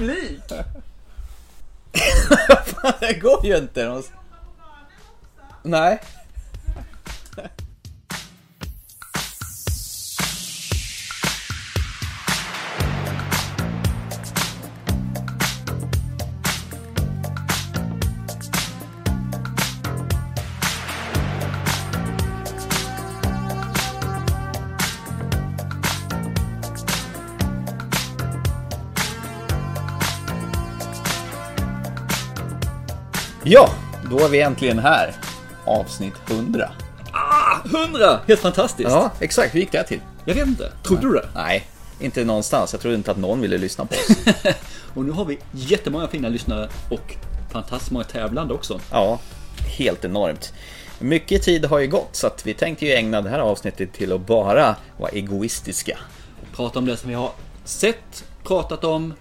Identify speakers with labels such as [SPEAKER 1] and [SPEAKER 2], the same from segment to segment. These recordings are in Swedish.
[SPEAKER 1] publik!
[SPEAKER 2] det går ju inte. Nej. Ja, då är vi äntligen här. Avsnitt 100.
[SPEAKER 1] Ah, 100! Helt fantastiskt.
[SPEAKER 2] Ja, exakt. Hur gick det till?
[SPEAKER 1] Jag vet inte. Trodde du det?
[SPEAKER 2] Nej, inte någonstans. Jag trodde inte att någon ville lyssna på oss.
[SPEAKER 1] Och nu har vi jättemånga fina lyssnare och fantastiskt många tävlande också.
[SPEAKER 2] Ja, helt enormt. Mycket tid har ju gått så att vi tänkte ju ägna det här avsnittet till att bara vara egoistiska.
[SPEAKER 1] Prata om det som vi har sett, pratat om,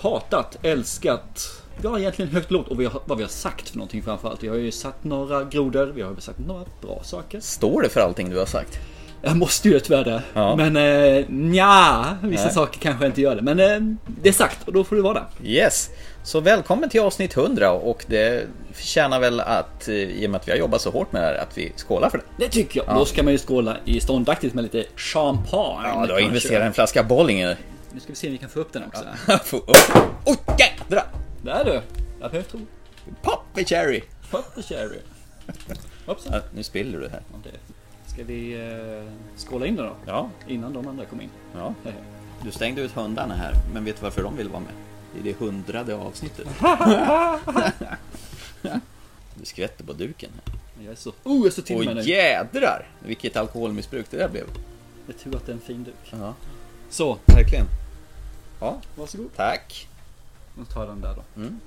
[SPEAKER 1] hatat, älskat. Ja, egentligen högt och lågt och vi har, vad vi har sagt för någonting framförallt. Vi har ju sagt några grodor, vi har sagt några bra saker.
[SPEAKER 2] Står det för allting du har sagt?
[SPEAKER 1] Jag måste ju tyvärr det.
[SPEAKER 2] Ja.
[SPEAKER 1] Men eh, nja, vissa
[SPEAKER 2] Nej.
[SPEAKER 1] saker kanske inte gör det. Men eh, det är sagt och då får det vara det.
[SPEAKER 2] Yes! Så välkommen till avsnitt 100 och det förtjänar väl att, eh, i och med att vi har jobbat så hårt med det här, att vi skålar för det.
[SPEAKER 1] Det tycker jag. Då ska man ju skåla i ståndaktigt med lite champagne.
[SPEAKER 2] Ja, du har investerat en flaska Bollinger.
[SPEAKER 1] Nu ska vi se om vi kan få upp den också.
[SPEAKER 2] Få upp. Oj, jädrar!
[SPEAKER 1] Där du. Jag behöver tro.
[SPEAKER 2] Poppy cherry!
[SPEAKER 1] Pop the cherry. Hoppsan.
[SPEAKER 2] Ja, nu spiller du här.
[SPEAKER 1] Ja, det- Ska vi eh, skåla in det då?
[SPEAKER 2] Ja,
[SPEAKER 1] Innan de andra kom in.
[SPEAKER 2] ja. Du stängde ut hundarna här, men vet du varför de vill vara med? Det är det hundrade avsnittet. Du skvätter på duken. här.
[SPEAKER 1] Jag är så... Oh, jag är så till med
[SPEAKER 2] Oj
[SPEAKER 1] nu.
[SPEAKER 2] jädrar! Vilket alkoholmissbruk det där blev.
[SPEAKER 1] Det är tur att det är en fin duk.
[SPEAKER 2] Ja,
[SPEAKER 1] Så,
[SPEAKER 2] verkligen. Ja,
[SPEAKER 1] varsågod.
[SPEAKER 2] tack.
[SPEAKER 1] Nu tar jag den där då.
[SPEAKER 2] Mm.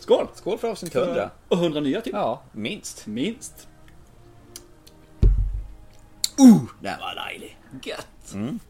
[SPEAKER 1] Skål!
[SPEAKER 2] Skål för avsnitt 100.
[SPEAKER 1] Och 100 nya till.
[SPEAKER 2] Ja, minst.
[SPEAKER 1] Minst.
[SPEAKER 2] Den var dejlig.
[SPEAKER 1] Gött!
[SPEAKER 2] Mm.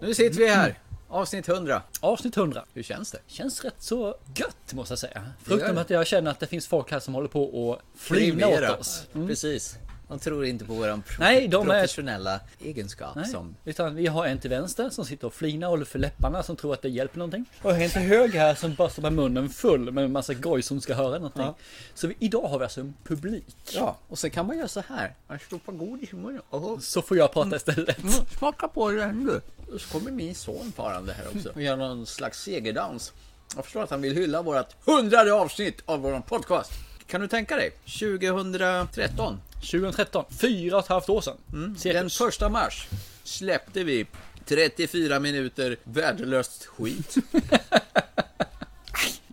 [SPEAKER 2] Nu sitter vi här. Avsnitt 100.
[SPEAKER 1] Avsnitt 100.
[SPEAKER 2] Hur känns det?
[SPEAKER 1] Känns rätt så gött måste jag säga. Förutom att jag känner att det finns folk här som håller på och flina åt oss. Mm.
[SPEAKER 2] Precis. De tror inte på våran pro-
[SPEAKER 1] Nej, de är-
[SPEAKER 2] professionella egenskap
[SPEAKER 1] Nej,
[SPEAKER 2] som...
[SPEAKER 1] utan vi har en till vänster som sitter och flinar och håller för läpparna som tror att det hjälper någonting. Och en till höger här som bara står med munnen full med en massa goj som ska höra någonting.
[SPEAKER 2] Ja.
[SPEAKER 1] Så vi, idag har vi alltså en publik.
[SPEAKER 2] Ja, och sen kan man göra så här. Man stoppar godis i munnen. Oh.
[SPEAKER 1] Så får jag prata istället.
[SPEAKER 2] Smaka på den du. Och så kommer min son farande här också. Och gör någon slags segerdans. Jag förstår att han vill hylla vårt hundrade avsnitt av vår podcast. Kan du tänka dig? 2013.
[SPEAKER 1] 2013, fyra och ett halvt år sedan.
[SPEAKER 2] Den
[SPEAKER 1] Cirkus.
[SPEAKER 2] första mars släppte vi 34 minuter värdelöst skit.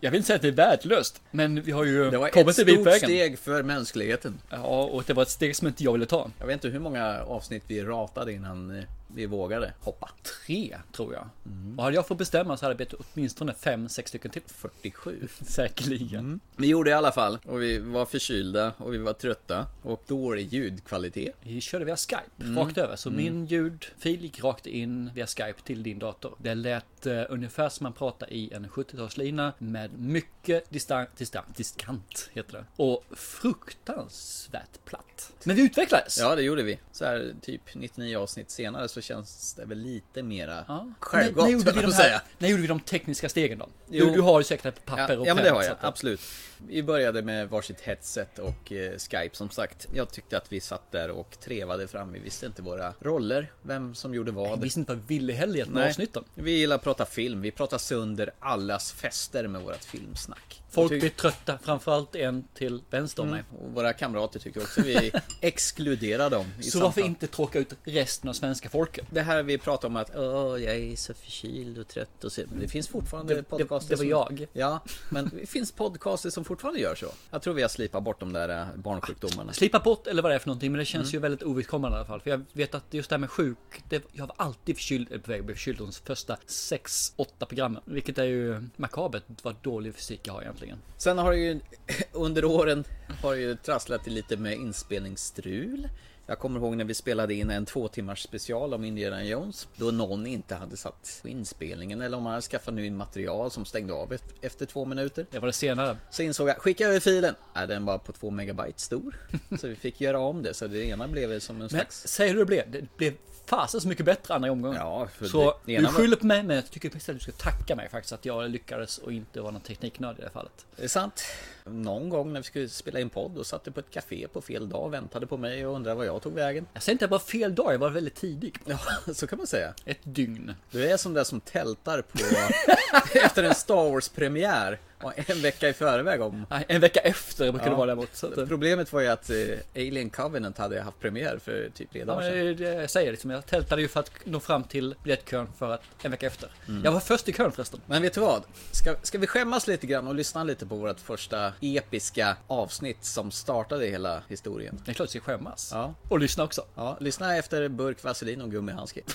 [SPEAKER 1] Jag vill inte säga att det är värdelöst, men vi har ju
[SPEAKER 2] Det var
[SPEAKER 1] kommit
[SPEAKER 2] ett
[SPEAKER 1] en bit på
[SPEAKER 2] stort
[SPEAKER 1] vägen.
[SPEAKER 2] steg för mänskligheten.
[SPEAKER 1] Ja, och det var ett steg som inte jag ville ta.
[SPEAKER 2] Jag vet inte hur många avsnitt vi ratade innan eh, vi vågade hoppa.
[SPEAKER 1] Tre, tror jag.
[SPEAKER 2] Mm.
[SPEAKER 1] Och hade jag fått bestämma så hade det blivit åtminstone fem, sex stycken till.
[SPEAKER 2] 47.
[SPEAKER 1] Säkerligen.
[SPEAKER 2] Vi gjorde i alla fall och vi var förkylda och vi var trötta och dålig ljudkvalitet.
[SPEAKER 1] Vi körde via Skype,
[SPEAKER 2] Mm.
[SPEAKER 1] rakt över. Så min ljudfil gick rakt in via Skype till din dator. Det lät eh, ungefär som man pratar i en 70-talslina med mycket distan, distan, diskant, heter det. Och fruktansvärt platt. Men vi utvecklades!
[SPEAKER 2] Ja, det gjorde vi. Så här typ 99 avsnitt senare så känns det väl lite mera
[SPEAKER 1] Ja.
[SPEAKER 2] självgott,
[SPEAKER 1] när, när, gjorde vi de här, när gjorde vi de tekniska stegen då?
[SPEAKER 2] Jo.
[SPEAKER 1] Du, du har ju säkert ett papper
[SPEAKER 2] Ja,
[SPEAKER 1] och
[SPEAKER 2] ja men det har jag, absolut. Vi började med varsitt headset och eh, Skype som sagt. Jag tyckte att vi satt där och trevade fram. Vi visste inte våra roller, vem som gjorde vad.
[SPEAKER 1] visste inte vad vi ville heller med
[SPEAKER 2] Nej.
[SPEAKER 1] avsnitten.
[SPEAKER 2] Vi gillar att prata film. Vi pratar sönder allas fester med vårt filmsnack.
[SPEAKER 1] Folk blir trötta, framförallt en till vänster om mig.
[SPEAKER 2] och våra kamrater tycker också vi exkluderar dem i
[SPEAKER 1] Så varför
[SPEAKER 2] samtal.
[SPEAKER 1] inte tråka ut resten av svenska folket?
[SPEAKER 2] Det här vi pratar om att Åh, jag är så förkyld och trött och så. Men det finns fortfarande
[SPEAKER 1] Det, det,
[SPEAKER 2] podcaster
[SPEAKER 1] det var
[SPEAKER 2] som...
[SPEAKER 1] jag.
[SPEAKER 2] Ja, men det finns podcaster som fortfarande gör så. Jag tror vi har slipat bort de där eh, barnsjukdomarna.
[SPEAKER 1] Slipa bort eller vad det är för någonting, men det känns
[SPEAKER 2] Mm.
[SPEAKER 1] ju väldigt ovidkommande i alla fall. För jag vet att just det här med sjuk, det, jag var alltid förkyld, eller på väg att bli förkyld de första 6-8 programmen. Vilket är ju makabert vad dålig fysik jag har egentligen.
[SPEAKER 2] Sen har det ju under åren har det ju trasslat lite med inspelningsstrul. Jag kommer ihåg när vi spelade in en två timmars special om Indiana Jones. Då någon inte hade satt på inspelningen eller om man hade skaffat ny material som stängde av efter två minuter.
[SPEAKER 1] Det var det senare.
[SPEAKER 2] Så insåg jag, skicka över filen. Nej, den var på två megabyte stor. Så vi fick göra om det. Så det ena blev som en
[SPEAKER 1] Men
[SPEAKER 2] slags...
[SPEAKER 1] säger du det blev? Det blev fasen så mycket bättre andra omgången.
[SPEAKER 2] Ja,
[SPEAKER 1] Så
[SPEAKER 2] det
[SPEAKER 1] du skyller på mig, men jag tycker istället du ska tacka mig faktiskt att jag lyckades och inte var någon tekniknörd i det här fallet.
[SPEAKER 2] Det är sant. Någon gång när vi skulle spela in podd och satt du på ett café på fel dag och väntade på mig och undrade var jag tog vägen.
[SPEAKER 1] Jag säger inte att det var fel dag, jag var väldigt tidig.
[SPEAKER 2] Ja, så kan man säga.
[SPEAKER 1] Ett dygn.
[SPEAKER 2] Du är som den som tältar på efter en Star Wars-premiär en vecka i förväg om
[SPEAKER 1] en vecka efter brukar
[SPEAKER 2] Ja.
[SPEAKER 1] det vara däremot. Att, eh,
[SPEAKER 2] Problemet var ju att eh, Alien Covenant hade haft premiär för typ tre
[SPEAKER 1] Ja,
[SPEAKER 2] dagar sedan.
[SPEAKER 1] är det jag säger liksom, jag tältade ju för att nå fram till biljettkön för att en vecka efter.
[SPEAKER 2] Mm.
[SPEAKER 1] Jag var först i kön förresten.
[SPEAKER 2] Men vet du vad? Ska, ska vi skämmas lite grann och lyssna lite på vårt första episka avsnitt som startade hela historien?
[SPEAKER 1] Det är klart jag ska skämmas.
[SPEAKER 2] Ja.
[SPEAKER 1] Och lyssna också.
[SPEAKER 2] Ja, lyssna efter burk vaselin och gummihandske.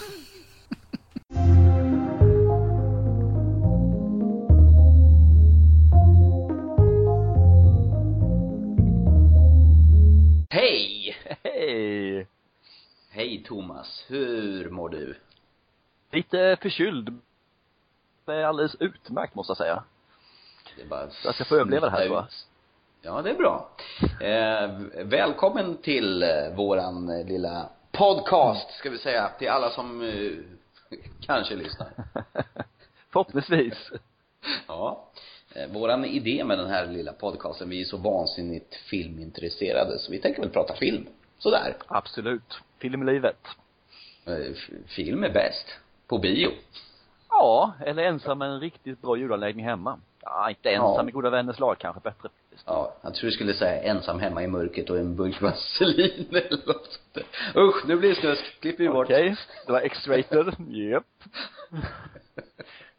[SPEAKER 3] Hej!
[SPEAKER 4] Hej!
[SPEAKER 3] Hej Thomas, hur mår du?
[SPEAKER 4] Lite förkyld. Det är alldeles utmärkt måste jag säga.
[SPEAKER 3] Det är bara
[SPEAKER 4] Jag ska få överleva det här, tror jag.
[SPEAKER 3] Ja, det är bra. Eh, välkommen till eh, våran eh, lilla podcast, ska vi säga, till alla som eh, kanske lyssnar.
[SPEAKER 4] Förhoppningsvis.
[SPEAKER 3] Ja. Eh, våran idé med den här lilla podcasten, vi är så vansinnigt filmintresserade, så vi tänker väl prata film. Sådär.
[SPEAKER 4] Absolut. Filmlivet.
[SPEAKER 3] Eh, f- film är bäst. På bio.
[SPEAKER 4] Ja, eller ensam med en riktigt bra ljudanläggning hemma. Ja, inte ensam
[SPEAKER 3] Ja.
[SPEAKER 4] med goda vänners lag kanske bättre.
[SPEAKER 3] Ja, jag tror du skulle säga ensam hemma i mörkret och en burk vaselin eller något sånt där. Usch, nu blir det snusk. Klipper vi bort.
[SPEAKER 4] Okej, det var X-rated. Japp.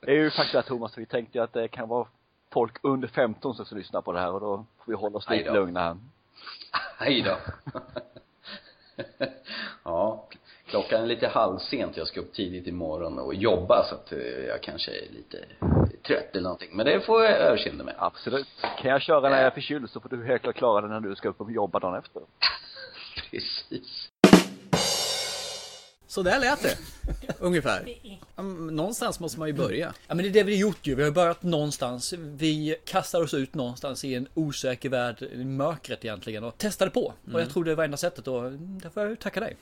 [SPEAKER 4] Det är ju faktiskt att Thomas, vi tänkte ju att det kan vara folk under 15 som ska lyssna på det här och då får vi hålla oss lite lugna här.
[SPEAKER 3] Hej då. ja, klockan är lite halvsent. Jag ska upp tidigt imorgon och jobba så att eh, jag kanske är lite trött eller någonting. Men det får jag överseende med.
[SPEAKER 4] Absolut. Kan jag köra när jag är förkyld så får du helt klart klara det när du ska upp och jobba dagen efter.
[SPEAKER 3] Precis.
[SPEAKER 2] Så där lät det. Ungefär. Någonstans måste man ju börja.
[SPEAKER 1] Ja men det är det vi har gjort ju. Vi har börjat någonstans. Vi kastar oss ut någonstans i en osäker värld, i mörkret egentligen och testade på. Och jag tror det var enda sättet och därför får jag tacka dig.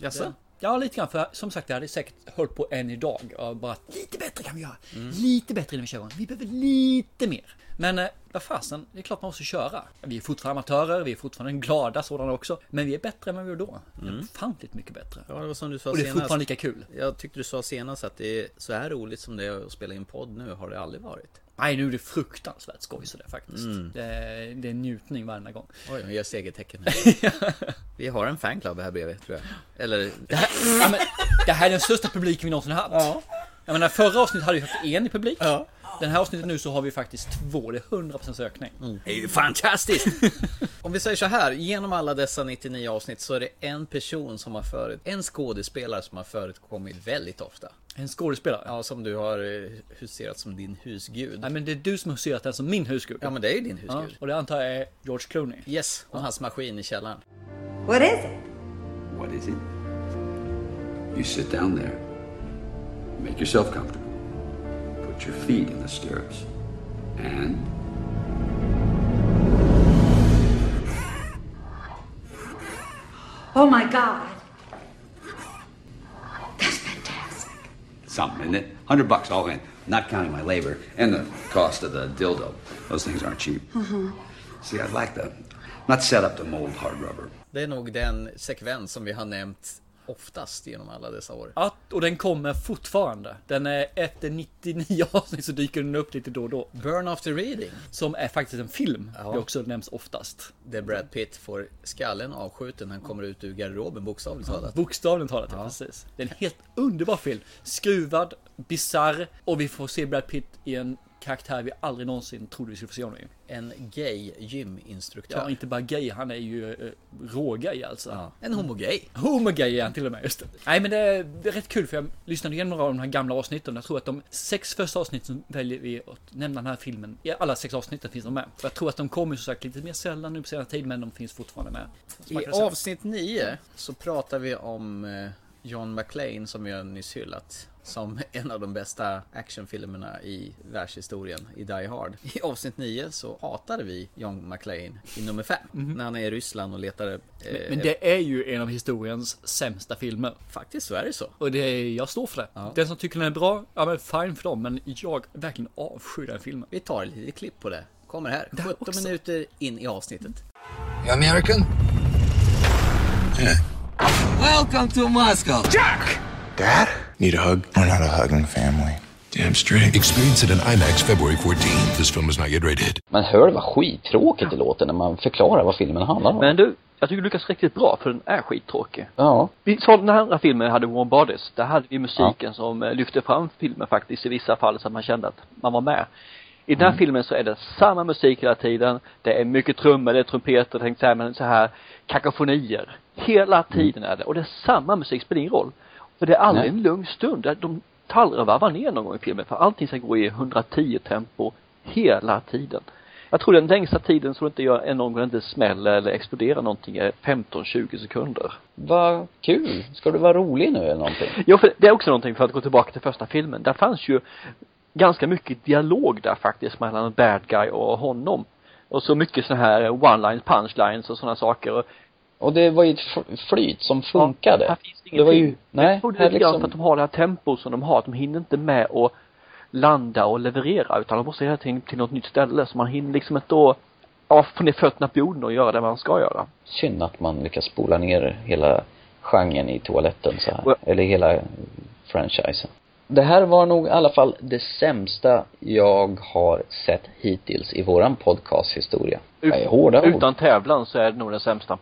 [SPEAKER 2] Jaså?
[SPEAKER 1] Ja, lite grann. För som sagt, vi hade säkert hållit på än idag. Och bara lite bättre kan vi göra. Lite bättre innan vi kör igång. Vi behöver lite mer. Men eh, vad fasen, det är klart man måste köra. Vi är fortfarande amatörer, vi är fortfarande glada sådana också. Men vi är bättre än vad vi var då. Mm. Ofantligt mycket bättre.
[SPEAKER 2] Ja, det var som du sa
[SPEAKER 1] Och det är
[SPEAKER 2] senast.
[SPEAKER 1] fortfarande lika kul.
[SPEAKER 2] Jag tyckte du sa senast att det är så här roligt som det är att spela in podd nu har det aldrig varit.
[SPEAKER 1] Nej, nu är det fruktansvärt skoj så det faktiskt. Det, är, det är njutning varenda gång.
[SPEAKER 2] Oj, jag gör segertecken här. Vi har en fanclub här bredvid, tror jag. Eller...
[SPEAKER 1] Det här, ja, men, det här är den största publiken vi någonsin haft.
[SPEAKER 2] Ja.
[SPEAKER 1] Jag menar, förra avsnittet hade vi haft en i publik.
[SPEAKER 2] Ja.
[SPEAKER 1] Den här avsnittet nu så har vi faktiskt två. Det är 100% ökning.
[SPEAKER 2] Det är ju fantastiskt! Om vi säger så här, genom alla dessa 99 avsnitt så är det en person som har förut, en skådespelare som har förekommit väldigt ofta.
[SPEAKER 1] En skådespelare.
[SPEAKER 2] Ja, som du har eh, huserat som din husgud.
[SPEAKER 1] Nej men det är du som har huserat den som min husgud.
[SPEAKER 2] Ja, men det är ju din
[SPEAKER 1] Ja,
[SPEAKER 2] husgud.
[SPEAKER 1] och det antar jag är George Clooney.
[SPEAKER 2] Yes, och hans maskin i källaren.
[SPEAKER 5] What is it?
[SPEAKER 6] What is it? You sit down there, make yourself comfortable, put your feet in the stirrups, and
[SPEAKER 5] Oh my God. That's fantastic.
[SPEAKER 6] something, isn't it? Hundred bucks all in, not counting my labor and the cost of the dildo. Those things aren't cheap. Mm-hmm. See, I'd like to not set up to mold hard rubber.
[SPEAKER 2] Det är nog den sekvens som vi har nämnt oftast genom alla dessa år.
[SPEAKER 1] Ja, och den kommer fortfarande. Den är efter 99 avsnitt så dyker den upp lite då och då.
[SPEAKER 2] Burn after reading.
[SPEAKER 1] Som är faktiskt en film.
[SPEAKER 2] Ja.
[SPEAKER 1] Det också nämns oftast.
[SPEAKER 2] Där Brad Pitt får skallen avskjuten han kommer ut ur garderoben bokstavligt talat.
[SPEAKER 1] Bokstavligt talat, ja. precis. Det är en helt underbar film. Skruvad, bizarr och vi får se Brad Pitt i en karaktär vi aldrig någonsin trodde vi skulle få se honom i.
[SPEAKER 2] En gay gyminstruktör.
[SPEAKER 1] Ja, inte bara gay, han är ju eh, rågay alltså.
[SPEAKER 2] Ja, En homogay.
[SPEAKER 1] Homogay är han till och med, just det. Nej men det är, det är rätt kul för jag lyssnade igenom några av de här gamla avsnitten. Jag tror att de sex första avsnitten väljer vi att nämna den här filmen. I alla sex avsnitten finns de med. Och jag tror att de kommer som sagt lite mer sällan nu på senare tid, men de finns fortfarande med.
[SPEAKER 2] I avsnitt 9 så pratar vi om eh, John McClane som jag nyss hyllat. Som en av de bästa actionfilmerna i världshistorien i Die Hard. I avsnitt 9 så hatade vi John McClane i nummer 5. När han är i Ryssland och letar... Eh.
[SPEAKER 1] Men det är ju en av historiens sämsta filmer.
[SPEAKER 2] Faktiskt så är det så.
[SPEAKER 1] Och det är, jag står för det.
[SPEAKER 2] Ja.
[SPEAKER 1] Den som tycker den är bra, ja men fine för dem. Men jag verkligen avskyr den filmen.
[SPEAKER 2] Vi tar ett litet klipp på det. Kommer här.
[SPEAKER 1] Där
[SPEAKER 2] 17
[SPEAKER 1] också.
[SPEAKER 2] minuter in i avsnittet.
[SPEAKER 7] You American? Yeah. Welcome to Moscow. Jack!
[SPEAKER 8] Dad? Need a hug? We're not a hugging family.
[SPEAKER 7] Damn straight.
[SPEAKER 9] Experience it in IMAX February 14th. This film is not yet rated.
[SPEAKER 3] Man hör vad skittråkigt det låter när man förklarar vad filmen handlar om.
[SPEAKER 4] Men du, jag tycker du lyckas riktigt bra för den är skittråkig.
[SPEAKER 3] Ja.
[SPEAKER 4] Vi sa den här andra filmen hade Warm Bodies. Där hade vi musiken som eh, lyfte fram filmen faktiskt i vissa fall så att man kände att man var med. I den här filmen så är det samma musik hela tiden. Det är mycket trummor, det är trumpeter, tänkte säga, men så här kakofonier. Hela tiden är det. Och det är samma musik, spelar ingen roll. För det är aldrig
[SPEAKER 3] Nej.
[SPEAKER 4] en lugn stund. De tar aldrig och varvar ner någon gång i filmen. För allting ska gå i 110 tempo hela tiden. Jag tror den längsta tiden så det inte gör en någon gång inte smäller eller exploderar någonting är 15-20 sekunder.
[SPEAKER 3] Vad kul. Ska du vara rolig nu eller någonting?
[SPEAKER 4] Jo, för det är också någonting för att gå tillbaka till första filmen. Där fanns ju ganska mycket dialog där faktiskt mellan bad guy och honom. Och så mycket så här one-lines, punchlines och sådana saker. Och
[SPEAKER 3] Och det var ju ett flyt som funkade.
[SPEAKER 4] här finns ingenting.
[SPEAKER 3] det var ju, nej,
[SPEAKER 4] jag tror det är grann för
[SPEAKER 3] liksom,
[SPEAKER 4] att de har det här tempo som de har. Att de hinner inte med att landa och leverera. Utan de måste hela tiden till något nytt ställe. Så man hinner liksom inte då, ja, få ner fötterna på jorden och göra det man ska göra.
[SPEAKER 3] synd att man lyckas spola ner hela genren i toaletten så här.
[SPEAKER 4] Och-
[SPEAKER 3] Eller hela franchisen. Det här var nog i alla fall det sämsta jag har sett hittills i våran podcasthistoria. Det ord.
[SPEAKER 4] Utan tävlan så är det nog den sämsta.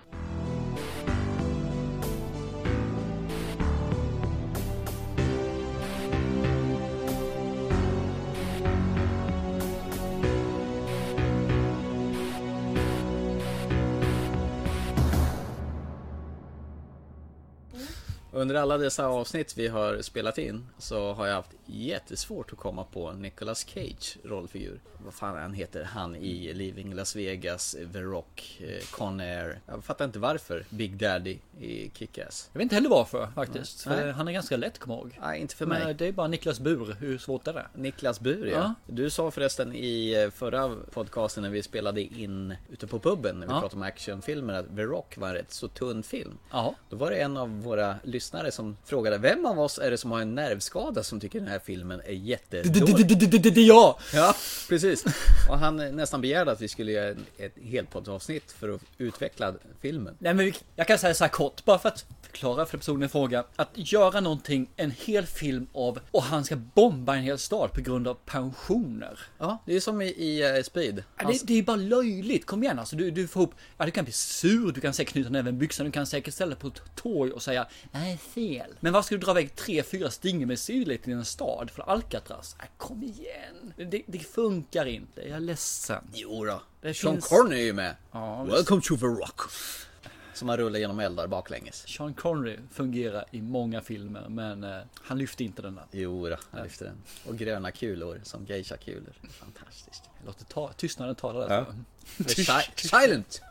[SPEAKER 2] Under alla dessa avsnitt vi har spelat in så har jag haft jättesvårt att komma på Nicolas Cage rollfigur. Vad fan han heter, han i Leaving Las Vegas, The Rock, eh, Con Air. Jag fattar inte varför Big Daddy i Kick-Ass.
[SPEAKER 1] Jag vet inte heller varför faktiskt.
[SPEAKER 2] Nej.
[SPEAKER 1] För han är ganska lätt att komma ihåg.
[SPEAKER 2] Nej, inte för
[SPEAKER 1] Men
[SPEAKER 2] mig.
[SPEAKER 1] det är bara Niklas Bur, hur svårt är det?
[SPEAKER 2] Niklas Bur ja.
[SPEAKER 1] Ja.
[SPEAKER 2] Du sa förresten i eh, förra podcasten när vi spelade in ute på puben när vi
[SPEAKER 1] Ja.
[SPEAKER 2] pratade om actionfilmer att The Rock var en rätt så tunn film.
[SPEAKER 1] Ja.
[SPEAKER 2] Då var det en av våra lyssnare som frågade Vem av oss är det som har en nervskada som tycker den här filmen är jättedålig?
[SPEAKER 1] Det är jag!
[SPEAKER 2] Ja, precis. Och han nästan begärde att vi skulle göra ett helpoddsavsnitt för att utveckla filmen.
[SPEAKER 1] Nej men jag kan säga så här kort, bara för att förklara för personen i fråga. Att göra någonting, en hel film av, och han ska bomba en hel stad på grund av pensioner.
[SPEAKER 2] Ja, det är som i, i eh, Speed.
[SPEAKER 1] Ja, det, det är bara löjligt, kom igen alltså. Du, du får ihop, ja du kan bli sur, du kan säkert knyta näven byxan, du kan säkert ställa på ett torg och säga nej fel. Men varför ska du dra iväg tre, fyra stingermissiler till en stad för Alcatraz? Nej, kom igen. Det, det funkar inte, jag är ledsen.
[SPEAKER 2] Jo då.
[SPEAKER 1] Det
[SPEAKER 2] Sean
[SPEAKER 1] finns-
[SPEAKER 2] Connery är ju med.
[SPEAKER 1] Ja.
[SPEAKER 2] Welcome to the Rock. Som han rullar genom eldar baklänges.
[SPEAKER 1] Sean Connery fungerar i många filmer, men eh, han lyfte inte den där.
[SPEAKER 2] Jo då, han lyfter den. Och gröna kulor som geisha-kulor. Fantastiskt.
[SPEAKER 1] Låter ta, tystnaden tala där.
[SPEAKER 2] Ja. Si- Silent!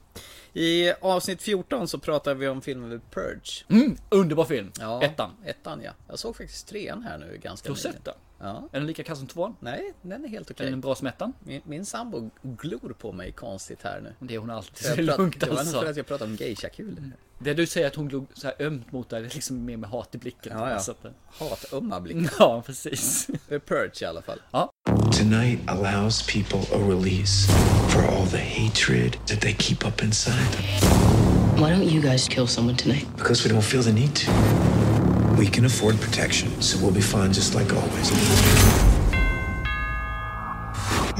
[SPEAKER 2] I avsnitt 14 så pratar vi om filmen The Purge.
[SPEAKER 1] Mm, underbar film.
[SPEAKER 2] Ja,
[SPEAKER 1] Ettan.
[SPEAKER 2] Ettan ja. Jag såg faktiskt trean här nu ganska nyligen. Ja.
[SPEAKER 1] Är den lika kass som tvåan?
[SPEAKER 2] Nej, den är helt
[SPEAKER 1] Är
[SPEAKER 2] okej.
[SPEAKER 1] den bra som ettan?
[SPEAKER 2] Min, min sambo glor på mig konstigt här nu.
[SPEAKER 1] Det är hon alltid. Är
[SPEAKER 2] prat-
[SPEAKER 1] lugnt
[SPEAKER 2] det var nog
[SPEAKER 1] alltså.
[SPEAKER 2] för att jag pratade om geisha-kulor.
[SPEAKER 1] Det du säger att hon glog så här ömt mot dig, det är liksom mer med hat i blicken.
[SPEAKER 2] Ja, ja.
[SPEAKER 1] Så att, eh,
[SPEAKER 2] Hatumma blick.
[SPEAKER 1] ja, precis.
[SPEAKER 2] The Purge i alla fall.
[SPEAKER 1] Ja.
[SPEAKER 8] Tonight allows people a release for all the hatred that they keep up inside.
[SPEAKER 10] Why don't you guys kill someone tonight?
[SPEAKER 8] Because we don't feel the need to. We can afford protection, so we'll be fine just like always.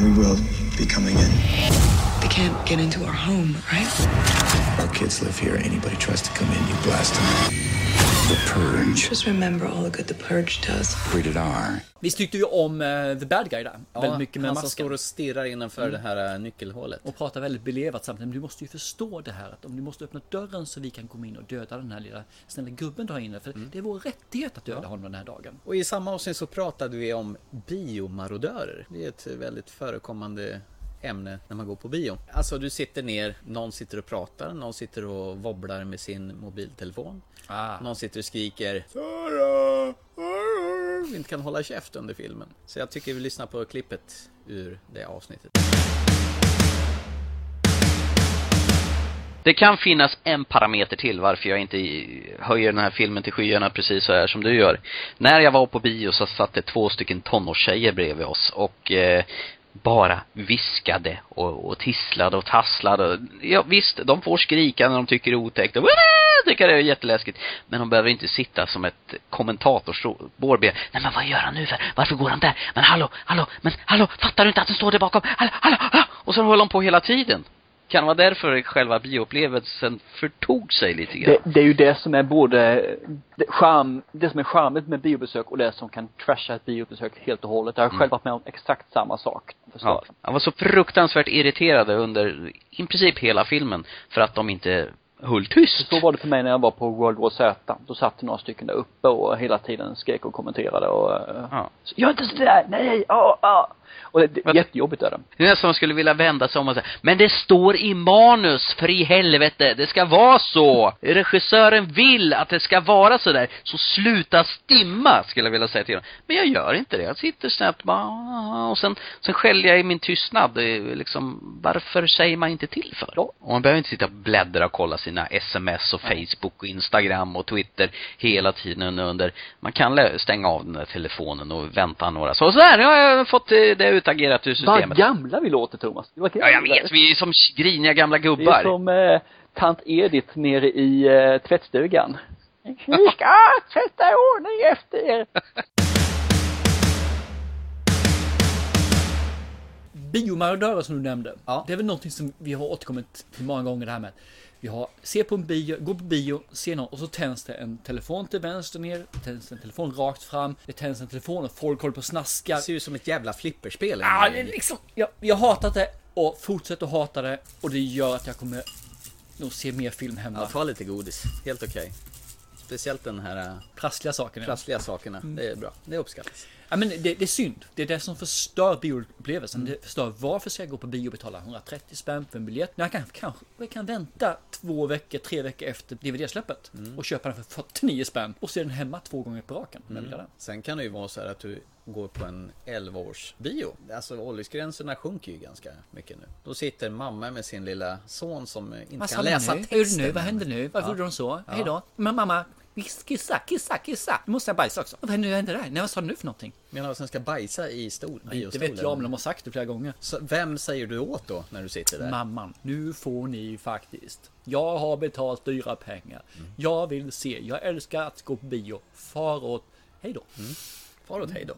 [SPEAKER 8] We will be coming in.
[SPEAKER 10] They can't get into our home, right?
[SPEAKER 8] Our kids live here. Anybody tries to come in, you blast them. The Purge.
[SPEAKER 11] Just remember all the good the purge does.
[SPEAKER 8] Rated R.
[SPEAKER 1] Vi tyckte ju om eh, The Bad Guy där. väldigt mycket med
[SPEAKER 2] han som
[SPEAKER 1] masken.
[SPEAKER 2] står och stirrar innanför det här äh, nyckelhålet.
[SPEAKER 1] Och pratar väldigt belevat samtidigt. Men du måste ju förstå det här att om du måste öppna dörren så vi kan komma in och döda den här lilla snälla gubben du har inne. För det är vår rättighet att döda honom den här dagen.
[SPEAKER 2] Och i samma avsnitt så pratade vi om biomarodörer. Det är ett väldigt förekommande ämne när man går på bio. Alltså du sitter ner, någon sitter och pratar, någon sitter och wobblar med sin mobiltelefon.
[SPEAKER 1] Ah.
[SPEAKER 2] Någon sitter och skriker Sara! Vi inte kan hålla käft under filmen. Så jag tycker vi lyssnar på klippet ur det avsnittet.
[SPEAKER 3] Det kan finnas en parameter till varför jag inte höjer den här filmen till skyarna precis så här som du gör. När jag var på bio så satt det två stycken tonårstjejer bredvid oss och eh, bara viskade och, och tisslade och tasslade. Ja visst, de får skrika när de tycker det är otäckt och tycker det är jätteläskigt. Men de behöver inte sitta som ett kommentatorsbord Nej men vad gör han nu för? Varför går han där? Men hallå, hallå, men hallå, fattar du inte att den står där bakom? Hallå, hallå, hallå! Och så håller de på hela tiden. Kan det vara därför själva bioupplevelsen förtog sig lite grann?
[SPEAKER 4] Det, det är ju det som är både det, charm, det som är charmigt med biobesök och det som kan trasha ett biobesök helt och hållet. Jag har själv varit med om exakt samma sak.
[SPEAKER 3] Ja. Jag var så fruktansvärt irriterade under i princip hela filmen för att de inte höll tyst.
[SPEAKER 4] Så var det för mig när jag var på World War Z. Då satt några stycken där uppe och hela tiden skrek och kommenterade och eh,
[SPEAKER 3] Ja.
[SPEAKER 4] Gör inte sådär, nej, ja, ja. Och det, det jättejobbigt är det.
[SPEAKER 3] Det är nästan man skulle vilja vända sig om och säga, men det står i manus, för i helvete, det ska vara så! Regissören vill att det ska vara så där, så sluta stimma, skulle jag vilja säga till dem. Men jag gör inte det, jag sitter snabbt bara, och sen, sen skäller jag i min tystnad, liksom, varför säger man inte till för? Och man behöver inte sitta och bläddra och kolla sina sms och Facebook och Instagram och Twitter hela tiden under, man kan stänga av den där telefonen och vänta några, så sådär, nu har jag fått det utagerat ur
[SPEAKER 4] Vad
[SPEAKER 3] systemet.
[SPEAKER 4] gamla vi låter Thomas. Det var
[SPEAKER 3] Ja, jag vet. Vi är som griniga gamla
[SPEAKER 4] Vi är
[SPEAKER 3] gubbar.
[SPEAKER 4] som eh, tant Edith nere i eh, tvättstugan. Vi ska tvätta i ordning efter er.
[SPEAKER 1] Biomarodörer som du nämnde.
[SPEAKER 2] Ja.
[SPEAKER 1] Det är väl någonting som vi har återkommit till många gånger det här med. Vi har, ser på en bio, går på bio, ser någon och så tänds det en telefon till vänster ner, tänds en telefon rakt fram, det tänds en telefon och folk håller på och snaskar.
[SPEAKER 2] Det ser ut som ett jävla flipperspel.
[SPEAKER 1] Ja, det är liksom, jag, jag hatat det och fortsätter att hata det och det gör att jag kommer nog se mer film hemma.
[SPEAKER 2] Ja, ta lite godis. Helt okej. Speciellt den här äh,
[SPEAKER 1] Prassliga sakerna.
[SPEAKER 2] prassliga sakerna. Det är bra. Det uppskattas.
[SPEAKER 1] Ja, men det, det är synd. Det är det som förstör bioupplevelsen.
[SPEAKER 2] Mm.
[SPEAKER 1] Det förstör varför ska jag gå på bio och betala 130 spänn för en biljett? När jag kan, kanske jag kan vänta två veckor, tre veckor efter DVD-släppet
[SPEAKER 2] Mm.
[SPEAKER 1] och köpa den för 49 spänn och se den hemma två gånger på raken. det.
[SPEAKER 2] Sen kan det ju vara så här att du går på en 11-års bio. Alltså åldersgränserna sjunker ju ganska mycket nu. Då sitter mamma med sin lilla son som inte
[SPEAKER 1] Vad
[SPEAKER 2] kan läsa
[SPEAKER 1] nu?
[SPEAKER 2] Texten.
[SPEAKER 1] nu? Vad hände nu? Varför
[SPEAKER 2] Ja.
[SPEAKER 1] gjorde de så?
[SPEAKER 2] Ja.
[SPEAKER 1] Hej då. Men mamma, kissa, kissa, kissa. Nu måste jag bajsa också. Vad hände, hände där? Nej, vad sa du nu för någonting?
[SPEAKER 2] Menar du att den ska bajsa i stol,
[SPEAKER 1] Det
[SPEAKER 2] biostolen?
[SPEAKER 1] vet jag, men de har sagt det flera gånger.
[SPEAKER 2] Så vem säger du åt då när du sitter där?
[SPEAKER 1] Mamman, nu får ni faktiskt. Jag har betalt dyra pengar.
[SPEAKER 2] Mm.
[SPEAKER 1] Jag vill se. Jag älskar att gå på bio. Far åt... Hej då.
[SPEAKER 2] Far åt hej då.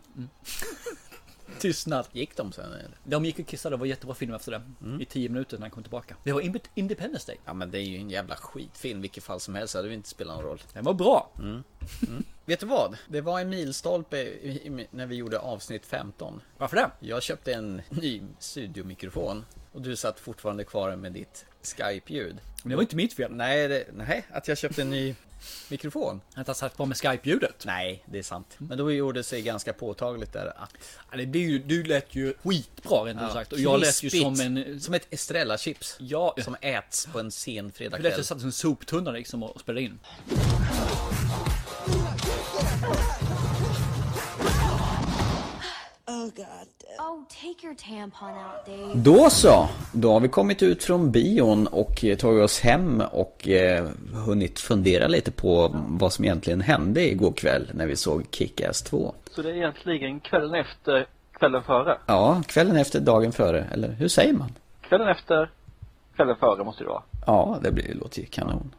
[SPEAKER 1] Tystnad.
[SPEAKER 2] Gick de sen eller?
[SPEAKER 1] De gick och kissade. Det var jättebra film efter det.
[SPEAKER 2] Mm.
[SPEAKER 1] I tio minuter när han kom tillbaka. Det var Inde- Independence Day.
[SPEAKER 2] Ja men det är ju en jävla skitfilm vilket fall som helst. Det hade ju inte spelat någon roll.
[SPEAKER 1] Den var bra.
[SPEAKER 2] Vet du vad? Det var en milstolpe i- i- när vi gjorde avsnitt 15.
[SPEAKER 1] Varför det?
[SPEAKER 2] Jag köpte en ny studiomikrofon och du satt fortfarande kvar med ditt Skype-ljud.
[SPEAKER 1] Det var inte mitt fel.
[SPEAKER 2] Nej, det, nej, att jag köpte en ny mikrofon.
[SPEAKER 1] Att jag satt på med Skype-ljudet.
[SPEAKER 2] Nej, det är sant. Men då gjorde det sig ganska påtagligt där att...
[SPEAKER 1] Ja, det blir ju, du lät ju skitbra rent ut sagt. Och jag lät ju som en...
[SPEAKER 2] Som ett Estrella-chips.
[SPEAKER 1] Ja,
[SPEAKER 2] Som äts på en sen
[SPEAKER 1] det lät
[SPEAKER 2] fredagkväll.
[SPEAKER 1] jag satt som en soptunna liksom och spelade in.
[SPEAKER 5] Oh. Oh, out.
[SPEAKER 2] Då så, då har vi kommit ut från bion och eh, tagit oss hem och eh, hunnit fundera lite på vad som egentligen hände igår kväll när vi såg Kick-Ass 2.
[SPEAKER 4] Så det är egentligen kvällen efter, kvällen före.
[SPEAKER 2] Ja, kvällen efter, dagen före, eller hur säger man?
[SPEAKER 4] Kvällen efter, kvällen före måste det vara.
[SPEAKER 2] Ja, det blir, låter ju kanon.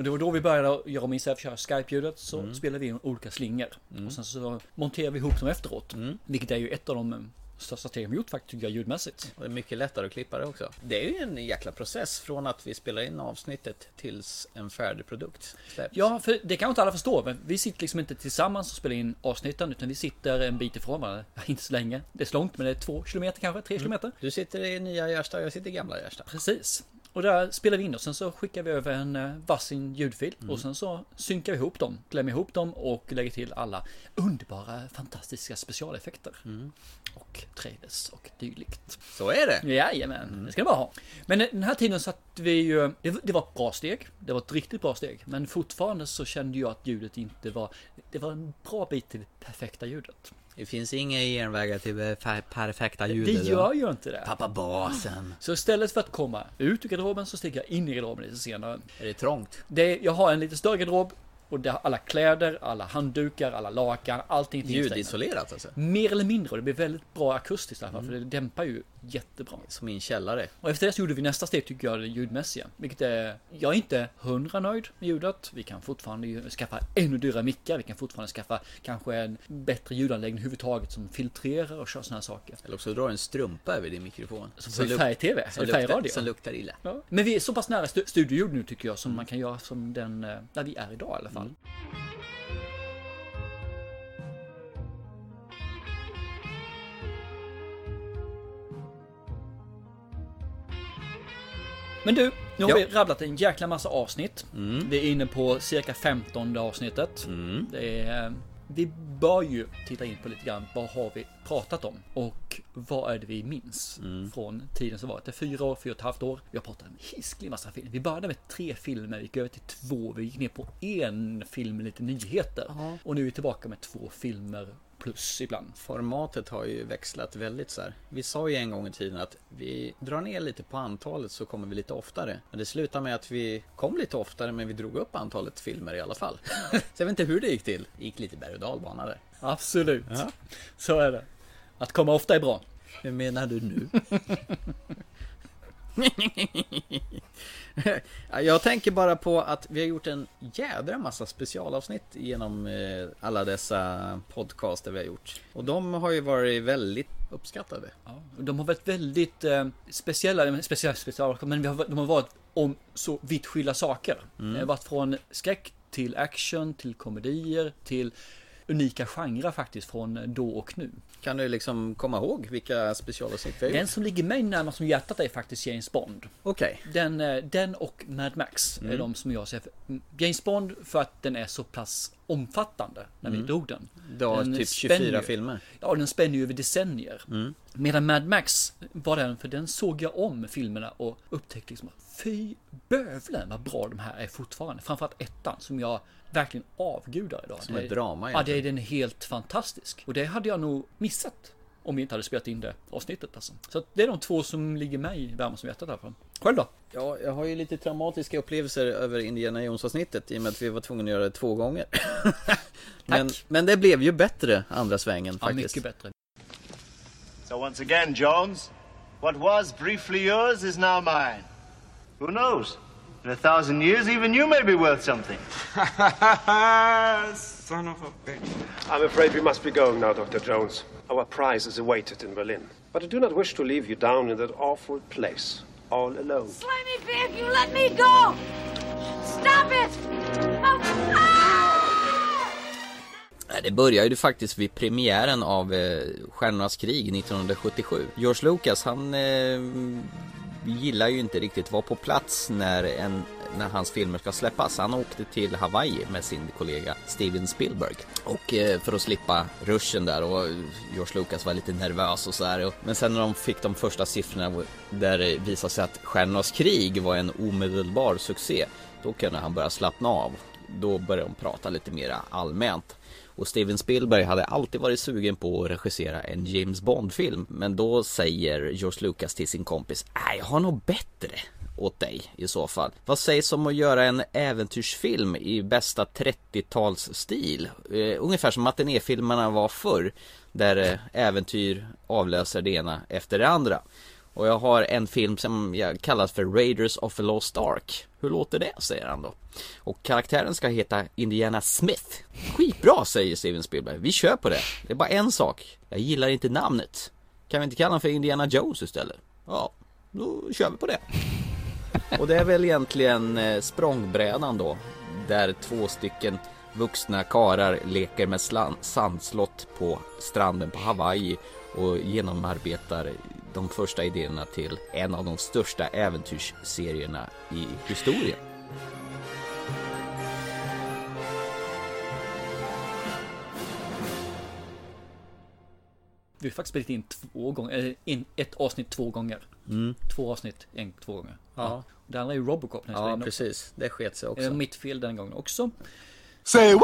[SPEAKER 1] Och det var då vi började om istället för att köra Skype-ljudet så
[SPEAKER 2] Mm.
[SPEAKER 1] spelade vi in olika slingor. Och sen så monterade vi ihop dem efteråt. Vilket är ju ett av de eh, största steg de gjort faktiskt tycker jag ljudmässigt.
[SPEAKER 2] Och det är mycket lättare att klippa det också. Det är ju en jäkla process från att vi spelar in avsnittet tills en färdig produkt släpps.
[SPEAKER 1] Ja, för det kan inte alla förstå, men vi sitter liksom inte tillsammans och spelar in avsnitten, utan vi sitter en bit ifrån varandra. Inte så länge, det är så långt, men det är två kilometer kanske, tre kilometer.
[SPEAKER 2] Du sitter i nya Gärsta och jag sitter i gamla Gärsta.
[SPEAKER 1] Precis. Och där spelar vi in och sen så skickar vi över en eh, varsin ljudfil
[SPEAKER 2] Mm.
[SPEAKER 1] och sen så synkar vi ihop dem, klämmer ihop dem och lägger till alla underbara, fantastiska specialeffekter.
[SPEAKER 2] Mm.
[SPEAKER 1] Och trailers och dylikt.
[SPEAKER 2] Så är det.
[SPEAKER 1] Jajamän,
[SPEAKER 2] Mm.
[SPEAKER 1] det ska det bara ha. Men den här tiden satt vi ju, det, det var ett bra steg. Det var ett riktigt bra steg. Men fortfarande så kände jag att ljudet inte var, det var en bra bit till det perfekta ljudet.
[SPEAKER 2] Det finns inga genvägar till det per- perfekta
[SPEAKER 1] Det
[SPEAKER 2] ljudet.
[SPEAKER 1] gör ju inte det.
[SPEAKER 2] Pappa basen.
[SPEAKER 1] Så istället för att komma ut ur garderoben så sticker jag in i garderoben lite senare.
[SPEAKER 2] Är det trångt?
[SPEAKER 1] Det, jag har en lite större garderob och där alla kläder, alla handdukar, alla lakan, allting.
[SPEAKER 2] Ljudisolerat alltså?
[SPEAKER 1] Mer eller mindre och det blir väldigt bra akustiskt alla fall för det dämpar ju jättebra.
[SPEAKER 2] Som i en källare.
[SPEAKER 1] Och efter det så gjorde vi nästa steg tycker jag det ljudmässiga. Vilket är, jag är inte hundra nöjd med ljudet. Vi kan fortfarande skaffa ännu dyrare mickar. Vi kan fortfarande skaffa kanske en bättre ljudanläggning överhuvudtaget som filtrerar och kör sådana här saker.
[SPEAKER 2] Eller också drar en strumpa över din mikrofon.
[SPEAKER 1] Som färg-tv, eller
[SPEAKER 2] luktar,
[SPEAKER 1] färgradio.
[SPEAKER 2] som luktar illa.
[SPEAKER 1] Ja. Men vi är så pass nära stu- studioljud nu tycker jag som man kan göra som den, eh, där vi är idag i alla fall. Men du, nu har
[SPEAKER 2] Ja.
[SPEAKER 1] vi rabblat en jäkla massa avsnitt. Vi är inne på cirka 15 avsnittet. Det är, vi bör ju titta in på lite grann, vad har vi pratat om? Och vad är det vi minns från tiden som varit? Det är fyra år, fyra och ett halvt år. Vi har pratat om en hisklig massa filmer. Vi började med tre filmer, vi gick över till två, vi gick ner på en film med lite nyheter. Och nu är vi tillbaka med två filmer plus ibland.
[SPEAKER 2] Formatet har ju växlat väldigt så här. Vi sa ju en gång i tiden att vi drar ner lite på antalet så kommer vi lite oftare. Men det slutar med att vi kom lite oftare men vi drog upp antalet filmer i alla fall. så jag vet inte hur det gick till. Det gick lite berg och dalbana där.
[SPEAKER 1] Absolut.
[SPEAKER 2] Ja.
[SPEAKER 1] Så är det. Att komma ofta är bra.
[SPEAKER 2] Hur menar du nu? Ja, Jag tänker bara på att vi har gjort en jädra massa specialavsnitt genom eh, alla dessa podcaster vi har gjort. Och de har ju varit väldigt uppskattade.
[SPEAKER 1] Ja, de har varit väldigt eh, speciella, speciella, speciella, men har, de har varit om så vitt skilda saker.
[SPEAKER 2] Mm.
[SPEAKER 1] Det har varit från skräck till action, till komedier, till unika genrer faktiskt från då och nu.
[SPEAKER 2] Kan du liksom komma ihåg vilka specialavsnitt vi
[SPEAKER 1] Den som ligger mig närmast om hjärtat är faktiskt James Bond.
[SPEAKER 2] Okej.
[SPEAKER 1] Den, eh, den och Mad Max är
[SPEAKER 2] Mm.
[SPEAKER 1] de som jag ser. James Bond för att den är så pass omfattande när vi
[SPEAKER 2] Mm.
[SPEAKER 1] drog den.
[SPEAKER 2] Du har
[SPEAKER 1] Den
[SPEAKER 2] typ
[SPEAKER 1] spänner
[SPEAKER 2] 24
[SPEAKER 1] ju-
[SPEAKER 2] filmer.
[SPEAKER 1] Ja, den spänner ju över decennier.
[SPEAKER 2] Mm.
[SPEAKER 1] Medan Mad Max var den, för den såg jag om filmerna och upptäckte liksom fy bövlen vad bra de här är fortfarande. Framförallt ettan som jag verkligen avgudar idag.
[SPEAKER 2] Som
[SPEAKER 1] Det-
[SPEAKER 2] ett drama
[SPEAKER 1] Ja, det är den helt fantastisk. Och det hade jag nog missat om vi inte hade spelat in det avsnittet alltså. Så att det är de två som ligger mig varmast om hjärtat i alla fall. Själv då?
[SPEAKER 2] Ja, jag har ju lite traumatiska upplevelser över Indiana Jones avsnittet i och med att vi var tvungna att göra det två gånger. men, men det blev ju bättre andra svängen
[SPEAKER 1] Ja,
[SPEAKER 2] faktiskt.
[SPEAKER 1] mycket bättre.
[SPEAKER 12] So once again, Jones, what was briefly yours is now mine. Who knows? In a thousand years, even you may be worth something.
[SPEAKER 13] Son of a bitch. I'm afraid we must be going now, Dr. Jones. Our prize is awaited in Berlin. But I do not wish to leave you down in that awful place, all alone.
[SPEAKER 5] Slimy pig, you let me go! Stop it! Oh, ah!
[SPEAKER 2] Det började ju faktiskt vid premiären av eh, Stjärnornas krig 1977. George Lucas han eh, gillar ju inte riktigt vara på plats när, en, när hans filmer ska släppas. Han åkte till Hawaii med sin kollega Steven Spielberg. Och eh, för att slippa ruschen där och George Lucas var lite nervös och sådär. Men sen när de fick de första siffrorna där det visade sig att Stjärnornas krig var en omedelbar succé. Då kunde han börja slappna av. Då började de prata lite mer allmänt. Och Steven Spielberg hade alltid varit sugen på att regissera en James Bond-film. Men då säger George Lucas till sin kompis, nej jag har något bättre åt dig i så fall. Vad sägs om att göra en äventyrsfilm i bästa 30-talsstil? Eh, ungefär som matinéfilmerna var förr. Där eh, äventyr avlöser det ena efter det andra. Och jag har en film som jag kallat för Raiders of the Lost Ark. Hur låter det? säger han då. Och karaktären ska heta Indiana Smith. Skitbra säger Steven Spielberg. Vi kör på det. Det är bara en sak. Jag gillar inte namnet. Kan vi inte kalla honom för Indiana Jones istället? Ja, då kör vi på det. Och det är väl egentligen eh, språngbrädan då. Där två stycken vuxna karar leker med sandslott på stranden på Hawaii och genomarbetar de första idéerna till en av de största äventyrsserierna i historien.
[SPEAKER 14] Vi har faktiskt spelat in två gånger, eller in ett avsnitt två gånger.
[SPEAKER 2] Mm.
[SPEAKER 14] Två avsnitt, en, två gånger.
[SPEAKER 2] Ja.
[SPEAKER 14] Det andra är ju Robocop
[SPEAKER 2] Ja,
[SPEAKER 14] också.
[SPEAKER 2] precis. Det sket sig också.
[SPEAKER 14] Eh, Mitt fel den gången också.
[SPEAKER 2] Say what?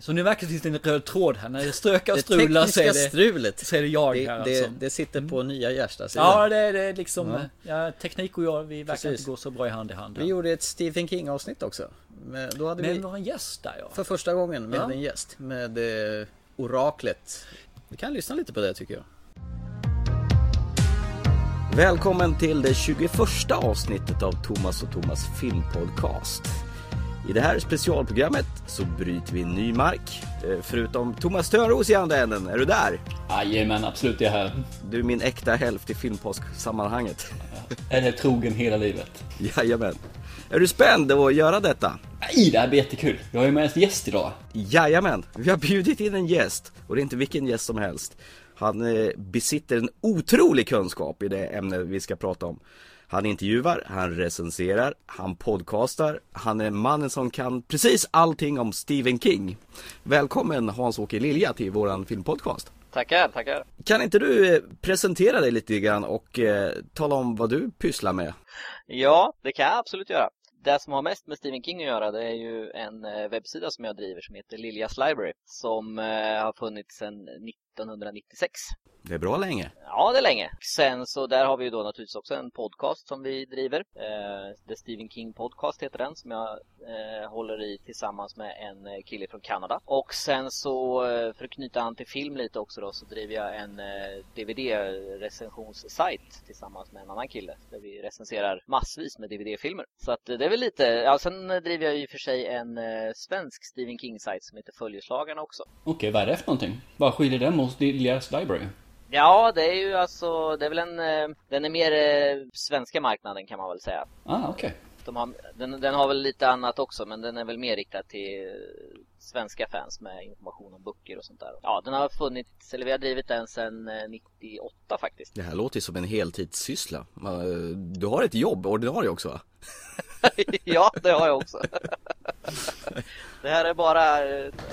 [SPEAKER 14] Så, nu verkar det finnas en röd tråd här. När det strökar och strular så är det,
[SPEAKER 2] strulet.
[SPEAKER 14] så är det jag
[SPEAKER 2] Det,
[SPEAKER 14] här
[SPEAKER 2] det,
[SPEAKER 14] alltså.
[SPEAKER 2] det sitter på nya Gärstasidan.
[SPEAKER 14] Ja, det är liksom,
[SPEAKER 2] Ja.
[SPEAKER 14] ja. teknik och jag, vi verkar
[SPEAKER 2] Precis.
[SPEAKER 14] inte gå så bra i hand i hand.
[SPEAKER 2] Vi gjorde ett Stephen King avsnitt också. Men då hade
[SPEAKER 14] Men
[SPEAKER 2] vi
[SPEAKER 14] var en gäst där ja.
[SPEAKER 2] för första gången med
[SPEAKER 14] Ja.
[SPEAKER 2] en gäst. Med eh, Oraklet. Vi kan lyssna lite på det tycker jag. Välkommen till det 21 avsnittet av Thomas och Thomas filmpodcast. I det här specialprogrammet så bryter vi ny mark. Eh, Förutom Thomas Törnros i andra änden, är du där?
[SPEAKER 14] Jajamän, absolut, jag är här.
[SPEAKER 2] Du är min äkta hälft i filmpodcast-sammanhanget.
[SPEAKER 14] Är det trogen hela livet?
[SPEAKER 2] Jajamän. Är du spänd att göra detta?
[SPEAKER 14] Nej, det här blir jättekul. Jag har ju med en gäst idag.
[SPEAKER 2] Jajamän, vi har bjudit in en gäst och det är inte vilken gäst som helst. Han eh, besitter en otrolig kunskap i det ämne vi ska prata om. Han intervjuar, han recenserar, han podcastar, han är mannen som kan precis allting om Stephen King. Välkommen Hans-Åke Lilja till våran filmpodcast.
[SPEAKER 15] Tackar, tackar.
[SPEAKER 2] Kan inte du eh, presentera dig lite grann och eh, tala om vad du pysslar med?
[SPEAKER 15] Ja, det kan jag absolut göra. Det som har mest med Stephen King att göra det är ju en eh, webbsida som jag driver som heter Liljas Library som eh, har funnits sedan 1996.
[SPEAKER 2] Det är bra länge.
[SPEAKER 15] Ja, det är länge. Sen så där har vi ju då naturligtvis också en podcast som vi driver. Eh, The Stephen King Podcast heter den som jag eh, håller i tillsammans med en eh, kille från Kanada. Och sen så eh, för att knyta an till film lite också då så driver jag en eh, DVD-recensionssajt tillsammans med en annan kille där vi recenserar massvis med DVD-filmer. Så att eh, det är väl lite, ja sen driver jag och för sig en eh, svensk Stephen King-sajt som heter Följeslagarna också.
[SPEAKER 14] Okej, vad är det för någonting? Vad skiljer den mot Liljas Library?
[SPEAKER 15] Ja, det är ju alltså, det är väl en, eh, den är mer eh, svenska marknaden kan man väl säga.
[SPEAKER 14] Ah, okej.
[SPEAKER 15] De har, den, den har väl lite annat också, men den är väl mer riktad till eh, svenska fans med information om böcker och sånt där. Ja, den har funnits, eller vi har drivit den sedan eh, 98 faktiskt.
[SPEAKER 2] Det här låter ju som en heltidssyssla. Du har ett jobb, ordinarie också va?
[SPEAKER 15] ja, det har jag också. det här är bara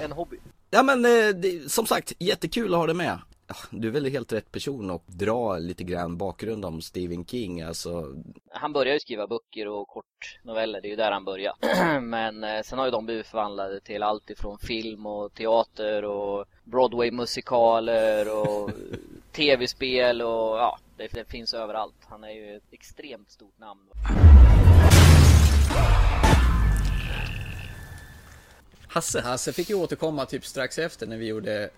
[SPEAKER 15] en hobby.
[SPEAKER 2] Ja men eh, det, som sagt, jättekul att ha dig med. Ja, Du är väl helt rätt person att dra lite grann bakgrund om Stephen King, alltså
[SPEAKER 15] Han började ju skriva böcker och kortnoveller, det är ju där han började. Men eh, sen har ju de blivit förvandlade till allt ifrån film och teater och Broadway-musikaler och tv-spel och ja, det, det finns överallt. Han är ju ett extremt stort namn.
[SPEAKER 2] Hasse. Hasse fick ju återkomma typ strax efter när vi gjorde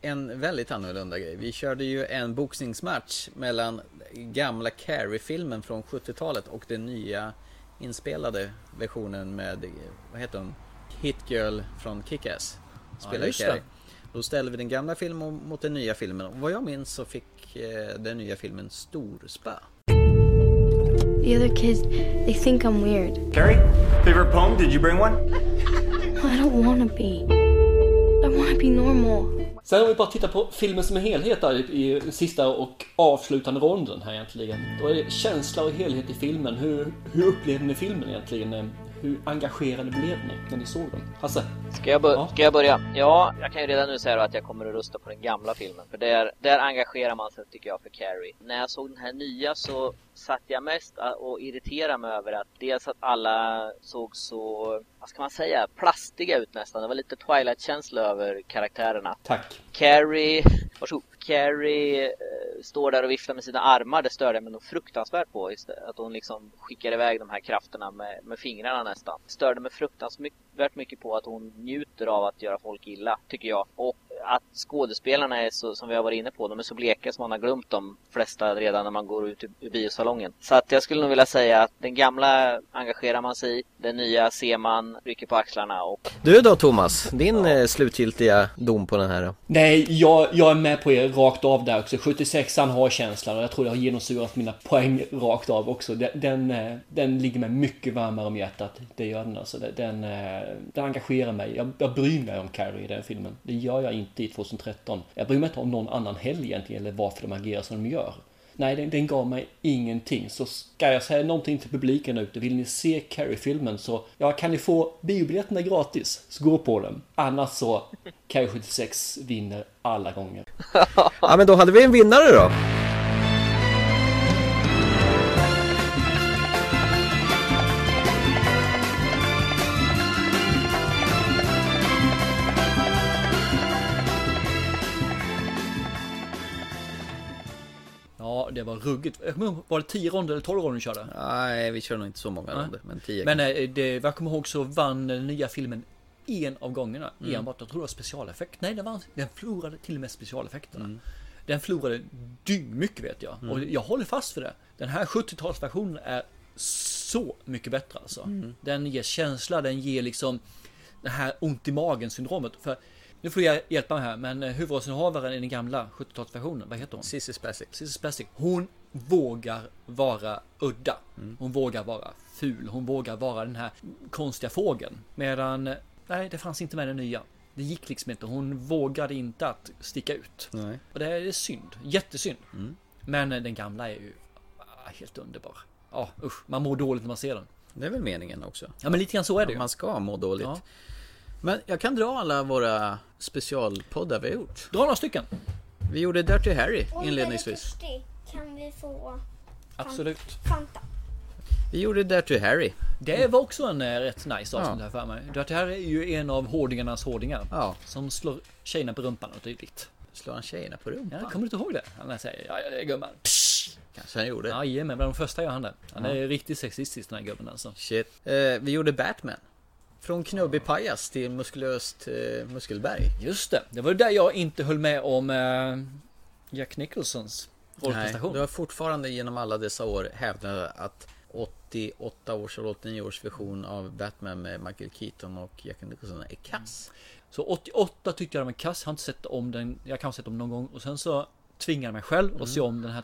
[SPEAKER 2] en väldigt annorlunda grej. Vi körde ju en boxningsmatch mellan gamla Carrie-filmen från 70-talet och den nya inspelade versionen med, vad heter hon? Hit Girl från Kick-Ass. Spelar
[SPEAKER 14] det.
[SPEAKER 2] Carrie. Då ställde vi den gamla filmen mot den nya filmen och vad jag minns så fick eh, den nya filmen stor spö.
[SPEAKER 16] The other kids, they think I'm weird.
[SPEAKER 13] Carrie, favorite poem? Did you bring one?
[SPEAKER 16] I don't wanna be. I wanna be normal.
[SPEAKER 14] Sen om vi bara tittar på filmen som en helhet där i sista och avslutande ronden här egentligen. Då är det känsla och helhet i filmen. Hur, hur upplever ni filmen egentligen? Hur engagerade blev ni när ni såg den? Hasse?
[SPEAKER 15] Ska jag, bör- ska jag börja? Ja, jag kan ju redan nu säga att jag kommer att rösta på den gamla filmen. För där, där engagerar man sig tycker jag för Carrie. När jag såg den här nya så satt jag mest och irriterade mig över att dels att alla såg så, vad ska man säga, plastiga ut nästan. Det var lite Twilight-känsla över karaktärerna.
[SPEAKER 14] Tack.
[SPEAKER 15] Carrie, varsågod. Carrie eh, står där och viftar med sina armar. Det störde jag mig nog fruktansvärt på. Att hon liksom skickar iväg de här krafterna med, med fingrarna nästan. Störde mig fruktansvärt mycket på att hon njuter av att göra folk illa, tycker jag. Och att skådespelarna är så, som vi har varit inne på, de är så bleka som man har glömt de flesta redan när man går ut ur, biosalongen. Så att jag skulle nog vilja säga att den gamla engagerar man sig i, den nya ser man, rycker på axlarna och...
[SPEAKER 17] Du då Thomas, din eh, slutgiltiga dom på den här då?
[SPEAKER 1] Nej, jag, jag är med på er rakt av där också. 76an har känslan och jag tror det har genomsyrat mina poäng rakt av också. Den, den, eh, den ligger mig mycket varmare om hjärtat. Det gör den alltså. Den, eh, den engagerar mig. Jag, jag bryr mig om Carrie i den filmen. Det gör jag inte i 2013. Jag bryr mig inte om någon annan helg egentligen, eller varför de agerar som de gör. Nej, den, den gav mig ingenting. Så ska jag säga någonting till publiken ute, vill ni se Carrie-filmen så, ja, kan ni få biobiljetterna gratis, så gå på den. Annars så, Carrie 76 vinner alla gånger.
[SPEAKER 17] Ja men då hade vi en vinnare då.
[SPEAKER 1] Det var ruggigt. Var det 10 ronder eller 12 ronder ni körde?
[SPEAKER 2] Nej, vi kör nog inte så många
[SPEAKER 1] Nej.
[SPEAKER 2] ronder, men 10
[SPEAKER 1] Men eh, det, vad jag kommer ihåg så vann den nya filmen en av gångerna
[SPEAKER 2] Mm.
[SPEAKER 1] enbart, jag tror det var specialeffekt. Nej, den, vann, den förlorade till och med specialeffekterna.
[SPEAKER 2] Mm.
[SPEAKER 1] Den förlorade mycket vet jag.
[SPEAKER 2] Mm.
[SPEAKER 1] Och jag håller fast för det. Den här 70-talsversionen är så mycket bättre alltså.
[SPEAKER 2] Mm.
[SPEAKER 1] Den ger känsla, den ger liksom det här ont i magen syndromet. För nu får jag hjälpa mig här, men eh, huvudrollsinnehavaren i den gamla 70-talsversionen, vad heter hon?
[SPEAKER 2] Cissi Spacek.
[SPEAKER 1] Cissi Spacek. Hon vågar vara udda.
[SPEAKER 2] Mm.
[SPEAKER 1] Hon vågar vara ful. Hon vågar vara den här konstiga fågeln. Medan, nej, det fanns inte med den nya. Det gick liksom inte. Hon vågade inte att sticka ut.
[SPEAKER 2] Nej.
[SPEAKER 1] Och det är synd. Jättesynd.
[SPEAKER 2] Mm.
[SPEAKER 1] Men eh, den gamla är ju ah, helt underbar. Ja, usch. Man mår dåligt när man ser den.
[SPEAKER 2] Det är väl meningen också?
[SPEAKER 1] Ja, men lite grann så är det ju.
[SPEAKER 2] Man ska må dåligt.
[SPEAKER 1] Ja.
[SPEAKER 2] Men jag kan dra alla våra specialpoddar vi har gjort.
[SPEAKER 1] Dra några stycken.
[SPEAKER 2] Vi gjorde Dirty Harry
[SPEAKER 18] Oj, vad jag är
[SPEAKER 2] inledningsvis.
[SPEAKER 18] Kan vi få
[SPEAKER 1] Absolut.
[SPEAKER 18] Fanta?
[SPEAKER 2] Vi gjorde Dirty Harry.
[SPEAKER 1] Det var också en eh, rätt nice avsnitt
[SPEAKER 2] Ja.
[SPEAKER 1] här för mig. Det här är ju en av hårdingarnas hårdingar.
[SPEAKER 2] Ja.
[SPEAKER 1] Som slår tjejerna på rumpan och dylikt.
[SPEAKER 2] Slår han tjejerna på rumpan?
[SPEAKER 1] Ja, kommer du inte ihåg det? Han säger ja, ja, gumman. Psh.
[SPEAKER 2] Kanske han gjorde.
[SPEAKER 1] Jajamän, bland de första gör han det. Han är
[SPEAKER 2] Ja.
[SPEAKER 1] riktigt sexistisk den här gubben alltså.
[SPEAKER 2] Shit. Eh, vi gjorde Batman. Från knubbig pajas till muskulöst eh, muskelberg.
[SPEAKER 1] Just det, det var där jag inte höll med om eh, Jack Nicholsons
[SPEAKER 2] Nej,
[SPEAKER 1] rollprestation.
[SPEAKER 2] du har fortfarande genom alla dessa år hävdat att 88 års eller 89 års version av Batman med Michael Keaton och Jack Nicholson är kass.
[SPEAKER 1] Så 88 tyckte jag den var kass, jag har inte sett om den, jag kan ha sett om någon gång. Och sen så tvingade jag mig själv
[SPEAKER 2] Mm.
[SPEAKER 1] att se om den här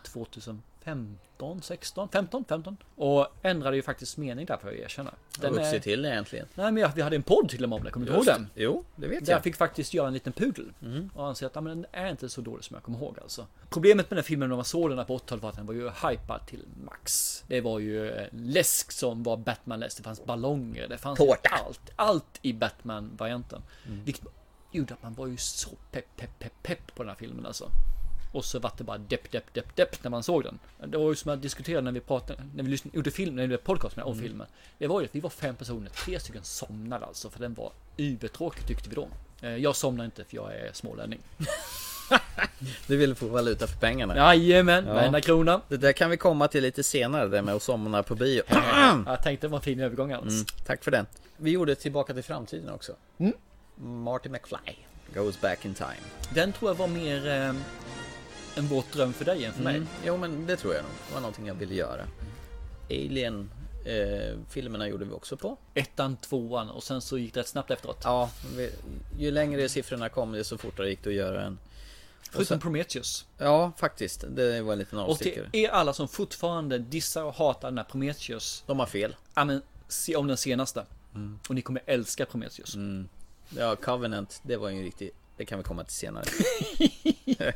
[SPEAKER 1] 2015, 16, 15, 15. Och ändrade ju faktiskt mening där får jag erkänna.
[SPEAKER 2] Den
[SPEAKER 1] Den
[SPEAKER 2] är... till egentligen.
[SPEAKER 1] nej men jag, vi hade en podd till och med om det, kommer du ihåg den?
[SPEAKER 2] Jo, det vet
[SPEAKER 1] Där
[SPEAKER 2] jag.
[SPEAKER 1] jag fick faktiskt göra en liten pudel.
[SPEAKER 2] Mm.
[SPEAKER 1] Och anser att men den är inte så dålig som jag kommer ihåg alltså. Problemet med den filmen när man såg den här på 80-talet var att den var ju hypad till max. Det var ju eh, läsk som var Batman-läsk. Det fanns ballonger. Det fanns
[SPEAKER 2] Tårta.
[SPEAKER 1] allt. Allt i Batman-varianten.
[SPEAKER 2] Mm.
[SPEAKER 1] Vilket gjorde att man var ju så pepp, pepp, pepp, pepp på den här filmen alltså. Och så var det bara depp, depp, depp, depp när man såg den. Det var ju som jag diskuterade när vi pratade, när vi lyssnade, gjorde film, när vi gjorde podcast med om
[SPEAKER 2] Mm.
[SPEAKER 1] filmen. Det var ju att vi var fem personer, tre stycken somnade alltså, för den var übertråkig tyckte vi då. Eh, Jag somnar inte för jag är smålänning.
[SPEAKER 2] Du ville få valuta för pengarna.
[SPEAKER 1] Jajamän, varenda krona.
[SPEAKER 2] Det där kan vi komma till lite senare, det med att somna på bio.
[SPEAKER 1] Jag tänkte det var en fin övergång alltså.
[SPEAKER 2] Mm, tack för den. Vi gjorde Tillbaka till framtiden också.
[SPEAKER 1] Mm.
[SPEAKER 2] Marty McFly goes back in time.
[SPEAKER 1] Den tror jag var mer eh, en våt dröm för dig än för mig.
[SPEAKER 2] Mm. Jo, men det tror jag nog. Det var någonting jag ville göra. Alien eh, filmerna gjorde vi också på.
[SPEAKER 1] Ettan, tvåan och sen så gick det rätt snabbt efteråt.
[SPEAKER 2] Ja, vi, ju längre siffrorna kom, desto fortare gick det att göra en.
[SPEAKER 1] Förutom Prometheus.
[SPEAKER 2] Ja, faktiskt. Det var en liten
[SPEAKER 1] Och till
[SPEAKER 2] avstickare.
[SPEAKER 1] er alla som fortfarande dissar och hatar den här Prometheus.
[SPEAKER 2] De har fel.
[SPEAKER 1] Ja men, se om den senaste.
[SPEAKER 2] Mm.
[SPEAKER 1] Och ni kommer älska Prometheus.
[SPEAKER 2] Ja, Covenant, det var ju en riktig... Det kan vi komma till senare.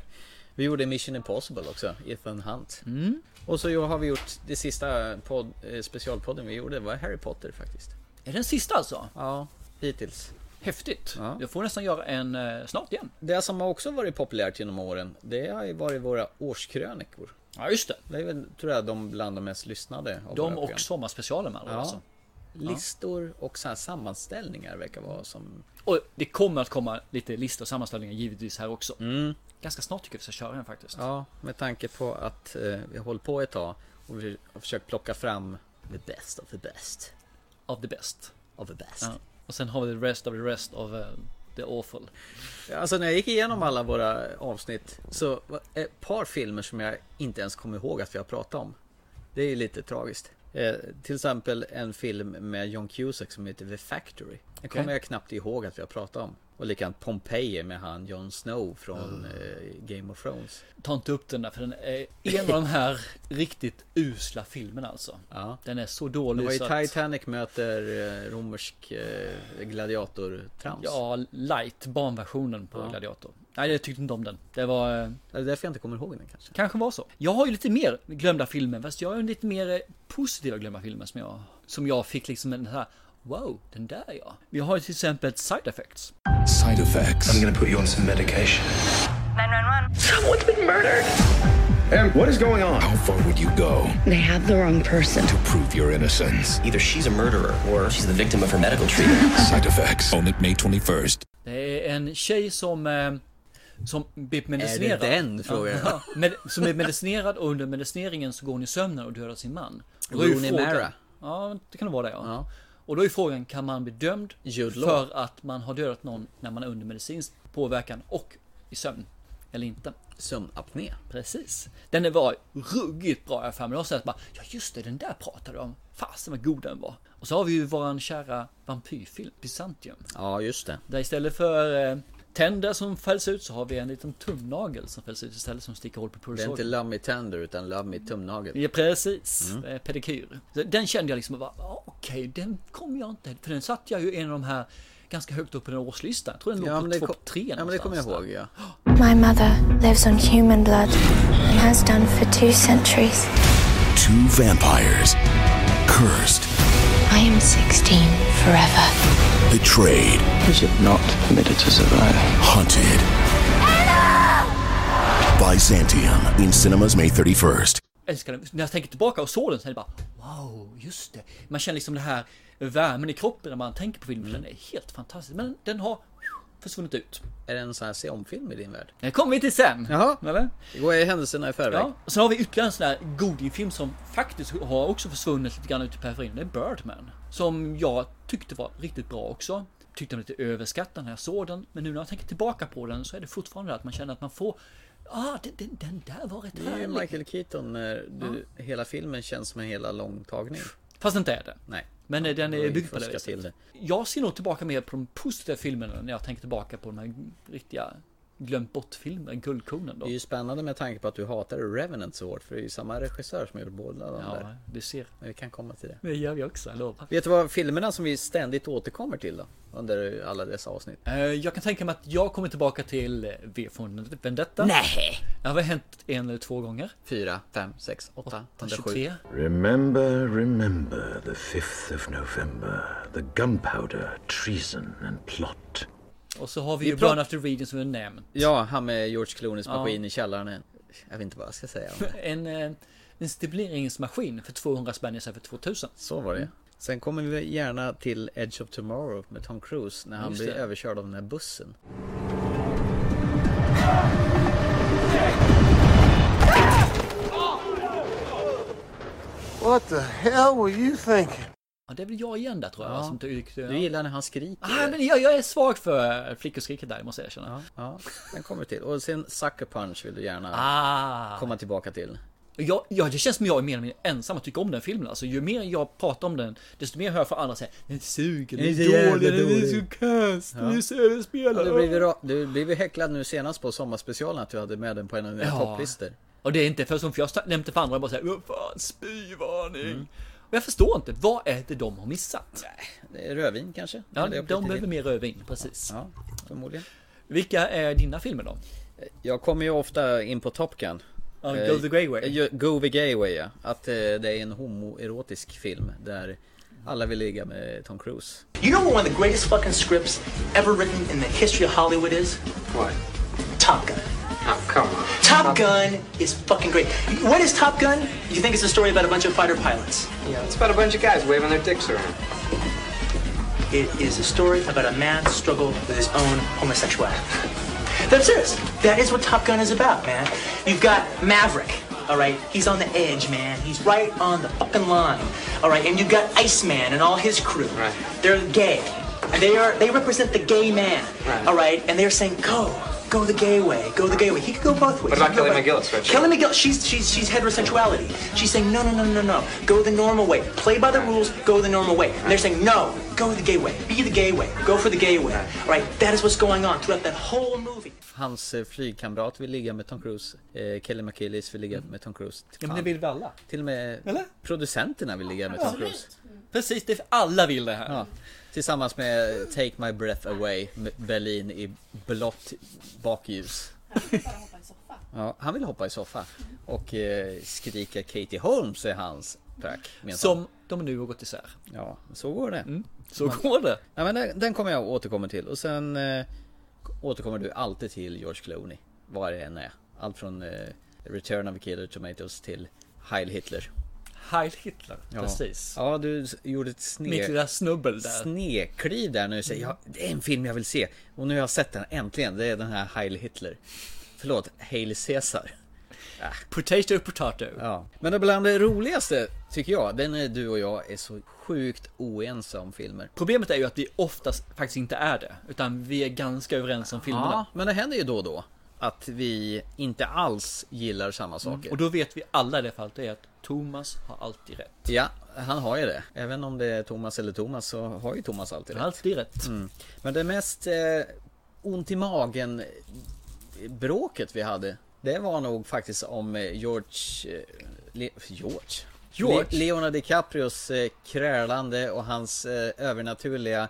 [SPEAKER 2] vi gjorde Mission Impossible också, Ethan Hunt.
[SPEAKER 1] Mm.
[SPEAKER 2] Och så har vi gjort det sista podd, eh, specialpodden vi gjorde, var Harry Potter faktiskt.
[SPEAKER 1] Är den sista alltså?
[SPEAKER 2] Ja, hittills.
[SPEAKER 1] Häftigt.
[SPEAKER 2] Ja.
[SPEAKER 1] Jag får nästan göra en eh, snart igen.
[SPEAKER 2] Det som har också varit populärt genom åren, det har ju varit våra årskrönikor.
[SPEAKER 1] Ja, just det.
[SPEAKER 2] Det är väl, tror jag, de bland de mest lyssnade. Av
[SPEAKER 1] De och andra
[SPEAKER 2] Ja.
[SPEAKER 1] alltså.
[SPEAKER 2] Listor och så här sammanställningar verkar vara som...
[SPEAKER 1] Och det kommer att komma lite listor och sammanställningar givetvis här också.
[SPEAKER 2] Mm.
[SPEAKER 1] Ganska snart tycker jag vi ska köra en faktiskt.
[SPEAKER 2] Ja, med tanke på att eh, vi har hållit på ett tag och vi har försökt plocka fram the best of the best.
[SPEAKER 1] Of the best.
[SPEAKER 2] Of the best.
[SPEAKER 1] Ja. Och sen har vi the rest of the rest of eh, the Awful.
[SPEAKER 2] Alltså när jag gick igenom alla våra avsnitt så var ett par filmer som jag inte ens kommer ihåg att vi har pratat om. Det är ju lite tragiskt. Eh, till exempel en film med John Cusack som heter The Factory. Det kommer
[SPEAKER 1] Okej.
[SPEAKER 2] jag knappt ihåg att vi har pratat om. Och likadant Pompeji med han Jon Snow från eh, Game of Thrones.
[SPEAKER 1] Ta inte upp den där för den är en av de här riktigt usla filmerna alltså.
[SPEAKER 2] Ja.
[SPEAKER 1] Den är så
[SPEAKER 2] Det
[SPEAKER 1] dålig
[SPEAKER 2] var ju
[SPEAKER 1] så att,
[SPEAKER 2] Titanic möter eh, romersk eh, gladiator-trams.
[SPEAKER 1] Ja, light, barnversionen på
[SPEAKER 2] Ja.
[SPEAKER 1] Gladiator. Nej, jag tyckte inte om den. Det var... eh,
[SPEAKER 2] Det är därför jag inte kommer ihåg den kanske.
[SPEAKER 1] Kanske var så. Jag har ju lite mer glömda filmer, fast jag har ju lite mer eh, positiva glömda filmer som jag, som jag fick liksom en här Wow, den där ja. Vi har ju till exempel Side Effects.
[SPEAKER 9] Side effects.
[SPEAKER 8] I'm gonna put you on some medication.
[SPEAKER 19] 911.
[SPEAKER 20] Someone's been murdered.
[SPEAKER 21] Em, what is going on?
[SPEAKER 9] How far would you go
[SPEAKER 20] They have the wrong person.
[SPEAKER 9] to prove your innocence?
[SPEAKER 22] Either she's a murderer or she's the victim of her medical treatment.
[SPEAKER 9] Side effects. Own it May 21st.
[SPEAKER 1] Det är en tjej som eh, som blir medicinerad.
[SPEAKER 2] Är det den, frågar jag?
[SPEAKER 1] Ja, med, som är medicinerad och under medicineringen så går hon i sömnen och dödar sin man.
[SPEAKER 2] Rooney
[SPEAKER 1] frågan-
[SPEAKER 2] Mara.
[SPEAKER 1] Ja, det kan det vara det ja.
[SPEAKER 2] Ja.
[SPEAKER 1] Och då är frågan, kan man bli dömd för att man har dödat någon när man är under medicinsk påverkan och i sömn? Eller inte?
[SPEAKER 2] Sömnapné.
[SPEAKER 1] Precis. Den var ruggigt bra jag för mig. Jag har sett bara, ja just det, den där pratade om. Fasen vad god den var. Och så har vi ju våran kära vampyrfilm, Byzantium.
[SPEAKER 2] Ja, just det.
[SPEAKER 1] Där istället för eh, tänder som fälls ut så har vi en liten tumnagel som fälls ut istället som sticker hål på
[SPEAKER 2] Det är
[SPEAKER 1] pulsådern.
[SPEAKER 2] inte Love Me Tender utan Love Me Tumnagel.
[SPEAKER 1] Ja precis,
[SPEAKER 2] Mm.
[SPEAKER 1] eh, pedikyr. Så den kände jag liksom bara, ah, okej den kom jag inte, för den satt jag ju en av de här ganska högt upp på den årslistan. Jag tror den
[SPEAKER 2] Ja,
[SPEAKER 1] låg på
[SPEAKER 2] det
[SPEAKER 1] topp tre
[SPEAKER 2] Ja, men det kommer jag ihåg ja.
[SPEAKER 16] My mother lives on human blood and has done for two centuries.
[SPEAKER 9] Two vampires. Cursed.
[SPEAKER 16] I am 16 forever.
[SPEAKER 9] Betrayed.
[SPEAKER 22] Is it not permitted to survive?
[SPEAKER 9] Hunted. Byzantium. In cinemas May 31st.
[SPEAKER 1] älskar den. När jag tänker tillbaka och såg den så är det bara wow, just det. Man känner liksom det här värmen i kroppen när man tänker på filmen.
[SPEAKER 2] Mm.
[SPEAKER 1] Den är helt fantastisk. Men den har försvunnit ut.
[SPEAKER 2] Är det en sån här se om-film i din värld?
[SPEAKER 1] Det kommer vi till sen.
[SPEAKER 2] Jaha.
[SPEAKER 1] Eller?
[SPEAKER 2] Det går i händelserna i förväg.
[SPEAKER 1] Ja. Och sen har vi ytterligare en sån här godingfilm som faktiskt har också försvunnit lite grann ut i periferin. Det är Birdman. Som jag tyckte var riktigt bra också. Tyckte den var lite överskattad när jag såg den. Men nu när jag tänker tillbaka på den så är det fortfarande att man känner att man får Ah, den, den, den där var rätt
[SPEAKER 2] Det är
[SPEAKER 1] härlig.
[SPEAKER 2] Michael Keaton när du, hela filmen känns som en hela lång tagning.
[SPEAKER 1] Fast inte är det.
[SPEAKER 2] Nej.
[SPEAKER 1] Men eh, den är byggd på det viset.
[SPEAKER 2] det.
[SPEAKER 1] Jag ser nog tillbaka mer på de positiva filmerna när jag tänker tillbaka på de här riktiga glömt bort-filmerna, guldkornen då.
[SPEAKER 2] Det är ju spännande med tanke på att du hatar Revenant så hårt för det är ju samma regissör som gjort båda de
[SPEAKER 1] Ja,
[SPEAKER 2] där.
[SPEAKER 1] du ser.
[SPEAKER 2] Men vi kan komma till det.
[SPEAKER 1] Det gör vi också, jag lovar.
[SPEAKER 2] Vet du vad filmerna som vi ständigt återkommer till då? Under alla dessa avsnitt?
[SPEAKER 1] Eh, Jag kan tänka mig att jag kommer tillbaka till eh, V för Vendetta.
[SPEAKER 2] Nej!
[SPEAKER 1] Det har hänt en eller två gånger.
[SPEAKER 2] Fyra, fem, sex, åtta, 107.
[SPEAKER 1] 23.
[SPEAKER 21] Remember, remember the 5th of November, the gunpowder, treason and plot.
[SPEAKER 1] Och så har vi,
[SPEAKER 2] Vi
[SPEAKER 1] ju Burn After Reading som vi nämnt.
[SPEAKER 2] Ja, han med George Clooneys
[SPEAKER 1] Ja.
[SPEAKER 2] maskin i källaren. Jag vet inte vad jag ska säga.
[SPEAKER 1] En, eh, en stipuleringsmaskin för 200 spänn istället för 2000.
[SPEAKER 2] Så var det. Sen kommer vi gärna till Edge of Tomorrow med Tom Cruise när han
[SPEAKER 1] Just
[SPEAKER 2] blir
[SPEAKER 1] det.
[SPEAKER 2] överkörd av den här bussen.
[SPEAKER 23] What the hell were you thinking?
[SPEAKER 1] Ja, det är väl jag igen där tror jag.
[SPEAKER 2] Ja.
[SPEAKER 1] Som tyckte,
[SPEAKER 2] Du gillar när han skriker.
[SPEAKER 1] Ah, men jag, jag är svag för flickoskriket där, måste jag erkänna.
[SPEAKER 2] Ja, den kommer till. Och sen Sucker Punch vill du gärna
[SPEAKER 1] Ah.
[SPEAKER 2] komma tillbaka till.
[SPEAKER 1] Jag, ja, det känns som jag är mer eller mindre ensam att tycka om den filmen. Alltså, ju mer jag pratar om den, desto mer hör jag från andra säga Den suger, den
[SPEAKER 2] är så
[SPEAKER 1] dålig, den är
[SPEAKER 2] dålig."
[SPEAKER 1] så kass, den
[SPEAKER 2] Ja.
[SPEAKER 1] är skådespelare.
[SPEAKER 2] Ja, du, blev, du blev ju häcklad nu senast på sommarspecialen att du hade med den på en av dina
[SPEAKER 1] Ja.
[SPEAKER 2] topplistor.
[SPEAKER 1] Och det är inte för som för jag nämnde för andra och bara säger vad fan, spyvarning.
[SPEAKER 2] Mm.
[SPEAKER 1] Och jag förstår inte, vad är det de har missat?
[SPEAKER 2] Det är Rödvin kanske?
[SPEAKER 1] Ja, de behöver mer rödvin, precis.
[SPEAKER 2] Ja, förmodligen.
[SPEAKER 1] Vilka är dina filmer då?
[SPEAKER 2] Jag kommer ju ofta in på Top Gun.
[SPEAKER 1] Ja,
[SPEAKER 2] Eh,
[SPEAKER 1] Go the Gay Way.
[SPEAKER 2] ju- Go the Gay Way ja. Att eh, det är en homoerotisk film där alla vill ligga med Tom Cruise.
[SPEAKER 24] You know what one of the greatest fucking scripts ever written in the history of Hollywood is? What? Top Gun. Oh, come on. Top Gun is fucking great. What is Top Gun? You think it's a story about a bunch of fighter pilots?
[SPEAKER 25] Yeah, it's about a bunch of guys waving their dicks around.
[SPEAKER 24] It is a story about a man's struggle with his own homosexuality. That's serious. That is what Top Gun is about, man. You've got Maverick, all right? He's on the edge, man. He's right on the fucking line, all right? And you've got Iceman and all his crew. Right. They're gay, And they are they represent the gay man. All right, and they're saying go. Go the gay way. Go the gay way. He could go both ways.
[SPEAKER 26] What about Kelly McGillis, Reggie?
[SPEAKER 24] Kelly McGill, she's she's she's heterosexuality. She's saying no, no, no, no, no. Go the normal way. Play by the rules. Go the normal way. And they're saying no. Go the gay way. Be the gay way. Go for the gay way. All right. That is what's going on throughout that whole movie.
[SPEAKER 2] Hans eh, flygkamrat vill ligga med Tom Cruise. Eh, Kelly McKillis vill ligga med Tom Cruise.
[SPEAKER 1] Ja, men det vill vi alla.
[SPEAKER 2] Till och med
[SPEAKER 1] Eller?
[SPEAKER 2] producenterna vill ligga med Tom Cruise.
[SPEAKER 1] Precis, det är alla vill det här.
[SPEAKER 2] Ja. Tillsammans med Take My Breath Away, Berlin i blått bakljus. Ja, han vill hoppa i soffa. Och eh, skrika Katie Holmes är hans track. han.
[SPEAKER 1] Som de nu har gått isär.
[SPEAKER 2] Ja, så går det.
[SPEAKER 1] så går det.
[SPEAKER 2] Ja, men den, den kommer jag återkomma till. Och sen eh, återkommer du alltid till George Clooney. Vad det än är. Allt från eh, Return of the Killer Tomatoes till Heil Hitler.
[SPEAKER 1] Heil Hitler,
[SPEAKER 2] Ja.
[SPEAKER 1] precis.
[SPEAKER 2] Ja, du gjorde ett sne...
[SPEAKER 1] Mitt lilla snubbel där.
[SPEAKER 2] snekliv där när du säger ja, det är en film jag vill se. Och nu har jag sett den äntligen. Det är den här Heil Hitler. Förlåt, Hail Caesar.
[SPEAKER 1] Potato potato.
[SPEAKER 2] Ja. Men bland det roligaste tycker jag, den är du och jag är så sjukt oense om filmer.
[SPEAKER 1] Problemet är ju att vi oftast faktiskt inte är det. Utan vi är ganska överens om filmerna.
[SPEAKER 2] Ja, men det händer ju då och då att vi inte alls gillar samma saker.
[SPEAKER 1] Mm. Och då vet vi alla i det fallet är att Thomas har alltid rätt.
[SPEAKER 2] Ja, han har ju det. Även om det är Thomas eller Thomas så har ju Thomas alltid rätt.
[SPEAKER 1] Alltid rätt.
[SPEAKER 2] Mm. Men det mest eh, ont i magen eh, bråket vi hade Det var nog faktiskt om eh, George eh, Le, George?
[SPEAKER 1] George?
[SPEAKER 2] Le, Leonardo DiCaprios eh, krälande och hans eh, övernaturliga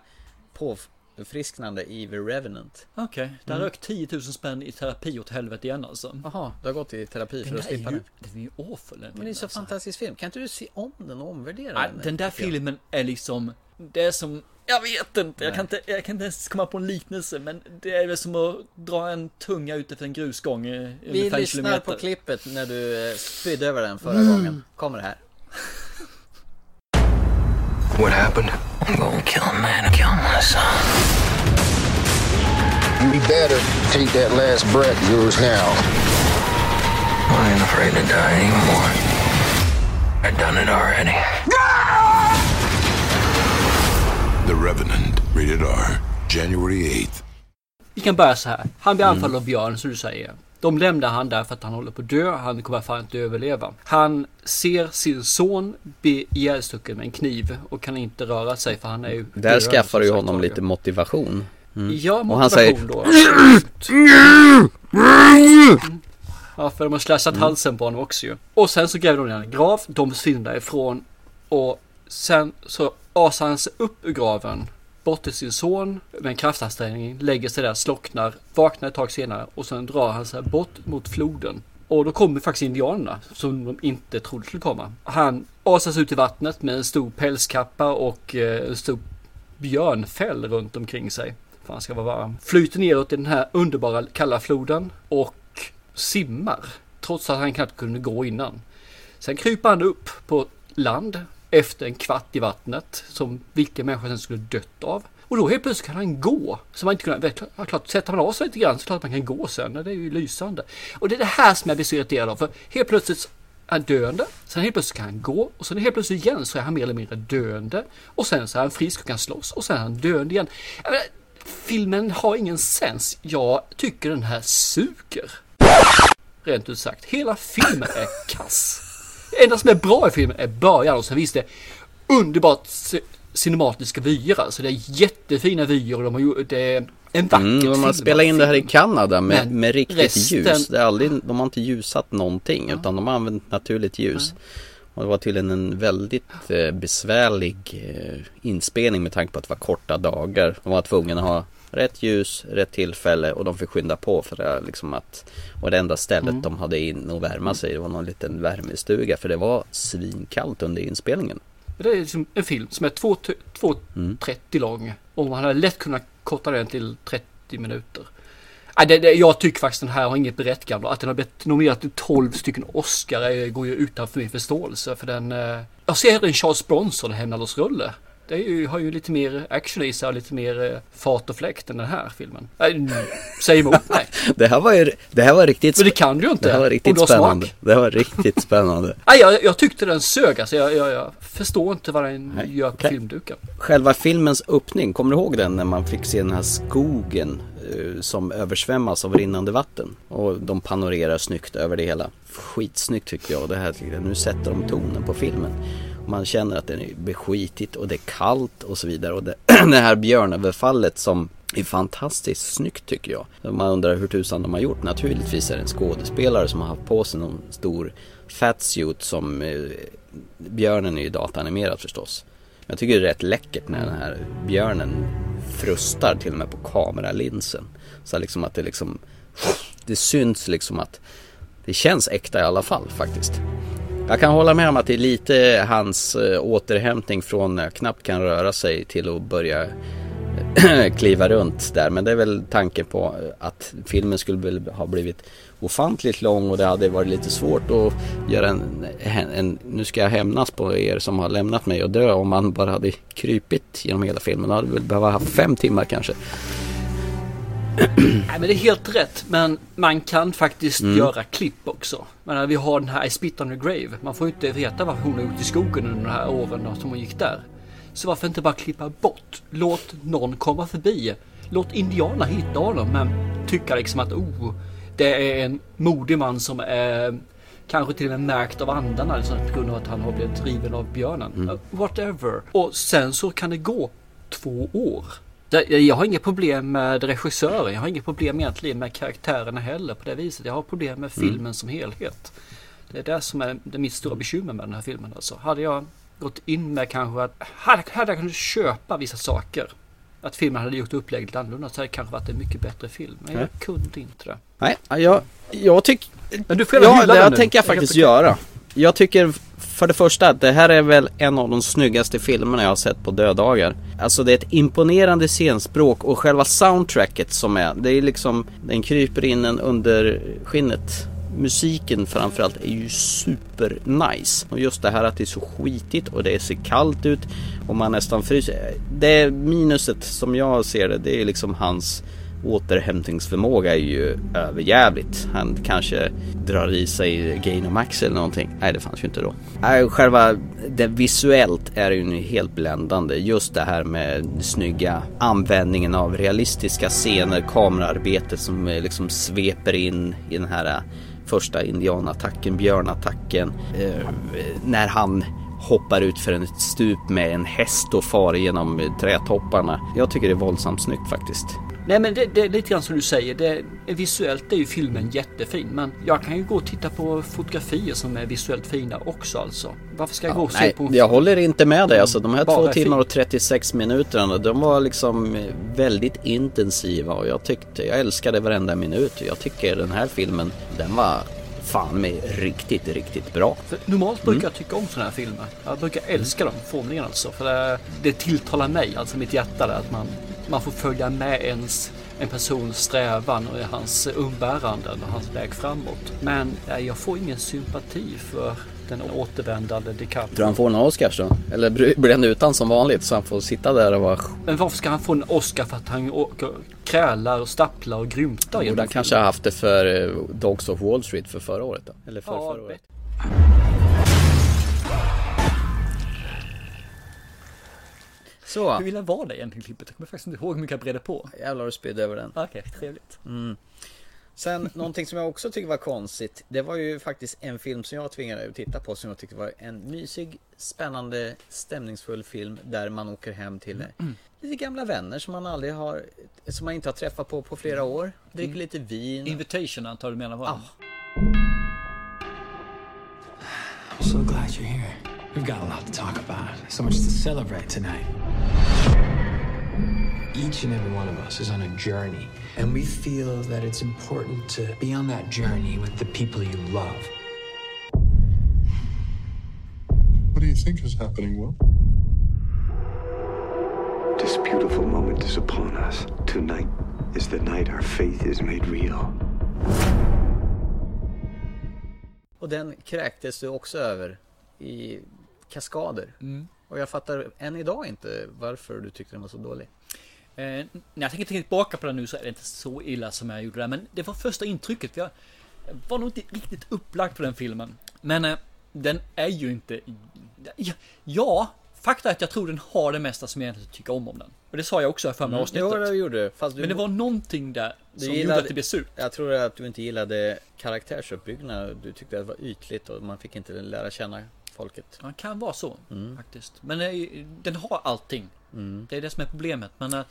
[SPEAKER 2] påfrisknande i The Revenant
[SPEAKER 1] Okej, där
[SPEAKER 2] Mm.
[SPEAKER 1] rök 10 000 spänn i terapi åt helvete igen alltså.
[SPEAKER 2] Jaha, du har gått i terapi för
[SPEAKER 1] Den
[SPEAKER 2] att slippa det
[SPEAKER 1] den är ju awful den
[SPEAKER 2] Men det är så
[SPEAKER 1] filmen, alltså.
[SPEAKER 2] fantastisk film, kan inte du se om den och omvärdera
[SPEAKER 1] Nej,
[SPEAKER 2] den?
[SPEAKER 1] den där filmen är liksom, det är som, jag vet inte, jag kan inte, jag kan inte ens komma på en liknelse, men det är väl som att dra en tunga ut efter en grusgång eh, i
[SPEAKER 2] Vi
[SPEAKER 1] ungefär en
[SPEAKER 2] lyssnar
[SPEAKER 1] kilometer.
[SPEAKER 2] på klippet när du eh, spydde över den förra gången. Kommer det här.
[SPEAKER 27] What happened? I'm gonna kill a man and kill my son.
[SPEAKER 28] You better take that last breath of yours now.
[SPEAKER 27] I ain't afraid to die anymore. I've done it already.
[SPEAKER 9] The Revenant, rated R, January 8th.
[SPEAKER 14] Vi kan börja så här. Han blir
[SPEAKER 9] Mm.
[SPEAKER 14] anfallen av björn som du säger. De lämnar han där för att han håller på att dö. Han kommer fan inte överleva. Han ser sin son bli ihjälstucken med en kniv och kan inte röra sig för han är ju
[SPEAKER 29] Där
[SPEAKER 14] döende,
[SPEAKER 29] skaffar du ju honom lite motivation. Mm.
[SPEAKER 14] Ja,
[SPEAKER 29] Och han säger
[SPEAKER 14] motivation då. Ja, för de har slashat
[SPEAKER 29] Mm.
[SPEAKER 14] halsen på honom också ju. Och sen så gräver de ner en grav. De försvinner därifrån. Och sen så asar han sig upp ur graven. Bort till sin son med en kraftansträngning. Lägger sig där, slocknar. Vaknar ett tag senare. Och sen drar han sig bort mot floden. Och då kommer faktiskt indianerna som de inte trodde skulle komma. Han asas ut i vattnet med en stor pälskappa och eh, en stor björnfäll runt omkring sig. För han ska vara varm. Flyter neråt i den här underbara kalla floden och simmar. Trots att han knappt kunde gå innan. Sen kryper han upp på land efter en kvart i vattnet som vilken människa sen skulle dött av. Och då helt plötsligt kan han gå. Så man inte kunde, ja, klart, sätter man av sig lite grann så klart man kan gå sen. Det är ju lysande. Och det är det här som jag blir så irriterad av. För helt plötsligt är han döende. Sen helt plötsligt kan han gå. Och sen helt plötsligt igen så är han mer eller mindre döende. Och sen så är han frisk och kan slåss. Och sen är han döende igen. Jag menar, filmen har ingen sens. Jag tycker den här suger. Rent ut sagt. Hela filmen är kass. Enda som är bra i filmen är början och sen visst det underbart ci- cinematiska vyer. Alltså det är jättefina vyer och de har gjort det är en vacker
[SPEAKER 29] Mm, de har spelat in det här i. Kanada med,
[SPEAKER 14] Men
[SPEAKER 29] med riktigt
[SPEAKER 14] resten-
[SPEAKER 29] ljus. Det är aldrig, de har inte ljusat någonting utan de har använt naturligt ljus. Och det var tydligen en väldigt eh, besvärlig eh, inspelning med tanke på att det var korta dagar. De var tvungna att ha rätt ljus, rätt tillfälle och de fick skynda på för det liksom att och det enda stället
[SPEAKER 14] Mm.
[SPEAKER 29] de hade in och värma sig det var någon liten värmestuga för det var svinkallt under inspelningen.
[SPEAKER 14] Det är liksom en film som är 2.30 lång och man hade lätt kunnat korta den till 30 minuter. Nej, det, det, jag tycker faktiskt den här har inget berättigande. Att den har blivit nominerad till 12 stycken Oscar går ju utanför min förståelse. För den... Eh, jag ser en Charles Bronson Hämnarlos rulle. Det ju, har ju lite mer action i sig och lite mer eh, fart och fläkt än den här filmen. Äh, säg emot mig.
[SPEAKER 2] Det här var ju, det här var riktigt
[SPEAKER 14] Men det kan du ju inte.
[SPEAKER 2] Det här var riktigt spännande.
[SPEAKER 14] smak.
[SPEAKER 2] Det var riktigt spännande.
[SPEAKER 14] Nej, jag, jag tyckte den sög alltså. Jag, jag, jag förstår inte vad den gör på
[SPEAKER 2] okej.
[SPEAKER 14] filmduken.
[SPEAKER 2] Själva filmens öppning, kommer du ihåg den när man fick se den här skogen eh, som översvämmas av rinnande vatten? Och de panorerar snyggt över det hela. Skitsnyggt tyckte jag. Det här, nu sätter de tonen på filmen. Man känner att den är beskitigt och det är kallt och så vidare. Och det, det här björnöverfallet som är fantastiskt snyggt tycker jag. Man undrar hur tusan de har gjort. Naturligtvis är det en skådespelare som har haft på sig någon stor fatsuit som eh, björnen är ju datanimerad förstås. Jag tycker det är rätt läckert när den här björnen frustar till och med på kameralinsen. Så liksom att det liksom Det syns liksom att Det känns äkta i alla fall faktiskt. Jag kan hålla med om att det är lite hans eh, återhämtning från när jag knappt kan röra sig till att börja eh, kliva runt där. Men det är väl tanken på att filmen skulle väl ha blivit ofantligt lång och det hade varit lite svårt att göra en, en, nu ska jag hämnas på er som har lämnat mig och dö om man bara hade krypit genom hela filmen. Då hade väl behövt ha fem timmar kanske.
[SPEAKER 14] Nej men det är helt rätt. Men man kan faktiskt
[SPEAKER 2] Mm.
[SPEAKER 14] göra klipp också. Men vi har den här I spit on the grave. Man får ju inte veta vad hon har gjort i skogen under de här åren då som hon gick där. Så varför inte bara klippa bort? Låt någon komma förbi. Låt indianerna hitta honom men tycka liksom att oh, det är en modig man som är kanske till och med märkt av andarna liksom, på grund av att han har blivit driven av björnen.
[SPEAKER 2] Mm.
[SPEAKER 14] Uh, Whatever. Och sen så kan det gå två år. Jag har inget problem med regissören. Jag har inget problem egentligen med karaktärerna heller på det viset. Jag har problem med
[SPEAKER 2] Mm.
[SPEAKER 14] filmen som helhet. Det är det som är det mitt stora bekymmer med den här filmen. Alltså. Hade jag gått in med kanske att hade, hade jag kunnat köpa vissa saker. Att filmen hade gjort upplägget annorlunda så hade det kanske varit en mycket bättre film. Men jag
[SPEAKER 2] Nej.
[SPEAKER 14] kunde inte det.
[SPEAKER 2] Nej, jag, jag tycker...
[SPEAKER 14] Men du får
[SPEAKER 2] Ja,
[SPEAKER 14] hylla
[SPEAKER 2] det
[SPEAKER 14] den
[SPEAKER 2] här
[SPEAKER 14] nu.
[SPEAKER 2] tänker jag faktiskt
[SPEAKER 14] okej.
[SPEAKER 2] göra. Jag tycker för det första det här är väl en av de snyggaste filmerna jag har sett på döddagar. Alltså det är ett imponerande scenspråk och själva soundtracket som är, det är liksom, den kryper in en under skinnet. Musiken framförallt är ju super nice. Och just det här att det är så skitigt och det ser kallt ut och man nästan fryser. Det minuset som jag ser det, det är liksom hans återhämtningsförmåga är ju överjävligt. Han kanske drar i sig Gainomax eller någonting. Nej, det fanns ju inte då. Själva det visuellt är ju helt bländande. Just det här med snygga användningen av realistiska scener, kameraarbetet som eh, liksom sveper in i den här eh, första indianattacken, björnattacken. Eh, när han hoppar ut för ett stup med en häst och far genom trädtopparna. Jag tycker det är våldsamt snyggt faktiskt.
[SPEAKER 14] Nej men det, det är lite grann som du säger. Det, visuellt är ju filmen jättefin. Men jag kan ju gå och titta på fotografier som är visuellt fina också alltså. Varför ska jag gå och se
[SPEAKER 2] Nej,
[SPEAKER 14] på en
[SPEAKER 2] jag håller inte med dig. Alltså, de här två timmar och 36 minuterna, de var liksom eh, väldigt intensiva och jag tyckte, jag älskade varenda minut. Jag tycker den här filmen, den var fan mig riktigt, riktigt bra.
[SPEAKER 14] För normalt brukar
[SPEAKER 2] Mm.
[SPEAKER 14] jag tycka om sådana här filmer. Jag brukar älska dem formligen alltså. För det, det tilltalar mig, alltså mitt hjärta där, att man, man får följa med ens en persons strävan och hans umbäranden och hans väg framåt. Men jag får ingen sympati för den återvändande DiCaprio.
[SPEAKER 2] Tror han får en Oscars då? Eller blir den utan som vanligt så han får sitta där och vara...
[SPEAKER 14] Men varför ska han få en Oscar för att han åker, krälar och stapplar och grymtar
[SPEAKER 2] Borde han kanske ha haft det för eh, Dogs of Wall Street för förra året då? Eller för
[SPEAKER 14] Ja,
[SPEAKER 2] förra året? Så.
[SPEAKER 14] Hur illa var det egentligen klippet? Jag kommer faktiskt inte ihåg hur mycket jag bredde på.
[SPEAKER 2] Jävlar du spydde över den.
[SPEAKER 14] Okej, trevligt.
[SPEAKER 2] Mm. Sen någonting som jag också tycker var konstigt. Det var ju faktiskt en film som jag tvingade att titta på som jag tyckte var en mysig, spännande, stämningsfull film där man åker hem till
[SPEAKER 14] Mm.
[SPEAKER 2] lite gamla vänner som man aldrig har, som man inte har träffat på på flera år. Dricker
[SPEAKER 14] Mm.
[SPEAKER 2] lite vin.
[SPEAKER 14] Invitation antar du menar var
[SPEAKER 2] Ah.
[SPEAKER 8] I'm so glad you're here. We've got a lot to talk about, so much to celebrate tonight. Each and every one of us is on a journey, and we feel that it's important to be on that journey with the people you love.
[SPEAKER 30] What do you think is happening, Will?
[SPEAKER 21] This beautiful moment is upon us. Tonight is the night our faith is made real.
[SPEAKER 2] Och den kräktes du också över i kaskader.
[SPEAKER 14] Mm.
[SPEAKER 2] Och jag fattar än idag inte varför du tyckte den var så dålig.
[SPEAKER 1] Eh, när jag tänker tillbaka på den nu så är det inte så illa som jag gjorde det. Men det var första intrycket. Jag var nog inte riktigt upplagd på den filmen. Men eh, den är ju inte... Ja, ja, fakta är att jag tror den har det mesta som jag egentligen tycker om om den. Och det sa jag också för mig
[SPEAKER 2] Mm,
[SPEAKER 1] avsnittet.
[SPEAKER 2] jo, det gjorde du. Fast du-
[SPEAKER 1] Men det var någonting där som
[SPEAKER 2] gillade-
[SPEAKER 1] gjorde att det blev surt.
[SPEAKER 2] Jag tror att du inte gillade karaktärsuppbyggnaden. Du tyckte att det var ytligt och man fick inte lära känna folket.
[SPEAKER 1] Man kan vara så
[SPEAKER 2] Mm.
[SPEAKER 1] faktiskt. Men eh, den har allting.
[SPEAKER 2] Mm.
[SPEAKER 1] Det är det som är problemet. Men eh,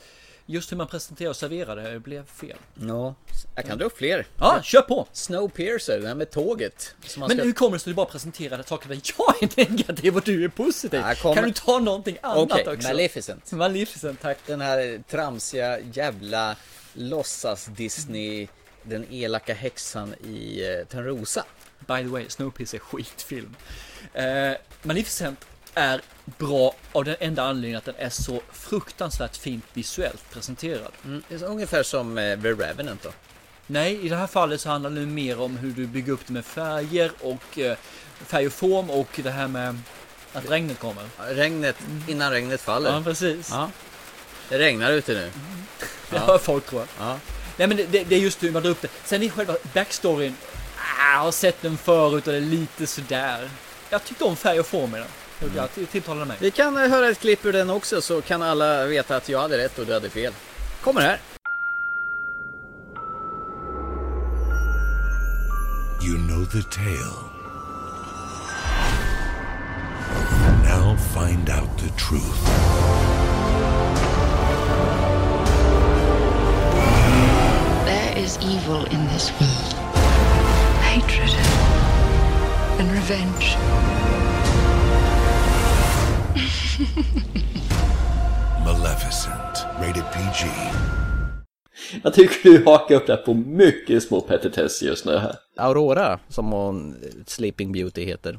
[SPEAKER 1] just hur man presenterar och serverar det blev fel.
[SPEAKER 2] Ja, jag kan dra upp fler.
[SPEAKER 1] Ja, kör på!
[SPEAKER 2] Snowpiercer, det här med tåget.
[SPEAKER 1] Men
[SPEAKER 2] ska-
[SPEAKER 1] hur kommer det sig att du bara presenterar saker där jag är negativ och du är positiv?
[SPEAKER 2] Kommer-
[SPEAKER 1] Kan du ta någonting annat
[SPEAKER 2] Okej,
[SPEAKER 1] också?
[SPEAKER 2] Maleficent.
[SPEAKER 1] Maleficent, tack.
[SPEAKER 2] Den här tramsiga jävla låtsas-Disney, den elaka häxan i eh, Törnrosa.
[SPEAKER 1] By the way, Snowpiercer är skitfilm. Eh, Maleficent är bra av den enda anledningen att den är så fruktansvärt fint visuellt presenterad.
[SPEAKER 2] Mm, det är ungefär som eh, The Revenant då.
[SPEAKER 1] Nej, i det här fallet så handlar det mer om hur du bygger upp det med färger och eh, färg och form och det här med att regnet kommer.
[SPEAKER 2] Regnet, innan regnet faller.
[SPEAKER 1] Ja, precis.
[SPEAKER 2] Ja. Det regnar ute nu.
[SPEAKER 1] Det hör folk tror jag.
[SPEAKER 2] Ja.
[SPEAKER 1] Nej men det, det, är just hur man drar upp det. Sen är själva backstoryn, ah, jag har sett den förut och det är lite sådär. Jag tyckte om färg och form i den.
[SPEAKER 2] Mm.
[SPEAKER 1] Jag till- tilltalade mig.
[SPEAKER 2] Vi kan eh, höra ett klipp ur den också så kan alla veta att jag hade rätt och du hade fel. Kommer här.
[SPEAKER 9] You know the tale. Now find out the truth.
[SPEAKER 10] There is evil in this world. Hatred and revenge.
[SPEAKER 9] Maleficent. Rated PG.
[SPEAKER 4] Jag tycker du hakar upp där på mycket små petitesser just nu här.
[SPEAKER 2] Aurora, som hon eh, Sleeping Beauty heter.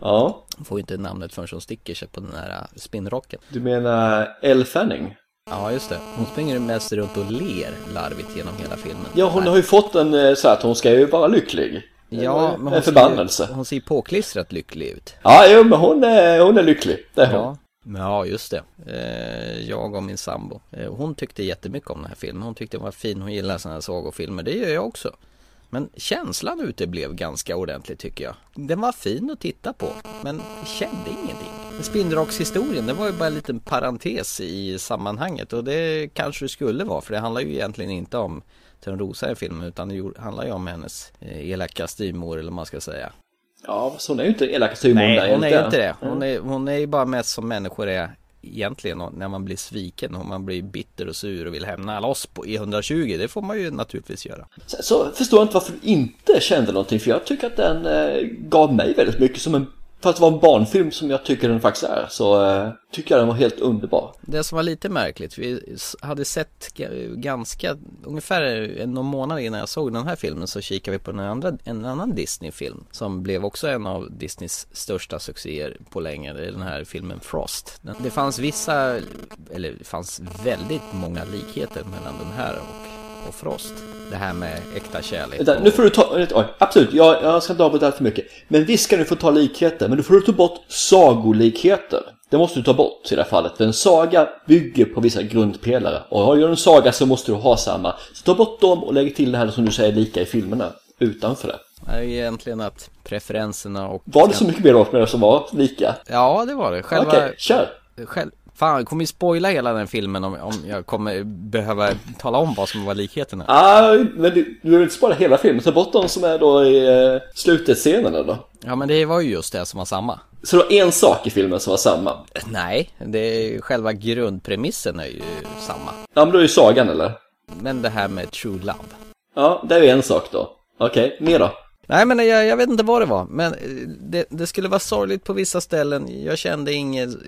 [SPEAKER 4] Ja.
[SPEAKER 2] Hon får inte namnet förrän hon sticker sig på den här eh, spinnrocken.
[SPEAKER 4] Du menar Elle Fanning?
[SPEAKER 2] Ja, just det. Hon springer mest runt och ler larvigt genom hela filmen.
[SPEAKER 4] Ja, hon har ju fått en eh, så att hon ska ju vara lycklig.
[SPEAKER 2] Ja, men
[SPEAKER 4] en
[SPEAKER 2] hon
[SPEAKER 4] förbannelse.
[SPEAKER 2] Ser, hon ser påklistrat lycklig ut.
[SPEAKER 4] Ja, jo, men hon är, hon är lycklig. Det är hon.
[SPEAKER 2] Ja, ja just det. Eh, jag och min sambo. Eh, hon tyckte jättemycket om den här filmen. Hon tyckte den var fin. Hon gillar sådana här sagofilmer. Det gör jag också. Men känslan ute blev ganska ordentlig tycker jag. Den var fin att titta på, men kände ingenting. Spindelrockshistorien, det var ju bara en liten parentes i sammanhanget och det kanske det skulle vara för det handlar ju egentligen inte om Törnrosa i filmen utan det handlar ju om hennes eh, elaka styvmor eller vad man ska säga.
[SPEAKER 4] Ja, så hon är ju inte elaka styvmor där
[SPEAKER 2] Nej, hon är ju inte det. Hon är, hon är ju bara mest som människor är egentligen när man blir sviken och man blir bitter och sur och vill hämna loss på i 120. Det får man ju naturligtvis göra.
[SPEAKER 4] Så, så förstår jag inte varför du inte kände någonting för jag tycker att den eh, gav mig väldigt mycket som en för att vara en barnfilm som jag tycker den faktiskt är så eh, tycker jag den var helt underbar.
[SPEAKER 2] Det som var lite märkligt, vi hade sett ganska, ungefär någon månad innan jag såg den här filmen så kikade vi på en, andra, en annan Disney-film som blev också en av Disneys största succéer på länge, den här filmen Frost. Det fanns vissa, eller det fanns väldigt många likheter mellan den här och, och Frost. Det här med äkta kärlek.
[SPEAKER 4] Vänta, nu får du ta, oj, absolut, jag, jag ska inte avbryta allt för mycket. Men visst ska du få ta likheter, men då får du ta bort sagolikheter. Det måste du ta bort i det här fallet, för en saga bygger på vissa grundpelare. Och har du en saga så måste du ha samma. Så ta bort dem och lägg till det här som du säger lika i filmerna, utanför det.
[SPEAKER 2] Är egentligen att preferenserna och...
[SPEAKER 4] Var det så mycket mer då med det som var lika?
[SPEAKER 2] Ja, det var det. Själva...
[SPEAKER 4] Okej, kör!
[SPEAKER 2] Själv... Fan, jag kommer ju spoila hela den filmen om, om jag kommer behöva tala om vad som var likheterna.
[SPEAKER 4] Ah, men du, du vill inte spara hela filmen, ta bort de som är då i eh, slutet scenerna då.
[SPEAKER 2] Ja, men det var ju just det som var samma.
[SPEAKER 4] Så det var en sak i filmen som var samma?
[SPEAKER 2] Nej, det är, själva grundpremissen är ju samma.
[SPEAKER 4] Ja, men då är ju sagan eller?
[SPEAKER 2] Men det här med true love.
[SPEAKER 4] Ja, det är ju en sak då. Okej, mer då?
[SPEAKER 2] Nej, men jag, jag vet inte vad det var. Men eh, det, det skulle vara sorgligt på vissa ställen. Jag kände ingen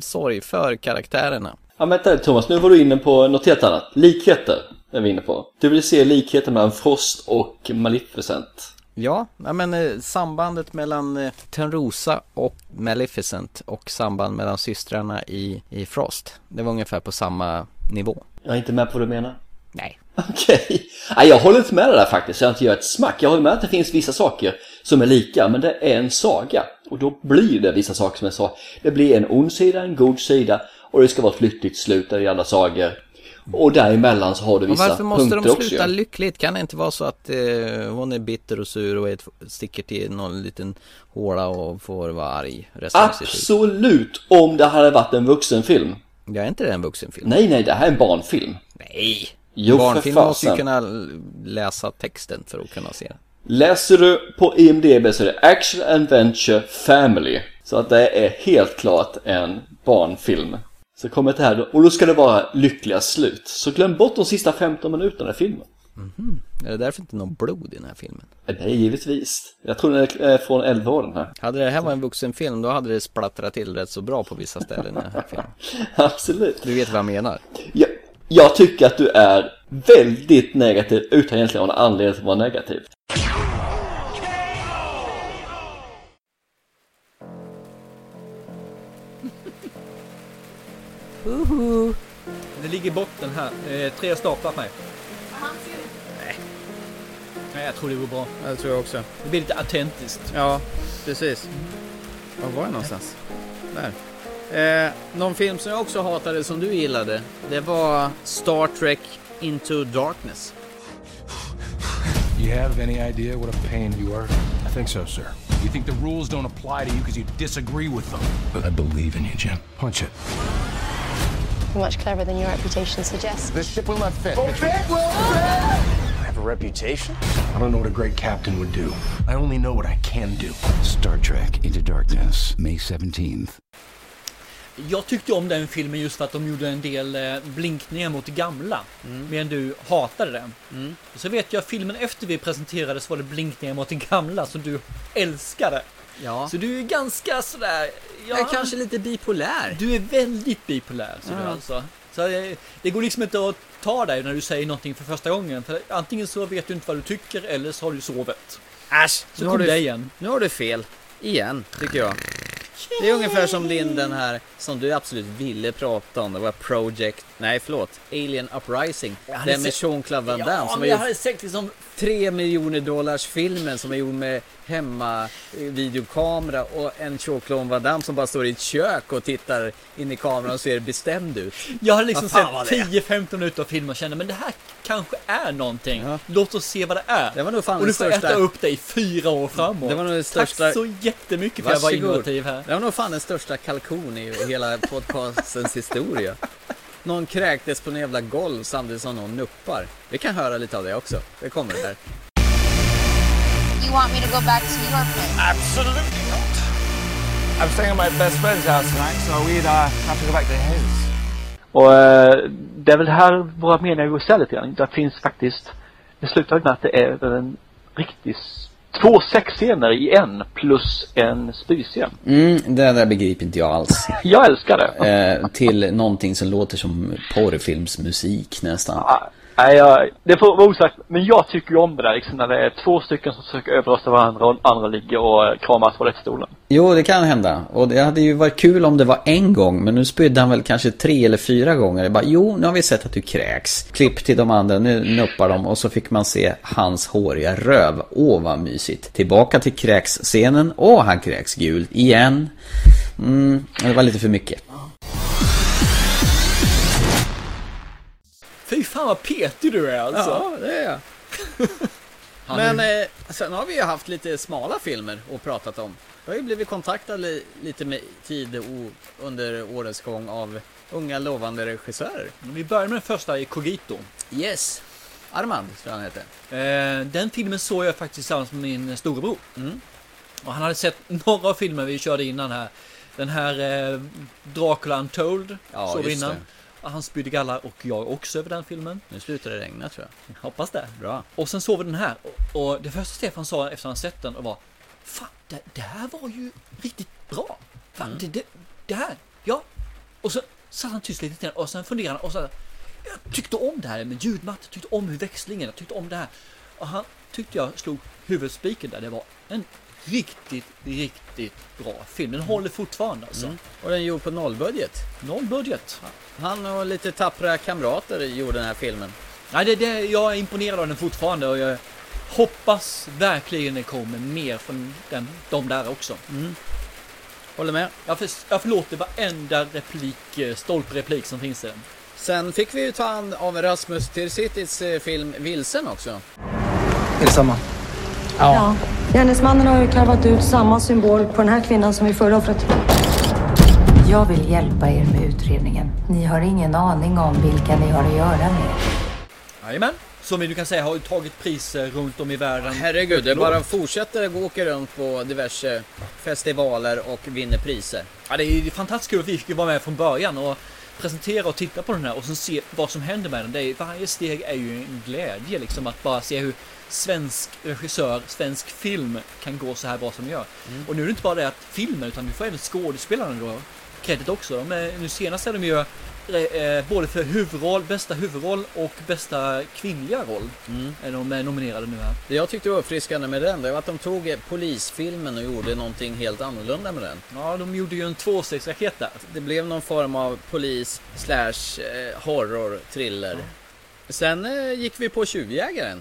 [SPEAKER 2] sorg för karaktärerna.
[SPEAKER 4] Ja, vänta lite, Thomas, nu var du inne på något helt annat. Likheter är vi inne på. Du vill se likheter mellan Frost och Maleficent.
[SPEAKER 2] Ja, men eh, sambandet mellan eh, Törnrosa och Maleficent och samband mellan systrarna i, i Frost. Det var ungefär på samma nivå.
[SPEAKER 4] Jag är inte med på vad du menar.
[SPEAKER 2] Nej.
[SPEAKER 4] Okej. Nej, jag håller inte med det där faktiskt. Jag inte gör ett smack. Jag håller med att det finns vissa saker som är lika, men det är en saga.
[SPEAKER 1] Och då blir det vissa saker som jag sa. Det blir en ond sida, en god sida och det ska vara ett lyckligt slut i alla sagor. Och däremellan så har du vissa
[SPEAKER 2] varför måste
[SPEAKER 1] punkter
[SPEAKER 2] de
[SPEAKER 1] också.
[SPEAKER 2] sluta
[SPEAKER 1] ju.
[SPEAKER 2] lyckligt? Kan det inte vara så att eh, hon är bitter och sur och är sticker till någon liten håla och får vara arg resten?
[SPEAKER 1] Absolut! Om det hade varit en vuxenfilm.
[SPEAKER 2] Ja, är inte det en vuxenfilm?
[SPEAKER 1] Nej, nej, det här är en barnfilm.
[SPEAKER 2] Nej!
[SPEAKER 1] Jo,
[SPEAKER 2] Barnfilm måste ju kunna läsa texten för att kunna se den.
[SPEAKER 1] Läser du på IMDB så är det Action Adventure Family. Så att det är helt klart en barnfilm. Så kommer det här och då ska det vara lyckliga slut. Så glöm bort de sista 15 minuterna i filmen.
[SPEAKER 2] Mhm. Är det därför inte någon blod i den här filmen?
[SPEAKER 1] Nej, givetvis. Jag tror den är från 11 år den här.
[SPEAKER 2] Hade det här varit en vuxenfilm då hade det splattrat till rätt så bra på vissa ställen i den här filmen.
[SPEAKER 1] Absolut.
[SPEAKER 2] Du vet vad jag menar?
[SPEAKER 1] Jag, jag tycker att du är väldigt negativ utan egentligen någon anledning att vara negativ. Uhu. Det ligger i botten här. Eh, tre staplar på mig. Nej. Nej, jag tror det går bra.
[SPEAKER 2] Ja, det tror jag också.
[SPEAKER 1] Det blir lite autentiskt.
[SPEAKER 2] Ja, precis. Var var det någonstans? Där. Eh, någon film som jag också hatade som du gillade, det var Star Trek Into Darkness.
[SPEAKER 31] You have any idea what a pain you are? I think so, sir. You think the rules don't apply to you because you disagree with them. But I believe in you, Jim. Punch it.
[SPEAKER 18] Much cleverer than your reputation suggests.
[SPEAKER 31] This ship will not fit. I have a reputation? I don't know what a great captain would do. I only know what I can do.
[SPEAKER 32] Star Trek Into Darkness, May 17th.
[SPEAKER 1] Jag tyckte om den filmen just för att de gjorde en del eh, blinkningar mot det gamla. Medan du hatade den.
[SPEAKER 2] Mm.
[SPEAKER 1] Och så vet jag filmen efter vi presenterade så var det blinkningar mot det gamla som du älskade.
[SPEAKER 2] Ja.
[SPEAKER 1] Så du är ganska sådär...
[SPEAKER 2] Jag är kanske lite bipolär.
[SPEAKER 1] Du är väldigt bipolär. Så, du
[SPEAKER 2] Ja.
[SPEAKER 1] alltså. så eh, det går liksom inte att ta dig när du säger någonting för första gången. För antingen så vet du inte vad du tycker eller så har du sovit.
[SPEAKER 2] Äsch,
[SPEAKER 1] Så
[SPEAKER 2] nu har, du,
[SPEAKER 1] det igen.
[SPEAKER 2] nu har du fel. Igen, tycker jag. Det är ungefär som din den här som du absolut ville prata om. Det var Project, nej förlåt, Alien Uprising. Den med
[SPEAKER 1] sett-
[SPEAKER 2] Jean-Claude Van Damme
[SPEAKER 1] Ja,
[SPEAKER 2] som
[SPEAKER 1] men jag
[SPEAKER 2] gjort
[SPEAKER 1] hade sett liksom...
[SPEAKER 2] 3 miljoner dollars filmen som är gjord med hemma eh, videokamera och en Jean-Claude Van som bara står i ett kök och tittar in i kameran och ser bestämd ut.
[SPEAKER 1] Jag hade liksom sett
[SPEAKER 2] det?
[SPEAKER 1] 10-15 minuter av filmen och kände men det här kanske är någonting. Låt oss se vad det är.
[SPEAKER 2] Det var nog fan
[SPEAKER 1] och du
[SPEAKER 2] den
[SPEAKER 1] får
[SPEAKER 2] största-
[SPEAKER 1] äta upp i fyra år framåt.
[SPEAKER 2] Det var nog
[SPEAKER 1] Tack
[SPEAKER 2] största-
[SPEAKER 1] så jättemycket för att jag var innovativ här.
[SPEAKER 2] Det var nog fan den största kalkon i hela podcastens historia. Någon kräktes på en jävla golv samtidigt som någon nuppar. Vi kan höra lite av det också. Det kommer det här.
[SPEAKER 5] You want me to go back to your place?
[SPEAKER 33] Absolutely not. I'm staying at my best friend's house tonight, so we'd uh, have to go back to his.
[SPEAKER 4] Och eh, det är väl här våra meningar går isär lite grann. Det finns faktiskt, det slutar med att det är en riktig, två sexscener i en plus en spyscen.
[SPEAKER 2] Mm, det där begriper inte jag alls.
[SPEAKER 4] Jag älskar det.
[SPEAKER 2] Eh, till någonting som låter som porrfilmsmusik nästan.
[SPEAKER 4] Nej, jag, det får vara osagt. Men jag tycker ju om det där liksom när det är två stycken som försöker överrösta varandra och andra ligger och kramar kramas på rättstolen.
[SPEAKER 2] Jo, det kan hända. Och det hade ju varit kul om det var en gång, men nu spydde han väl kanske tre eller fyra gånger. Det bara, jo, nu har vi sett att du kräks. Klipp till de andra, nu nuppar de och så fick man se hans håriga röv. Åh, vad mysigt. Tillbaka till kräksscenen. Åh, han kräks gult igen. Mm, det var lite för mycket.
[SPEAKER 1] Fy fan vad petig du är alltså.
[SPEAKER 2] Ja, det är jag. Men eh, sen har vi ju haft lite smala filmer och pratat om. Jag har ju blivit kontaktad li- lite med tid under årets gång av unga lovande regissörer.
[SPEAKER 1] Vi börjar med den första i Cogito.
[SPEAKER 2] Yes. Armand, tror jag han heter.
[SPEAKER 1] Eh, den filmen såg jag faktiskt tillsammans med min storebror.
[SPEAKER 2] Mm.
[SPEAKER 1] Och han hade sett några filmer vi körde innan här. Den här eh, Dracula Untold
[SPEAKER 2] Ja,
[SPEAKER 1] såg vi innan.
[SPEAKER 2] det.
[SPEAKER 1] Han spydde galla och jag också över den filmen.
[SPEAKER 2] Nu slutar det regna tror jag.
[SPEAKER 1] Hoppas det.
[SPEAKER 2] Bra.
[SPEAKER 1] Och sen såg vi den här. Och, och det första Stefan sa efter han sett den var Fan, det, det här var ju riktigt bra. Fan,
[SPEAKER 2] Mm.
[SPEAKER 1] det, det, det här, ja. Och så satt han tyst lite till och sen funderade han och så Jag tyckte om det här med ljudmatt, jag tyckte om hur växlingen, jag tyckte om det här. Och han tyckte jag slog huvudspiken där. Det var en riktigt, riktigt bra film. Den håller fortfarande alltså.
[SPEAKER 2] Mm. Och den är gjord på nollbudget.
[SPEAKER 1] Nollbudget.
[SPEAKER 2] Han och lite tappra kamrater gjorde den här filmen.
[SPEAKER 1] Nej, det, det, jag är imponerad av den fortfarande och jag, hoppas verkligen det kommer mer från den, de där också.
[SPEAKER 2] Håller med.
[SPEAKER 1] Jag, för, jag förlåter varenda replik, eh, stolpreplik som finns i den.
[SPEAKER 2] Sen fick vi ju ta hand av Rasmus Tirsitis eh, film Vilsen också.
[SPEAKER 34] Är
[SPEAKER 35] Ja. Gärningsmannen har ju karvat ut samma symbol på den här kvinnan som vid förra offret.
[SPEAKER 10] Jag vill hjälpa er med utredningen. Ni har ingen aning om vilka ni har att göra med.
[SPEAKER 1] Jajamän. Som vi nu kan säga har ju tagit priser runt om i världen.
[SPEAKER 2] Herregud, det bara fortsätter gå åka runt på diverse festivaler och vinner priser.
[SPEAKER 1] Ja, det är fantastiskt kul att vi fick vara med från början och presentera och titta på den här och sen se vad som händer med den. Det är, varje steg är ju en glädje liksom att bara se hur svensk regissör, svensk film kan gå så här bra som den gör. Och nu är det inte bara det att filmen utan vi får även skådespelarna då credit också. De är, nu senast är de ju eh, både för huvudroll, bästa huvudroll och bästa kvinnliga roll. Är de är nominerade nu här.
[SPEAKER 2] Det jag tyckte var uppfriskande med den, det var att de tog eh, polisfilmen och gjorde någonting helt annorlunda med den.
[SPEAKER 1] Ja, de gjorde ju en tvåstegsraket där.
[SPEAKER 2] Det blev någon form av polis slash eh, horror thriller. Sen eh, gick vi på Tjuvjägaren.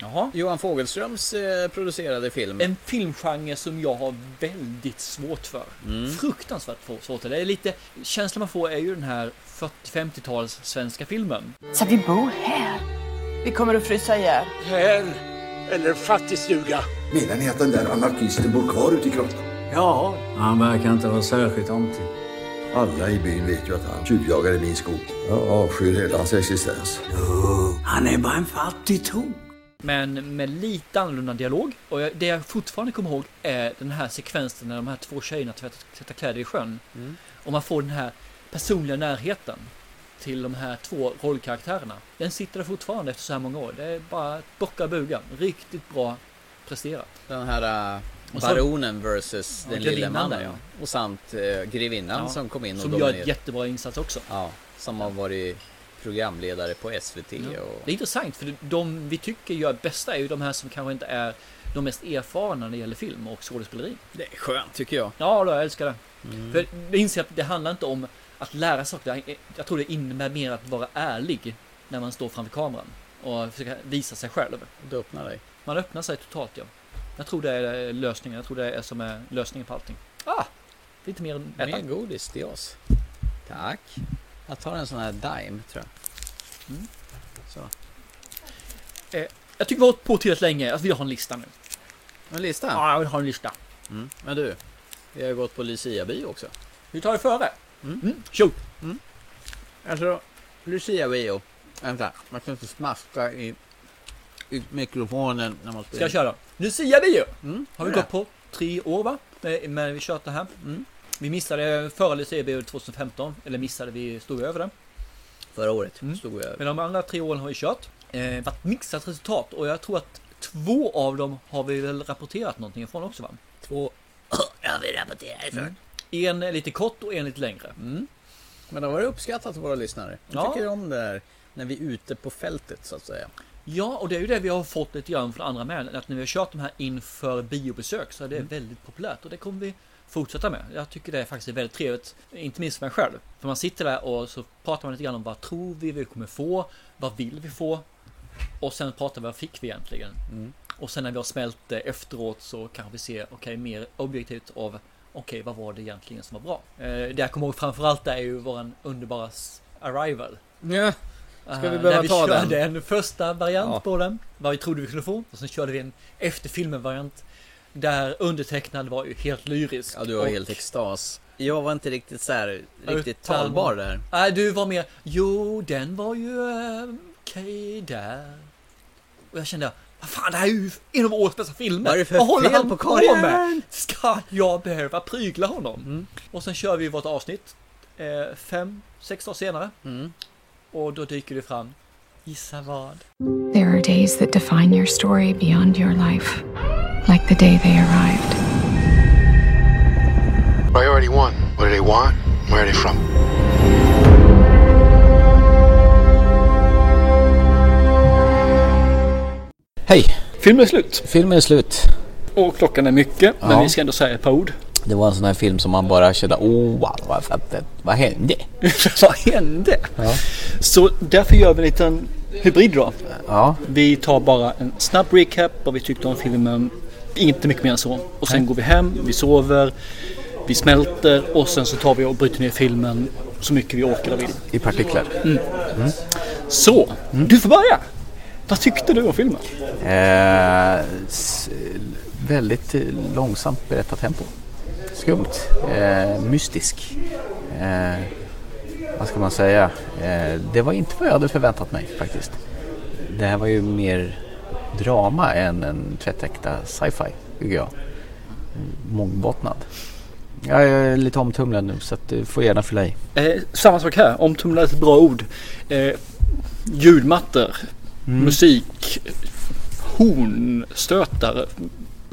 [SPEAKER 1] Jaha.
[SPEAKER 2] Johan Fogelströms eh, producerade film.
[SPEAKER 1] En filmgenre som jag har väldigt svårt för.
[SPEAKER 2] Mm.
[SPEAKER 1] Fruktansvärt svårt. Det är lite, känslan man får är ju den här 40-50-tals svenska filmen.
[SPEAKER 10] Så vi bor här?
[SPEAKER 36] Vi kommer att frysa ihjäl.
[SPEAKER 37] Här eller fattigstuga.
[SPEAKER 38] Menar ni att den där anarkisten bor kvar ute i grottan?
[SPEAKER 37] Ja.
[SPEAKER 38] Han verkar inte vara särskilt omtyckt. Alla i byn vet ju att han tjuvjagar i min skog. Jag avskyr hela hans existens.
[SPEAKER 37] Han är bara en fattig tok.
[SPEAKER 1] Men med lite annorlunda dialog. Och det jag fortfarande kommer ihåg är den här sekvensen när de här två tjejerna tvättar, tvättar kläder i sjön.
[SPEAKER 2] Mm.
[SPEAKER 1] Och man får den här personliga närheten till de här två rollkaraktärerna. Den sitter där fortfarande efter så här många år. Det är bara att bocka och buga. Riktigt bra presterat.
[SPEAKER 2] Den här uh, baronen versus
[SPEAKER 1] Ja,
[SPEAKER 2] den lille mannen.
[SPEAKER 1] ja.
[SPEAKER 2] Och samt uh, grevinnan
[SPEAKER 1] Ja,
[SPEAKER 2] som kom in och
[SPEAKER 1] Som gör
[SPEAKER 2] dominerade.
[SPEAKER 1] ett jättebra insats också.
[SPEAKER 2] Ja, som har varit programledare på SVT
[SPEAKER 1] Ja.
[SPEAKER 2] och...
[SPEAKER 1] Det är intressant för de vi tycker gör bästa är ju de här som kanske inte är de mest erfarna när det gäller film och skådespeleri.
[SPEAKER 2] Det är skönt tycker jag.
[SPEAKER 1] Ja, då, jag älskar det.
[SPEAKER 2] Mm.
[SPEAKER 1] För jag inser att det handlar inte om att lära saker. Jag tror det innebär mer att vara ärlig när man står framför kameran och försöka visa sig själv.
[SPEAKER 2] Du öppnar dig.
[SPEAKER 1] Man öppnar sig totalt, ja. Jag tror det är lösningen. Jag tror det är som är lösningen på allting. Ah! Lite mer än
[SPEAKER 2] Mer
[SPEAKER 1] äta.
[SPEAKER 2] godis till oss. Tack. Jag tar en sån här Dime tror jag.
[SPEAKER 1] Mm.
[SPEAKER 2] Så.
[SPEAKER 1] Eh, jag tycker vi har hållit på tillräckligt länge. Alltså, vi har en lista nu.
[SPEAKER 2] En lista?
[SPEAKER 1] Ja, jag vill ha en lista.
[SPEAKER 2] Mm. Men du, vi har gått på Lucia-bio också.
[SPEAKER 1] Vi tar det före.
[SPEAKER 2] Mm.
[SPEAKER 1] Mm. Shoot!
[SPEAKER 2] Alltså, Lucia-bio. Vänta, man kan inte smaska i, i mikrofonen när man
[SPEAKER 1] Ska jag köra? Lucia bio!
[SPEAKER 2] Mm.
[SPEAKER 1] Har vi gått på tre år va? Med, med vi kört det här.
[SPEAKER 2] Mm.
[SPEAKER 1] Vi missade förra Lucia bio 2015. Eller missade, vi stod över det.
[SPEAKER 2] Förra året
[SPEAKER 1] Mm.
[SPEAKER 2] stod jag
[SPEAKER 1] Men de andra tre åren har vi kört. Eh, varit mixat resultat och jag tror att två av dem har vi väl rapporterat någonting ifrån också va?
[SPEAKER 2] Två Ja, vi rapporterar ifrån.
[SPEAKER 1] Mm. En lite kort och en lite längre.
[SPEAKER 2] Mm. Men då var det uppskattat av våra lyssnare. De
[SPEAKER 1] Ja.
[SPEAKER 2] tycker om det här när vi är ute på fältet så att säga.
[SPEAKER 1] Ja, och det är ju det vi har fått lite grann från andra med. Att när vi har kört de här inför biobesök så är det
[SPEAKER 2] Mm.
[SPEAKER 1] väldigt populärt och det kommer vi fortsätta med. Jag tycker det är faktiskt väldigt trevligt, inte minst för mig själv. För man sitter där och så pratar man lite grann om vad tror vi vi kommer få? Vad vill vi få? Och sen pratar vi vad fick vi egentligen?
[SPEAKER 2] Mm.
[SPEAKER 1] Och sen när vi har smält det efteråt så kanske vi ser, okej, mer objektivt av Okej, vad var det egentligen som var bra? Eh, det jag kommer ihåg framförallt är ju våran underbara Arrival.
[SPEAKER 2] Ja, ska vi
[SPEAKER 1] Eh,
[SPEAKER 2] behöva
[SPEAKER 1] När vi
[SPEAKER 2] ta
[SPEAKER 1] körde
[SPEAKER 2] den?
[SPEAKER 1] en första variant
[SPEAKER 2] Ja.
[SPEAKER 1] på den. Vad vi trodde vi skulle få. Och sen körde vi en efter filmen variant. Där undertecknad var ju helt lyrisk.
[SPEAKER 2] Ja, du var
[SPEAKER 1] Och-
[SPEAKER 2] helt extas. Jag var inte riktigt så här, riktigt
[SPEAKER 1] Utan-
[SPEAKER 2] talbar där.
[SPEAKER 1] Nej, du var mer, jo den var ju eh, okej där. Och jag kände, vad fan det här är ju en av årets bästa filmer.
[SPEAKER 2] Vad är det för
[SPEAKER 1] håller
[SPEAKER 2] fel
[SPEAKER 1] han
[SPEAKER 2] på karriären?
[SPEAKER 1] med? Ska jag behöva prygla honom? Och sen kör vi vårt avsnitt. Eh, fem, sex dagar senare. Och då dyker det fram. Gissa vad?
[SPEAKER 39] There are days that define your story beyond your life, like the day they arrived.
[SPEAKER 40] Priority one. What do they want? Where are they from?
[SPEAKER 2] Hej!
[SPEAKER 1] Filmen är slut.
[SPEAKER 2] Filmen är slut.
[SPEAKER 1] Och klockan är mycket, men
[SPEAKER 2] Ja.
[SPEAKER 1] vi ska ändå säga ett par ord.
[SPEAKER 2] Det var en sån här film som man bara kände, oh wow, vad, vad, vad hände?
[SPEAKER 1] vad hände?
[SPEAKER 2] Ja.
[SPEAKER 1] Så därför gör vi en liten hybrid då.
[SPEAKER 2] Ja.
[SPEAKER 14] Vi tar bara en snabb recap vad vi tyckte om filmen. Inte mycket mer än så. Och sen
[SPEAKER 2] Nej.
[SPEAKER 14] går vi hem, vi sover, vi smälter och sen så tar vi och bryter ner filmen så mycket vi orkar och vill.
[SPEAKER 2] I partiklar.
[SPEAKER 14] Mm.
[SPEAKER 2] Mm.
[SPEAKER 14] Så, du får börja. Vad tyckte du om filmen?
[SPEAKER 2] Eh, väldigt eh, långsamt berättartempo. Skumt. Eh, mystisk. Eh, vad ska man säga? Eh, det var inte vad jag hade förväntat mig faktiskt. Det här var ju mer drama än en tvättäkta sci-fi, tycker jag. Mångbottnad. Jag är lite omtumlad nu så du får gärna fylla i.
[SPEAKER 14] Eh, samma sak här, omtumlad är ett bra ord. Eh, ljudmattor,
[SPEAKER 2] Mm.
[SPEAKER 14] musik, hornstötar,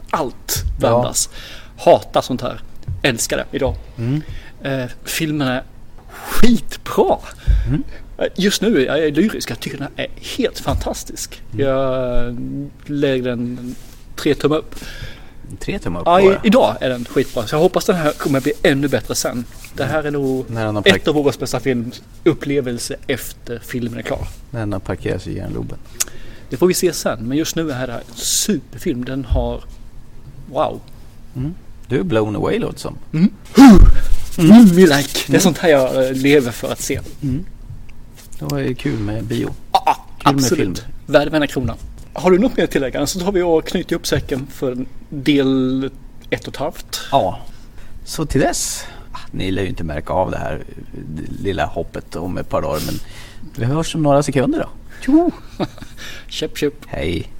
[SPEAKER 14] allt blandas. Hatar sånt här. Älskar det idag.
[SPEAKER 2] Mm.
[SPEAKER 14] Eh, filmen är skitbra.
[SPEAKER 2] Mm.
[SPEAKER 14] Eh, Just nu är jag lyrisk. Jag tycker den är helt fantastisk.
[SPEAKER 2] Mm.
[SPEAKER 14] Jag lägger den tre tummar upp.
[SPEAKER 2] Tre tummar upp
[SPEAKER 14] Ja, idag är den skitbra. Så jag hoppas den här kommer bli ännu bättre sen. Det här är nog ett av våra bästa filmupplevelser efter filmen är klar.
[SPEAKER 2] När den har parkerats i järnloben.
[SPEAKER 14] Det får vi se sen. Men just nu är det här en superfilm. Den har... Wow.
[SPEAKER 2] Mm. Du är blown away låter som.
[SPEAKER 14] Mm. Mm, me like. Det är sånt här jag eh, lever för att se.
[SPEAKER 2] Mm. Det var ju kul med bio.
[SPEAKER 14] Ah,
[SPEAKER 2] Kul med film.
[SPEAKER 14] absolut. Värd varenda krona. Har du något mer att tillägga? Så tar vi och knyter ihop säcken för del ett och ett halvt.
[SPEAKER 2] Ja. Så till dess. ah, Ni lär ju inte märka av det här lilla hoppet om ett par dagar men vi hörs om några sekunder då.
[SPEAKER 14] Tjo! Köp, köp.
[SPEAKER 2] Hej.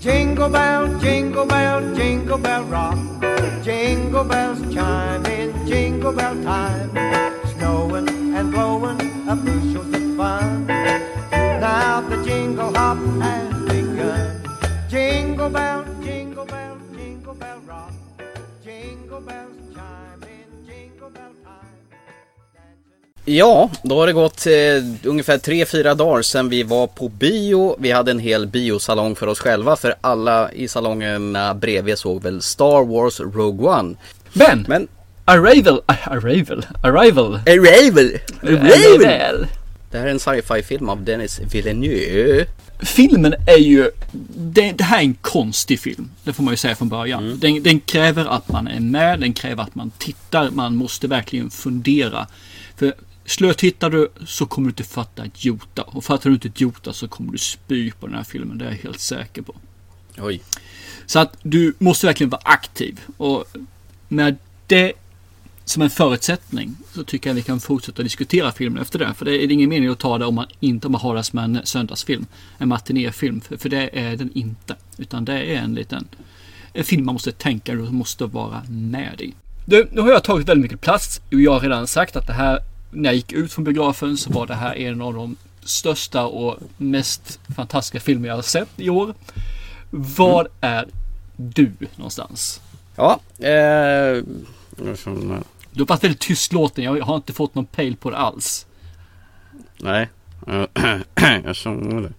[SPEAKER 41] Jingle bell, jingle bell, jingle bell rock. Jingle bells chime in jingle bell time. Snowing and blowing up bushels of fun. Now the jingle hop has begun. Jingle bell, jingle bell, jingle bell rock. Jingle bells
[SPEAKER 2] Ja, då har det gått eh, ungefär 3-4 dagar sedan vi var på bio. Vi hade en hel biosalong för oss själva för alla i salongerna bredvid såg väl Star Wars Rogue One.
[SPEAKER 14] Men!
[SPEAKER 2] Men
[SPEAKER 14] Arrival, ah, Arrival, Arrival.
[SPEAKER 2] Arrival!
[SPEAKER 14] Arrival.
[SPEAKER 2] Det här är en sci-fi film av Dennis Villeneuve.
[SPEAKER 14] Filmen är ju, det, det här är en konstig film. Det får man ju säga från början.
[SPEAKER 2] Mm.
[SPEAKER 14] Den, den kräver att man är med, den kräver att man tittar, man måste verkligen fundera. För slötittar du så kommer du inte fatta ett jota. Och fattar du inte ett jota så kommer du spy på den här filmen, det är jag helt säker på.
[SPEAKER 2] Oj.
[SPEAKER 14] Så att du måste verkligen vara aktiv. Och med det som en förutsättning så tycker jag vi kan fortsätta diskutera filmen efter det. För det är ingen mening att ta det om man inte om man har det som en söndagsfilm. En matinéfilm. För, för det är den inte. Utan det är en liten en film man måste tänka och måste vara med i. Du, nu har jag tagit väldigt mycket plats och jag har redan sagt att det här när jag gick ut från biografen så var det här en av de största och mest fantastiska filmer jag har sett i år. Var är du någonstans?
[SPEAKER 2] Ja, eh...
[SPEAKER 14] Du har varit väldigt tystlåten. Jag har inte fått någon pejl på det alls.
[SPEAKER 2] Nej. Jag såg det.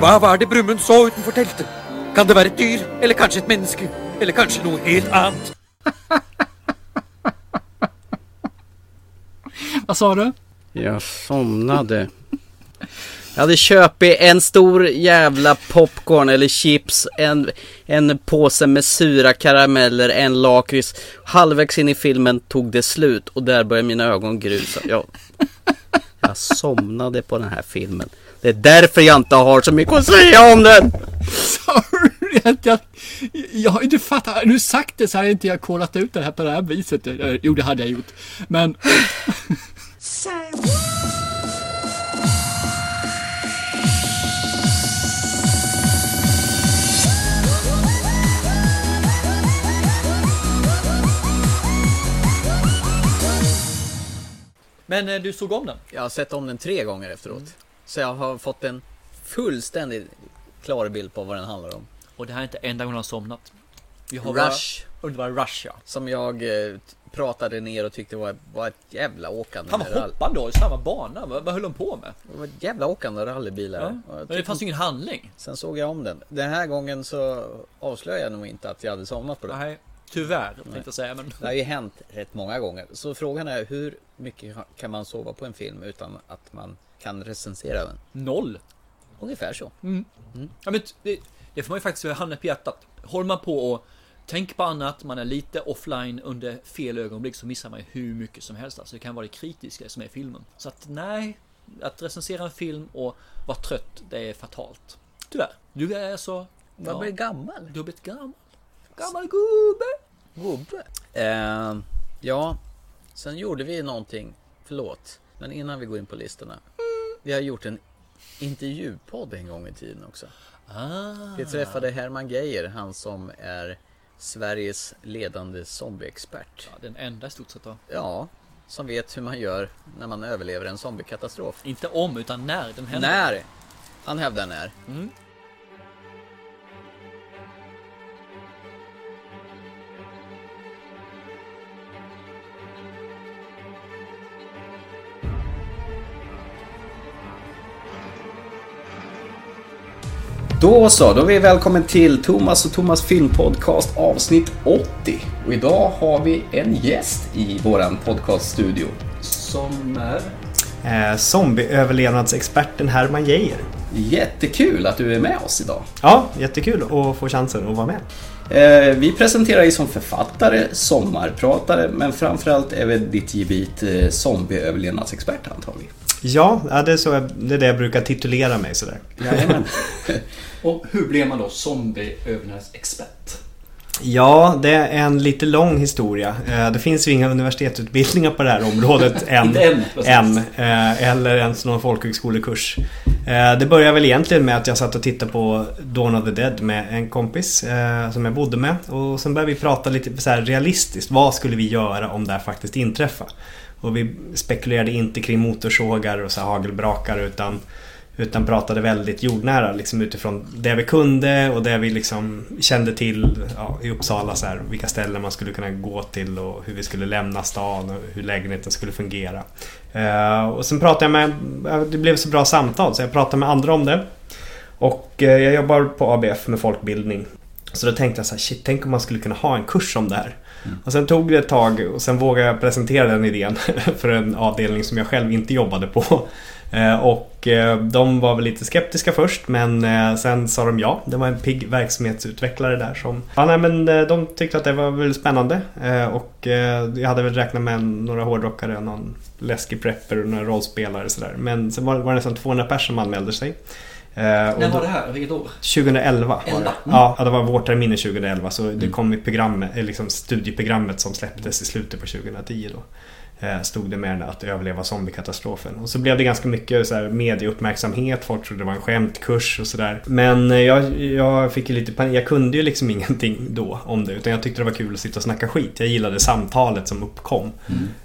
[SPEAKER 42] Hva var det Brumund så utenfor teltet? Kan det være et dyr, eller kanskje et menneske? Eller kanskje noe helt annet?
[SPEAKER 14] Vad sa du?
[SPEAKER 2] Jag somnade. Jag hade köpt en stor jävla popcorn eller chips, en, en påse med sura karameller, en lakrits. Halvvägs in i filmen tog det slut och där började mina ögon grusa. Jag, jag somnade på den här filmen. Det är därför jag inte har så mycket att säga om den.
[SPEAKER 14] Sorry att jag... Jag har inte fattat. Har du sagt det så hade inte jag kollat ut det här på det här viset. Eh, Jo, det hade jag gjort. Men... Men eh, du såg om den?
[SPEAKER 2] Jag har sett om den tre gånger efteråt. Så jag har fått en fullständigt klar bild på vad den handlar om.
[SPEAKER 14] Och det här är inte enda gången jag har somnat. Vi har
[SPEAKER 2] Rush.
[SPEAKER 14] Bara, var Rush ja.
[SPEAKER 2] Som jag eh,
[SPEAKER 14] pratade ner och tyckte var, var ett jävla åkande.
[SPEAKER 1] Han var hoppande då i samma bana. Vad, vad höll de på med?
[SPEAKER 14] Det var ett jävla åkande rallybilar.
[SPEAKER 1] Ja, men det fanns ju ingen handling.
[SPEAKER 14] Sen såg jag om den. Den här gången så avslöjade jag nog inte att jag hade somnat på den.
[SPEAKER 1] Nej, tyvärr tänkte jag säga. Men...
[SPEAKER 14] Det har ju hänt rätt många gånger. Så frågan är hur mycket kan man sova på en film utan att man kan recensera den?
[SPEAKER 1] Noll.
[SPEAKER 14] Ungefär så.
[SPEAKER 1] Mm. Ja, men det, det får man ju faktiskt ha handen på hjärtat. Håller man på och tänker på annat, man är lite offline under fel ögonblick så missar man ju hur mycket som helst. Alltså det kan vara det kritiska som är i filmen. Så att nej, att recensera en film och vara trött, det är fatalt. Tyvärr. Du är så...
[SPEAKER 14] Jag blir gammal.
[SPEAKER 1] Du har blivit gammal. Gammal gubbe.
[SPEAKER 14] Gubbe. Eh, ja, sen gjorde vi någonting. Förlåt. Men innan vi går in på listorna. Vi har gjort en intervjupodd en gång i tiden också.
[SPEAKER 1] Ah.
[SPEAKER 14] Vi träffade Herman Geijer, han som är Sveriges ledande zombieexpert.
[SPEAKER 1] Ja, den enda i stort sett då.
[SPEAKER 14] Ja, som vet hur man gör när man överlever en zombiekatastrof.
[SPEAKER 1] Inte om, utan när den händer.
[SPEAKER 14] När! Han hävdar när.
[SPEAKER 1] Mm.
[SPEAKER 2] Då så, då är vi välkommen till Thomas och Thomas filmpodcast avsnitt 80. Och idag har vi en gäst i våran podcaststudio. Som är?
[SPEAKER 43] Eh, Zombieöverlevnadsexperten Herman Geijer.
[SPEAKER 2] Jättekul att du är med oss idag.
[SPEAKER 43] Ja, jättekul att få chansen att vara med.
[SPEAKER 2] Eh, vi presenterar dig som författare, sommarpratare, men framförallt är väl ditt gebit eh, zombieöverlevnadsexpert antar vi.
[SPEAKER 43] Ja, det, är så jag, det är det jag brukar titulera mig sådär.
[SPEAKER 2] Jajamän.
[SPEAKER 1] Och hur blir man då zombieöverlevnadsexpert?
[SPEAKER 43] Ja, det är en lite lång historia. Eh, Det finns ju inga universitetsutbildningar på det här området än.
[SPEAKER 1] Än,
[SPEAKER 43] eh, eller ens någon folkhögskolekurs. Eh, Det började väl egentligen med att jag satt och tittade på Dawn of the Dead med en kompis som jag bodde med. Och sen började vi prata lite så här realistiskt. Vad skulle vi göra om det här faktiskt inträffade? Och vi spekulerade inte kring motorsågar och så här hagelbrakar utan utan pratade väldigt jordnära liksom utifrån det vi kunde och det vi liksom kände till ja, i Uppsala så här, vilka ställen man skulle kunna gå till och hur vi skulle lämna stan och hur lägenheten skulle fungera. Uh, och sen pratade jag med, det blev så bra samtal så jag pratade med andra om det. Och eh, jag jobbar på ABF med folkbildning. Så då tänkte jag så här, shit, tänk om man skulle kunna ha en kurs om det här. Och sen tog det ett tag och sen vågade jag presentera den idén för en avdelning som jag själv inte jobbade på. Eh, och eh, de var väl lite skeptiska först men eh, sen sa de ja. Det var en pigg verksamhetsutvecklare där som... Ja, nej, men de tyckte att det var väldigt spännande. Och jag hade väl räknat med några hårdrockare, någon läskig prepper och några rollspelare och sådär. Men sen var var det nästan 200 personer som anmälde sig. Eh,
[SPEAKER 1] När
[SPEAKER 43] då-
[SPEAKER 1] var det här? Vilket år?
[SPEAKER 43] 2011 var det.
[SPEAKER 1] Elva. Mm.
[SPEAKER 43] Ja, det var vårterminen 2011 så det kom i programmet, eh, liksom studieprogrammet som släpptes i slutet på 2010 då. Eh, Stod det med att överleva zombiekatastrofen. Och så blev det ganska mycket så här medieuppmärksamhet, folk trodde det var en skämtkurs och sådär. Men jag, jag fick ju lite panik, jag kunde ju liksom ingenting då om det. Utan jag tyckte det var kul att sitta och snacka skit. Jag gillade samtalet som uppkom.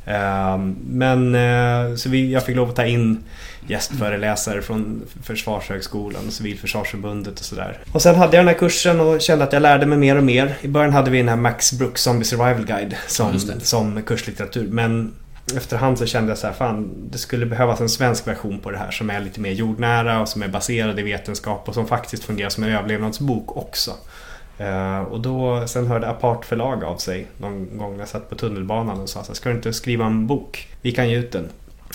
[SPEAKER 43] Eh, Men så vi, jag fick lov att ta in gästföreläsare från Försvarshögskolan och Civilförsvarsförbundet och sådär. Och sen hade jag den här kursen och kände att jag lärde mig mer och mer. I början hade vi den här Max Brooks Zombie Survival Guide som, som kurslitteratur. Men efterhand så kände jag så här, fan det skulle behövas en svensk version på det här som är lite mer jordnära och som är baserad i vetenskap och som faktiskt fungerar som en överlevnadsbok också. Eh, och då, sen hörde Apart förlag av sig någon gång när jag satt på tunnelbanan och sa så här, ska du inte skriva en bok? Vi kan ge ut den.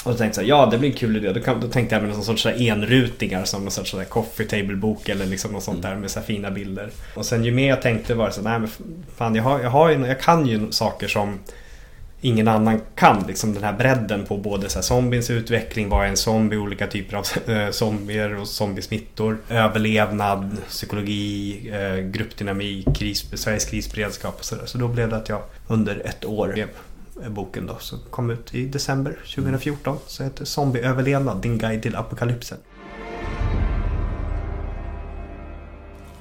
[SPEAKER 43] Och då tänkte jag ja det blir en kul idé. Då, kan, då tänkte jag med någon sorts enrutingar som någon sorts så här coffee table bok eller liksom något sånt där med så fina bilder. Och sen ju mer jag tänkte var det så nej men fan jag, har, jag, har ju, jag kan ju saker som ingen annan kan. Liksom den här bredden på både så här zombiens utveckling, vad är en zombie, olika typer av eh, zombier och zombiesmittor, överlevnad, psykologi, eh, gruppdynamik, kris, Sveriges krisberedskap och sådär. Så då blev det att jag under ett år boken då, som kom ut i december 2014. Så heter Zombieöverlevnad, din guide till apokalypsen.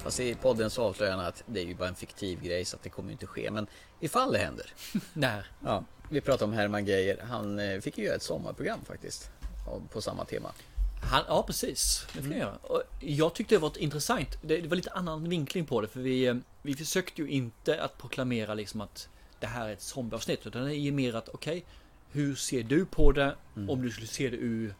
[SPEAKER 14] Fast i podden så avslöjar han att det är ju bara en fiktiv grej så att det kommer ju inte ske. Men ifall det händer.
[SPEAKER 1] När?
[SPEAKER 14] Ja, vi pratar om Herman Geijer. Han eh, fick ju göra ett sommarprogram faktiskt. På samma tema.
[SPEAKER 1] Han, ja, precis. Det får jag göra. Och jag tyckte det var intressant. Det, det var lite annan vinkling på det. För vi, eh, vi försökte ju inte att proklamera liksom att det här är ett zombieavsnitt. Utan det är mer att, okej, hur ser du på det?
[SPEAKER 2] Mm.
[SPEAKER 1] Om du skulle se det ur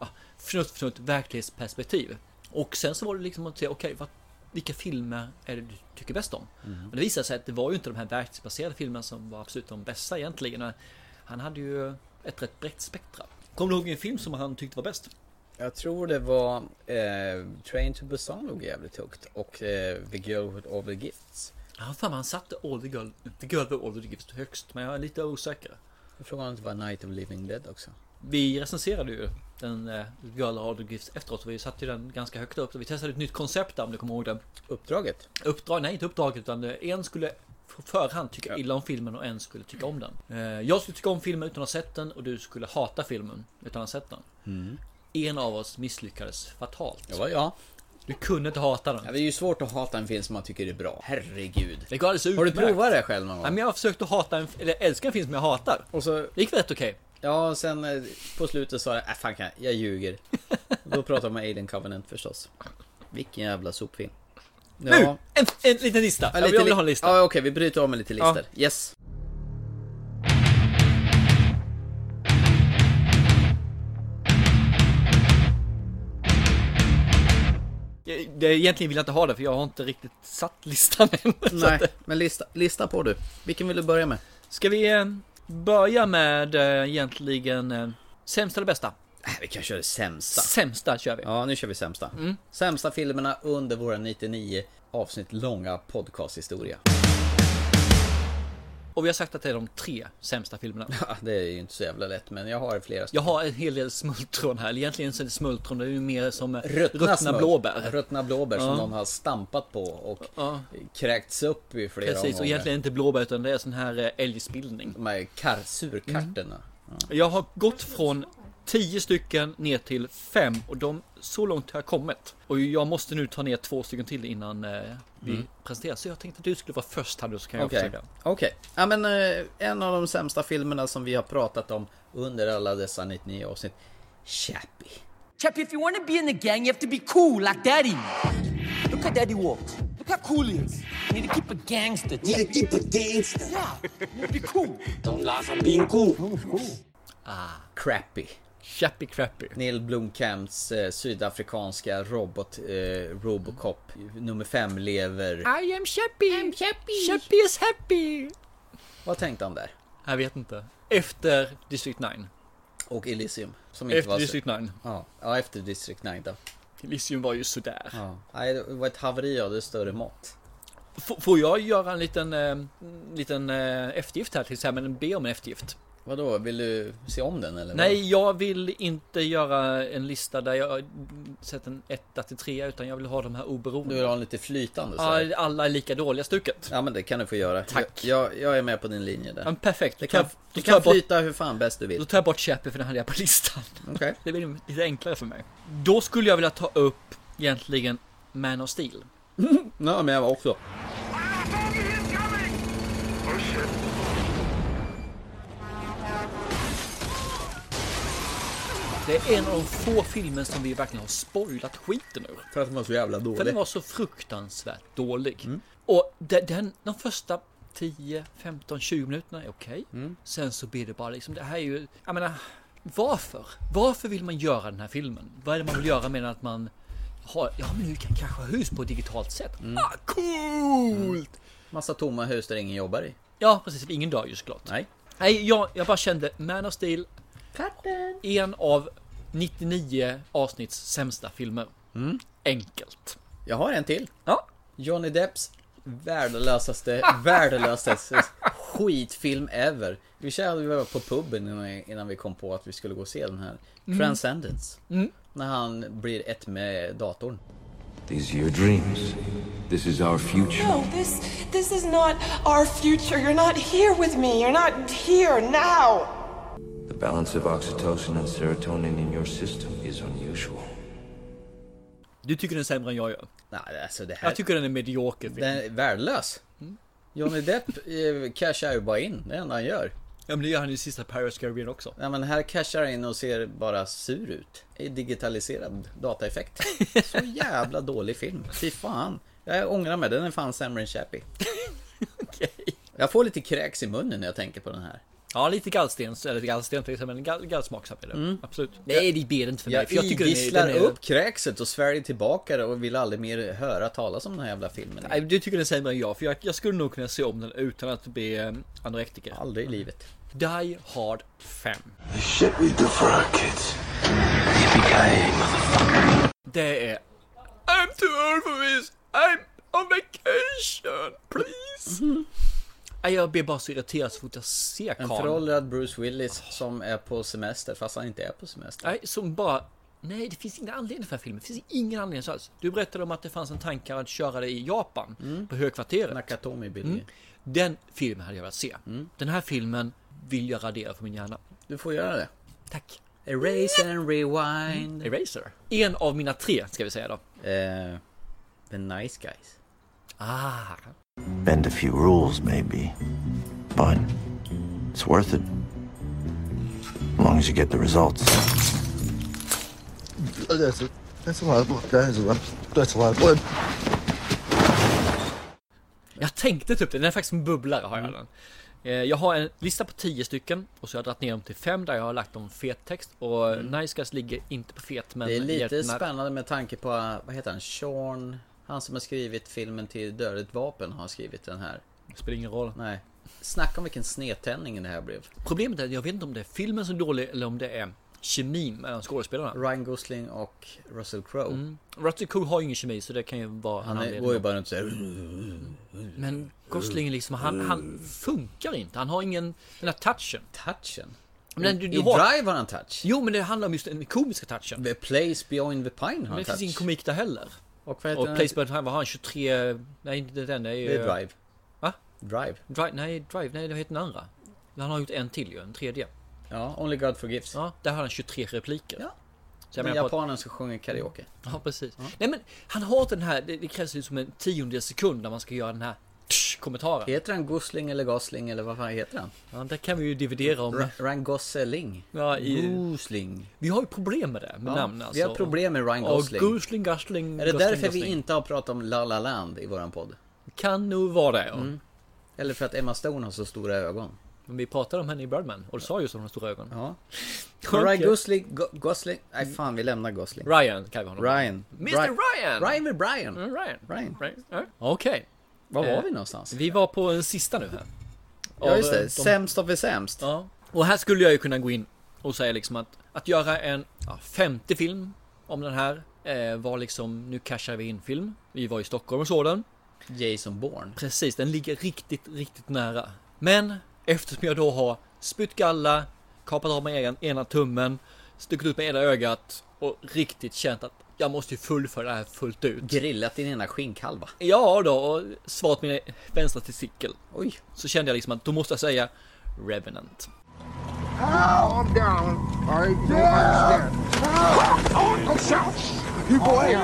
[SPEAKER 1] ja, förnuft, förnuft, verklighetsperspektiv. Och sen så var det liksom att se, okej, vad vilka filmer är det du tycker bäst om?
[SPEAKER 2] Mm.
[SPEAKER 1] Och det visade sig att det var ju inte de här verklighetsbaserade filmerna som var absolut de bästa egentligen. Han hade ju ett rätt brett spektra. Kommer du ihåg en film som han tyckte var bäst?
[SPEAKER 2] Jag tror det var eh, Train to Busan låg jävligt högt och eh, The Girl with All the Gifts.
[SPEAKER 1] Ja, fan han satte All the Girl, the girl with All the Gifts högst, men jag är lite osäker.
[SPEAKER 2] Jag om det var Night of Living Dead också.
[SPEAKER 1] Vi recenserade ju den eh, Girl with All the Gifts efteråt och vi satte ju den ganska högt upp. Så vi testade ett nytt koncept där, om du kommer ihåg det.
[SPEAKER 2] Uppdraget?
[SPEAKER 1] Uppdrag, nej inte uppdraget utan eh, en skulle på förhand tycka illa om filmen och en skulle tycka om den. Eh, Jag skulle tycka om filmen utan att ha sett den och du skulle hata filmen utan att ha sett den.
[SPEAKER 2] Mm.
[SPEAKER 1] En av oss misslyckades fatalt.
[SPEAKER 2] Det var jag.
[SPEAKER 1] Du kunde inte hata den.
[SPEAKER 2] Ja, det är ju svårt att hata en film som man tycker är bra. Herregud.
[SPEAKER 1] Det går alldeles
[SPEAKER 2] Har du
[SPEAKER 1] utmärkt.
[SPEAKER 2] provat det själv någon gång?
[SPEAKER 1] Nej, men jag har försökt att hata en, eller älska en film som jag hatar.
[SPEAKER 2] Och så...
[SPEAKER 1] Det gick rätt okej.
[SPEAKER 2] Ja, och sen eh, på slutet sa jag, äh, fan kan jag, jag ljuger. Då pratar man Alien Covenant förstås. Vilken jävla sopfilm.
[SPEAKER 1] Nu! En, en liten lista.
[SPEAKER 2] Ja, lite
[SPEAKER 1] jag vill
[SPEAKER 2] li-
[SPEAKER 1] ha en lista.
[SPEAKER 2] Ja, okej, vi bryter om med lite listor.
[SPEAKER 1] Ja.
[SPEAKER 2] Yes.
[SPEAKER 1] Det, egentligen vill jag inte ha det för jag har inte riktigt satt listan än.
[SPEAKER 2] Nej, men lista, lista på du. Vilken vill du börja med?
[SPEAKER 1] Ska vi eh, börja med eh, egentligen eh, sämsta eller bästa?
[SPEAKER 2] Äh, vi kan köra det sämsta.
[SPEAKER 1] Sämsta kör vi.
[SPEAKER 2] Ja, nu kör vi sämsta.
[SPEAKER 1] Mm.
[SPEAKER 2] Sämsta filmerna under våra 99 avsnitt långa podcasthistoria.
[SPEAKER 1] Och vi har sagt att det är de tre sämsta filmerna.
[SPEAKER 2] Ja, det är ju inte så jävla lätt, men jag har flera
[SPEAKER 1] Jag
[SPEAKER 2] stycken.
[SPEAKER 1] har en hel del smultron här. Egentligen så är det smultron, det är ju mer som
[SPEAKER 2] Ruttna,
[SPEAKER 1] ruttna blåbär.
[SPEAKER 2] Ruttna blåbär som
[SPEAKER 1] Ja.
[SPEAKER 2] någon har stampat på och
[SPEAKER 1] Ja.
[SPEAKER 2] kräkts upp i flera
[SPEAKER 1] Precis, och
[SPEAKER 2] omgångar.
[SPEAKER 1] egentligen inte blåbär utan det är sån här eh, älgspillning.
[SPEAKER 2] De här kar- surkarterna.
[SPEAKER 1] Mm. Jag har gått från 10 stycken ner till 5 och de, så långt har jag kommit. Och jag måste nu ta ner två stycken till innan eh, vi
[SPEAKER 2] Mm.
[SPEAKER 1] presenterar. Så jag tänkte att du skulle vara först här nu så kan jag
[SPEAKER 2] Okej,
[SPEAKER 1] försöka.
[SPEAKER 2] okej. Ja men eh, en av de sämsta filmerna som vi har pratat om under alla dessa 99 avsnitt. Chappie.
[SPEAKER 44] Chappie, if you want to be in the gang, you have to be cool like Daddy. Look how Daddy walks. Look how cool he is. You need to keep a gangster. You need to keep a gangster. Yeah, be cool. Don't laugh, I'm being cool.
[SPEAKER 1] Ah,
[SPEAKER 2] Crappy.
[SPEAKER 1] Chappie Crappy.
[SPEAKER 2] Neil Blomkamps eh, sydafrikanska robot eh, Robocop nummer 5 lever.
[SPEAKER 1] I am Chappie. I'm Chappie. Chappie is happy.
[SPEAKER 2] Vad tänkte han där?
[SPEAKER 1] Jag vet inte. Efter District 9.
[SPEAKER 2] Och Elysium. Som inte
[SPEAKER 1] Efter
[SPEAKER 2] var
[SPEAKER 1] District 9.
[SPEAKER 2] Ja, ja, efter District 9 då.
[SPEAKER 1] Elysium var ju sådär.
[SPEAKER 2] Ja. Nej, det var ett haveri av det större mått.
[SPEAKER 1] F- får jag göra en liten, eh, liten eh, eftergift här till exempel? En be om en eftergift.
[SPEAKER 2] Vadå, vill du se om den eller?
[SPEAKER 1] Nej, jag vill inte göra en lista där jag sätter en etta till trea utan jag vill ha de här oberoende.
[SPEAKER 2] Du vill ha en lite flytande så här.
[SPEAKER 1] Alla är lika dåliga stuket.
[SPEAKER 2] Ja men det kan du få göra.
[SPEAKER 1] Tack.
[SPEAKER 2] Jag, jag är med på din linje där.
[SPEAKER 1] Men perfekt.
[SPEAKER 2] Det
[SPEAKER 1] Då
[SPEAKER 2] kan,
[SPEAKER 1] då tar
[SPEAKER 2] kan
[SPEAKER 1] bort-
[SPEAKER 2] flyta hur fan bäst du
[SPEAKER 1] Då
[SPEAKER 2] vill.
[SPEAKER 1] tar jag bort Chappie för den hade jag på listan.
[SPEAKER 2] Okej.
[SPEAKER 1] Det blir lite enklare för mig. Då skulle jag vilja ta upp egentligen Man of Steel.
[SPEAKER 2] Ja, men jag var också.
[SPEAKER 1] Det är en av de få filmer som vi verkligen har spoilat skiten ur.
[SPEAKER 2] För att den var så jävla
[SPEAKER 1] För
[SPEAKER 2] dålig.
[SPEAKER 1] den var så fruktansvärt dålig.
[SPEAKER 2] Mm.
[SPEAKER 1] Och den, de första 10, 15, 20 minuterna är okej.
[SPEAKER 2] Mm.
[SPEAKER 1] Sen så blir det bara liksom, det här är ju, jag menar, varför? Varför vill man göra den här filmen? Vad är det man vill göra med att man har, ja men nu kan kanske hus på ett digitalt sätt.
[SPEAKER 2] Mm.
[SPEAKER 1] Ah, coolt!
[SPEAKER 2] Massa tomma hus där ingen jobbar i.
[SPEAKER 1] Ja, precis. Ingen dör ju såklart.
[SPEAKER 2] Nej.
[SPEAKER 1] Nej, jag, jag bara kände Man of Steel. En av 99 avsnitts sämsta filmer.
[SPEAKER 2] Mm.
[SPEAKER 1] Enkelt.
[SPEAKER 2] Jag har en till.
[SPEAKER 1] Ja.
[SPEAKER 2] Johnny Depps värdelösaste, värdelösaste skitfilm ever. Vi körde vi var på puben innan, innan vi kom på att vi skulle gå och se den här.
[SPEAKER 1] Mm.
[SPEAKER 2] Transcendence.
[SPEAKER 1] Mm.
[SPEAKER 2] När han blir ett med datorn.
[SPEAKER 21] These are your dreams. This is our future.
[SPEAKER 39] No, this this is not our future. You're not here with me. You're not here now.
[SPEAKER 21] The balance of oxytocin and serotonin in your system is unusual.
[SPEAKER 1] Du tycker den är sämre än jag gör.
[SPEAKER 2] Nej, alltså det här...
[SPEAKER 1] Jag tycker den är medioker film.
[SPEAKER 2] Den är värdelös. Johnny Depp eh, cashar ju bara in. Det enda han gör.
[SPEAKER 1] Ja men det gör han i sista Pirates Caribbean också.
[SPEAKER 2] Ja men här cashar han in och ser bara sur ut. I digitaliserad dataeffekt. Så jävla dålig film. Fy fan. Jag ångrar mig, den är fan sämre än Chappie. Jag får lite kräks i munnen när jag tänker på den här.
[SPEAKER 1] Ja, lite gallstens, eller gallsten till exempel, men gall, gallsmak är det.
[SPEAKER 2] Mm.
[SPEAKER 1] Absolut. Nej, det ber inte för mig.
[SPEAKER 2] Jag,
[SPEAKER 1] för jag tycker den är- den är-
[SPEAKER 2] upp kräkset och sväljer tillbaka det och vill aldrig mer höra talas om den här jävla filmen.
[SPEAKER 1] Nej, du tycker den sämre än jag, för jag, jag skulle nog kunna se om den utan att bli eh, anorektiker.
[SPEAKER 2] Aldrig i livet.
[SPEAKER 1] Die Hard 5.
[SPEAKER 45] The shit we do for our kids.
[SPEAKER 1] Det är I'm too old for this, I'm on vacation, please. Nej, Jag blir bara så irriterad så fort jag ser
[SPEAKER 2] En
[SPEAKER 1] karln.
[SPEAKER 2] föråldrad Bruce Willis som är på semester fast han inte är på semester.
[SPEAKER 1] Nej, som bara... Nej, det finns ingen anledning för den här filmen. Det finns ingen anledning alls. Du berättade om att det fanns en tanke att köra det i Japan, på högkvarteret.
[SPEAKER 2] Nakatomi.
[SPEAKER 1] Mm. Den filmen hade jag velat se. Den här filmen vill jag radera från min hjärna.
[SPEAKER 2] Du får göra det.
[SPEAKER 1] Tack.
[SPEAKER 2] Erase and rewind.
[SPEAKER 1] Eraser. En av mina tre, ska vi säga då.
[SPEAKER 2] Eh, the Nice Guys.
[SPEAKER 1] Ah.
[SPEAKER 21] Bend a few rules, maybe. But it's worth it. As long as you get the results.
[SPEAKER 45] That's a, that's a lot of blood. Lot. That's a lot of blood.
[SPEAKER 1] Jag tänkte typ det, den är faktiskt en bubblare har jag den. Eh, Jag har en lista på 10 stycken och så har jag dragit ner dem till 5 där jag har lagt dem fet text och Nice Guys ligger inte på fet men
[SPEAKER 2] Det är lite spännande med tanke på, vad heter han, Sean? Han som har skrivit filmen till Dödligt Vapen har skrivit den här.
[SPEAKER 1] Spelar ingen roll.
[SPEAKER 2] Nej. Snacka om vilken snedtändning det här blev.
[SPEAKER 1] Problemet är att jag vet inte om det är filmen som är dålig eller om det är kemin mellan skådespelarna.
[SPEAKER 2] Ryan Gosling och Russell Crowe.
[SPEAKER 1] Mm. Russell Crowe har ju ingen kemi så det kan ju vara
[SPEAKER 2] Han är, går ju bara runt säger
[SPEAKER 1] Men Gosling liksom, han, han funkar inte. Han har ingen, den här touchen.
[SPEAKER 2] Touchen?
[SPEAKER 1] Men du, du
[SPEAKER 2] I
[SPEAKER 1] har...
[SPEAKER 2] Drive har han touch.
[SPEAKER 1] Jo, men det handlar om just den komiska touchen.
[SPEAKER 2] The Place Beyond the Pine har
[SPEAKER 1] Men
[SPEAKER 2] han
[SPEAKER 1] det
[SPEAKER 2] touch.
[SPEAKER 1] finns ingen komik där heller.
[SPEAKER 2] Och vad heter
[SPEAKER 1] Och
[SPEAKER 2] den?
[SPEAKER 1] Place Beyond Time, vad har han? 23... Nej, inte den. Det är ju...
[SPEAKER 2] Det är Drive.
[SPEAKER 1] Va?
[SPEAKER 2] Drive.
[SPEAKER 1] Drive? Nej, Drive. Nej, det heter den andra. Han har gjort en till ju, en tredje.
[SPEAKER 2] Ja, Only God Forgives.
[SPEAKER 1] Ja, där har han 23 repliker.
[SPEAKER 2] Ja.
[SPEAKER 1] Så jag att-
[SPEAKER 2] japanen som sjunger karaoke.
[SPEAKER 1] Ja, precis. Nej, men han har den här, det, det krävs ju som en tiondel sekund när man ska göra den här tsch, kommentaren.
[SPEAKER 2] Heter han Gosling eller Gosling eller vad fan heter han?
[SPEAKER 1] Ja, där kan vi ju dividera om.
[SPEAKER 2] Ryan Gosling.
[SPEAKER 1] Ja, i,
[SPEAKER 2] Gosling.
[SPEAKER 1] vi har ju problem med det, med
[SPEAKER 2] Ja,
[SPEAKER 1] namn alltså.
[SPEAKER 2] vi har problem med Ryan Gosling.
[SPEAKER 1] Och Gosling, Gosling,
[SPEAKER 2] Är det
[SPEAKER 1] Gosling,
[SPEAKER 2] därför vi
[SPEAKER 1] Gosling.
[SPEAKER 2] inte har pratat om La La Land i våran podd?
[SPEAKER 1] Kan nog vara det, ja.
[SPEAKER 2] Mm. Eller för att Emma Stone har så stora ögon.
[SPEAKER 1] Men vi pratade om henne i Birdman och du sa just om de stora ögonen.
[SPEAKER 2] Ja. Ryan Gosling, Go- Gosling, nej fan vi lämnar Gosling.
[SPEAKER 1] Ryan kan vi honom.
[SPEAKER 2] Ryan.
[SPEAKER 1] Mr
[SPEAKER 2] Ryan.
[SPEAKER 1] Ryan!
[SPEAKER 2] Ryan med Brian.
[SPEAKER 1] Mm, Ryan.
[SPEAKER 2] Ryan.
[SPEAKER 1] Ryan. Ja. Okej.
[SPEAKER 2] Var var
[SPEAKER 1] Eh,
[SPEAKER 2] vi någonstans?
[SPEAKER 1] Vi var på en sista nu här.
[SPEAKER 2] Ja just
[SPEAKER 1] eh,
[SPEAKER 2] det,
[SPEAKER 1] de-
[SPEAKER 2] sämst av det sämst.
[SPEAKER 1] Ja. Och här skulle jag ju kunna gå in och säga liksom att att göra en ja, 50 film om den här eh, var liksom nu cashar vi in film. Vi var i Stockholm och så den.
[SPEAKER 2] Jason Bourne.
[SPEAKER 1] Precis, den ligger riktigt, riktigt nära. Men eftersom jag då har spytt galla, kapat av mig ena tummen, stuckit ut med ena ögat och riktigt känt att jag måste ju fullfölja det här fullt ut.
[SPEAKER 2] Grillat din ena skinkhalva.
[SPEAKER 1] Ja då, och svarat min vänstra testikel.
[SPEAKER 2] Oj.
[SPEAKER 1] Så kände jag liksom att då måste jag säga Revenant.
[SPEAKER 45] I'm down. All right, you don't understand. Keep away!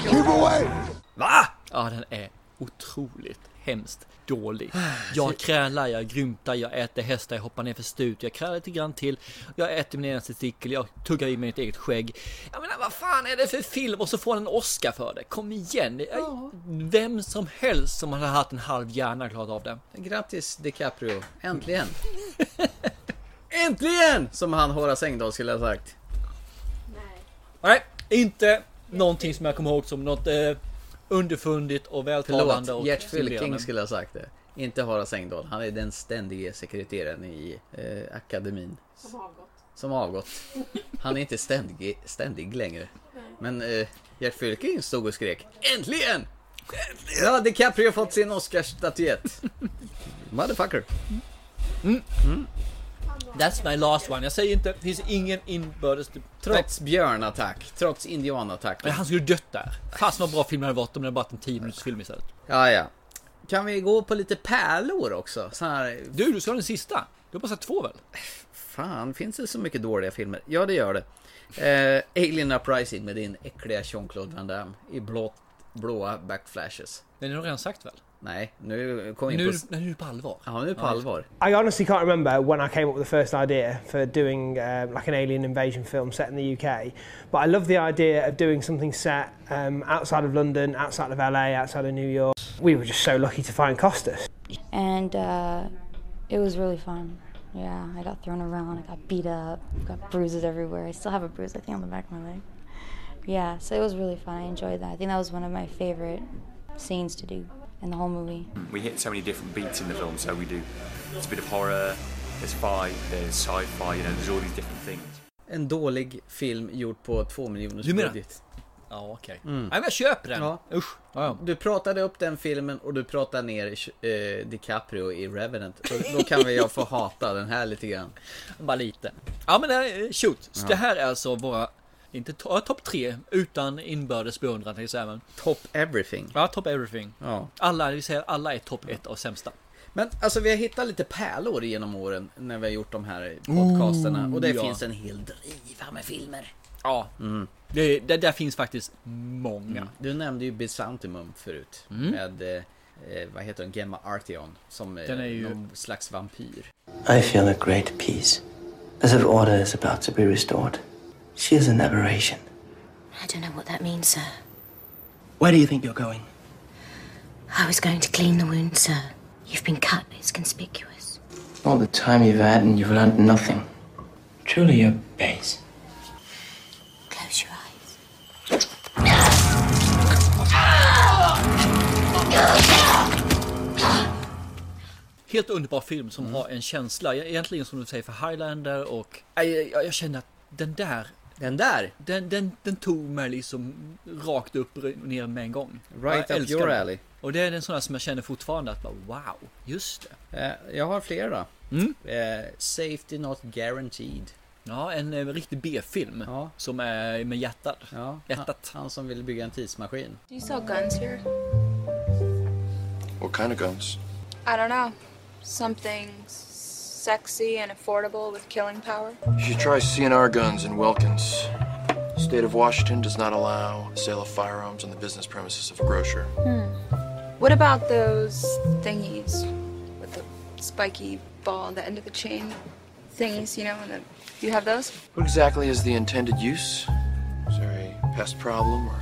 [SPEAKER 45] Keep away!
[SPEAKER 1] Va? Ja, den är otroligt hemskt dålig. Jag krälar, jag grymtar, jag äter hästar, jag hoppar ner för stut, jag krälar lite grann till. Jag äter min ena testikel, jag tuggar i mig mitt eget skägg. Jag menar, vad fan är det för film? Och så får han en Oscar för det. Kom igen! Jag- Vem som helst som hade haft en halv hjärna klarat av det.
[SPEAKER 2] Grattis DiCaprio, äntligen! äntligen! Som han Horace Engdahl skulle ha sagt.
[SPEAKER 1] Nej, inte någonting som jag kommer ihåg som något eh, underfundigt och vältalande
[SPEAKER 2] Förlåt,
[SPEAKER 1] och
[SPEAKER 2] Gert. Fylking skulle ha sagt det. Inte Horace Engdahl. Han är den ständige sekreteraren i eh, akademin.
[SPEAKER 46] Som avgått.
[SPEAKER 2] Som avgått. Han är inte ständig, ständig längre. Men eh, Gert Fylking stod och skrek Äntligen! Äntligen! Ja, DiCaprio har fått sin Oscarsstatyett. Motherfucker.
[SPEAKER 1] Mm. That's my last one. Jag säger inte, det finns ingen inbördes...
[SPEAKER 2] Trots björnattack, trots indianattack.
[SPEAKER 1] Men han skulle dött där. Fasen vad bra film det hade varit om det hade varit en 10 minuters film istället.
[SPEAKER 2] Ja, ja. Kan vi gå på lite pärlor också? Så här...
[SPEAKER 1] Du, du ska ha den sista. Du har bara sett två väl?
[SPEAKER 2] Fan, finns det så mycket dåliga filmer? Ja, det gör det. Eh, Alien Uprising med din äckliga Jean-Claude Van Damme i blått, blåa backflashes.
[SPEAKER 1] Den har du redan sagt väl?
[SPEAKER 2] Nej, nu kom vi
[SPEAKER 1] Nu,
[SPEAKER 2] in
[SPEAKER 1] nu är du på allvar.
[SPEAKER 2] Ja, nu är på allvar.
[SPEAKER 47] I honestly can't remember when I came up with the first idea for doing uh, like an alien invasion film set in the UK, but I love the idea of doing something set um, outside of London, outside of LA, outside of New York. We were just so lucky to find Costas.
[SPEAKER 48] and uh, it was really fun. Yeah, I got thrown around, I got beat up, got bruises everywhere. I still have a bruise, I think, on the back of my leg. Yeah, so it was really fun. I enjoyed that. I think that was one of my favorite scenes to do in the whole movie.
[SPEAKER 49] We hit so many different beats in the film, so we do. It's a bit of horror, there's fight, there's sci-fi, you know, there's all these different things.
[SPEAKER 2] En dålig film gjord på två miljoners budget.
[SPEAKER 1] Ja, okej.
[SPEAKER 2] Mm.
[SPEAKER 1] Nej, men jag köper den.
[SPEAKER 2] Ja.
[SPEAKER 1] Usch. Ja, ja.
[SPEAKER 2] Du pratade upp den filmen och du pratade ner eh, DiCaprio i Revenant. Då, då kan väl jag få hata den här lite grann.
[SPEAKER 1] Bara lite. Ja men eh, shoot. Så
[SPEAKER 2] Ja.
[SPEAKER 1] det här är alltså våra, inte to- ja, topp tre utan inbördes beundran till exempel.
[SPEAKER 2] Top everything.
[SPEAKER 1] Ja, top everything.
[SPEAKER 2] Ja.
[SPEAKER 1] Alla, vill säga alla är topp ett av sämsta.
[SPEAKER 2] Men alltså vi har hittat lite pärlor genom åren när vi har gjort de här podcasterna. och det
[SPEAKER 1] ja.
[SPEAKER 2] finns en hel driva med filmer.
[SPEAKER 1] Ja.
[SPEAKER 2] Mm.
[SPEAKER 1] Det, det där finns faktiskt många.
[SPEAKER 2] Mm. Du nämnde ju Byzantium förut.
[SPEAKER 1] Mm.
[SPEAKER 2] Med, eh, eh, vad heter hon, Gemma Artion. Som eh,
[SPEAKER 1] Den är ju-
[SPEAKER 2] någon slags vampyr.
[SPEAKER 24] I feel a great peace, as if order is about to be restored. She is an aberration.
[SPEAKER 50] I don't know what that means, sir.
[SPEAKER 24] Where do you think you're going?
[SPEAKER 50] I was going to clean the wound, sir. You've been cut, it's conspicuous.
[SPEAKER 24] All the time you've had and you've learned nothing. Truly you're base.
[SPEAKER 50] Close your eyes.
[SPEAKER 1] Helt underbar film som
[SPEAKER 2] Mm.
[SPEAKER 1] har en känsla, egentligen som du säger för Highlander och jag, jag, jag känner att den där
[SPEAKER 2] Den där?
[SPEAKER 1] Den, den, den tog mig liksom rakt upp och ner med en gång.
[SPEAKER 2] Right
[SPEAKER 1] Jag
[SPEAKER 2] up your
[SPEAKER 1] den.
[SPEAKER 2] alley.
[SPEAKER 1] Och det är en sån här som jag känner fortfarande att bara, wow, just det.
[SPEAKER 2] Eh, jag har flera.
[SPEAKER 1] Mm.
[SPEAKER 2] Eh, safety not guaranteed.
[SPEAKER 1] Ja, en eh, riktig B-film. Som är med hjärtat.
[SPEAKER 2] Ja,
[SPEAKER 1] Hjärtat.
[SPEAKER 2] Han, han som vill bygga en tidsmaskin.
[SPEAKER 51] Do you sell guns here?
[SPEAKER 52] What kind of guns?
[SPEAKER 51] I don't know. Something sexy and affordable with killing power?
[SPEAKER 52] You should try CNR guns in Wilkins. State of Washington does not allow sale of firearms on the business premises of a grocer.
[SPEAKER 51] Hmm. What about those thingies with the spiky ball on the end of the chain? Thingies, you know, and the, you have those?
[SPEAKER 52] What exactly is the intended use? Is there a pest problem or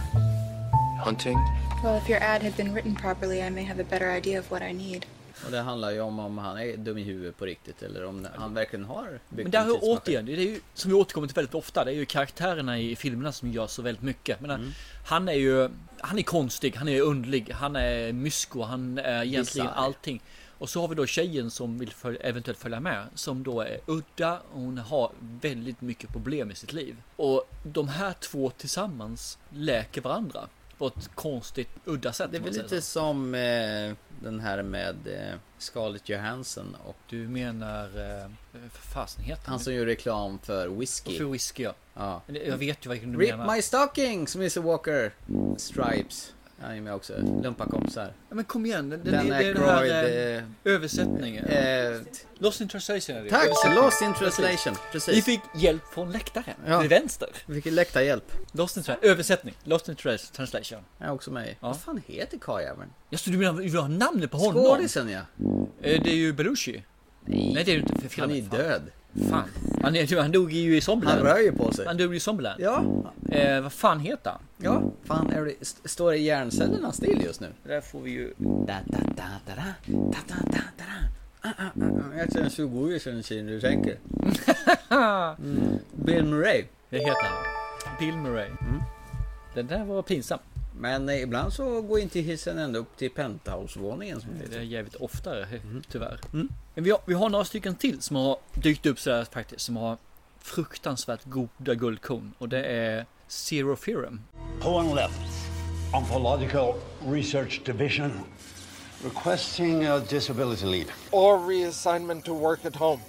[SPEAKER 52] hunting?
[SPEAKER 51] Well, if your ad had been written properly, I may have a better idea of what I need.
[SPEAKER 2] Och det handlar ju om om han är dum i huvudet på riktigt eller om han verkligen har byggt
[SPEAKER 1] Men har
[SPEAKER 2] tidsmaskin.
[SPEAKER 1] återigen, det är ju som vi återkommer till väldigt ofta, det är ju karaktärerna i filmerna som gör så väldigt mycket. Men
[SPEAKER 2] Mm.
[SPEAKER 1] han är ju, han är konstig, han är underlig, han är mysko, han är egentligen
[SPEAKER 2] Bizarr.
[SPEAKER 1] allting. Och så har vi då tjejen som vill följ, eventuellt följa med, som då är udda, och hon har väldigt mycket problem i sitt liv. Och de här två tillsammans läker varandra på ett konstigt, udda sätt.
[SPEAKER 2] Det är väl lite som eh, den här med eh, Scarlett Johansson och...
[SPEAKER 1] Du menar, eh, för fasen heter
[SPEAKER 2] Han som gör reklam för whisky.
[SPEAKER 1] För whisky ja.
[SPEAKER 2] Ja.
[SPEAKER 1] Jag vet ju vad du
[SPEAKER 2] Rip
[SPEAKER 1] menar.
[SPEAKER 2] my stockings, Mr Walker. Stripes. Han är med också. Lumparkompisar.
[SPEAKER 1] Ja, men kom igen, den, det, det är den här eh, översättningen.
[SPEAKER 2] eh,
[SPEAKER 1] Lost in translation är det.
[SPEAKER 2] Tack! Lost in translation. Precis.
[SPEAKER 1] Vi fick hjälp från läktaren.
[SPEAKER 2] Ja.
[SPEAKER 1] Till vänster.
[SPEAKER 2] Vi fick läktarhjälp.
[SPEAKER 1] Lost in tra- översättning. Lost in tra- translation.
[SPEAKER 2] Jag är också med i.
[SPEAKER 1] Ja.
[SPEAKER 2] Vad fan heter karljäveln?
[SPEAKER 1] Ja, så du menar, du vill ha namnet på honom?
[SPEAKER 2] Skådisen ja.
[SPEAKER 1] Eh, Det är ju Belushi. Nej, det är ju inte. För
[SPEAKER 2] Han är ju död.
[SPEAKER 1] Fan. Han, han dog ju i Zombieland.
[SPEAKER 2] Han rör ju på sig.
[SPEAKER 1] Han dog ju i Zombieland.
[SPEAKER 2] Ja.
[SPEAKER 1] Eh, vad fan heter han?
[SPEAKER 2] Ja. Fan, är det, st- står det hjärncellerna still just nu?
[SPEAKER 1] Där får vi ju...
[SPEAKER 2] Da, da, da, da, da, da, da, da, da, da. Ah, ah, ah. Jag känner 20 år sedan sen du tänker. Mm. Bill Murray.
[SPEAKER 1] Det heter han. Bill Murray.
[SPEAKER 2] Mm.
[SPEAKER 1] Den där var pinsam.
[SPEAKER 2] Men eh, ibland så går inte hissen ända upp till penthouse-våningen som det
[SPEAKER 1] är jävligt oftare, tyvärr.
[SPEAKER 2] Mm.
[SPEAKER 1] Men vi har, vi har några stycken till som har dykt upp sådär faktiskt, som har fruktansvärt goda guldkorn. Och det är Zero Theorem.
[SPEAKER 53] Owen left. Oncological Research Division requesting a disability leave.
[SPEAKER 54] Or reassignment to work at home.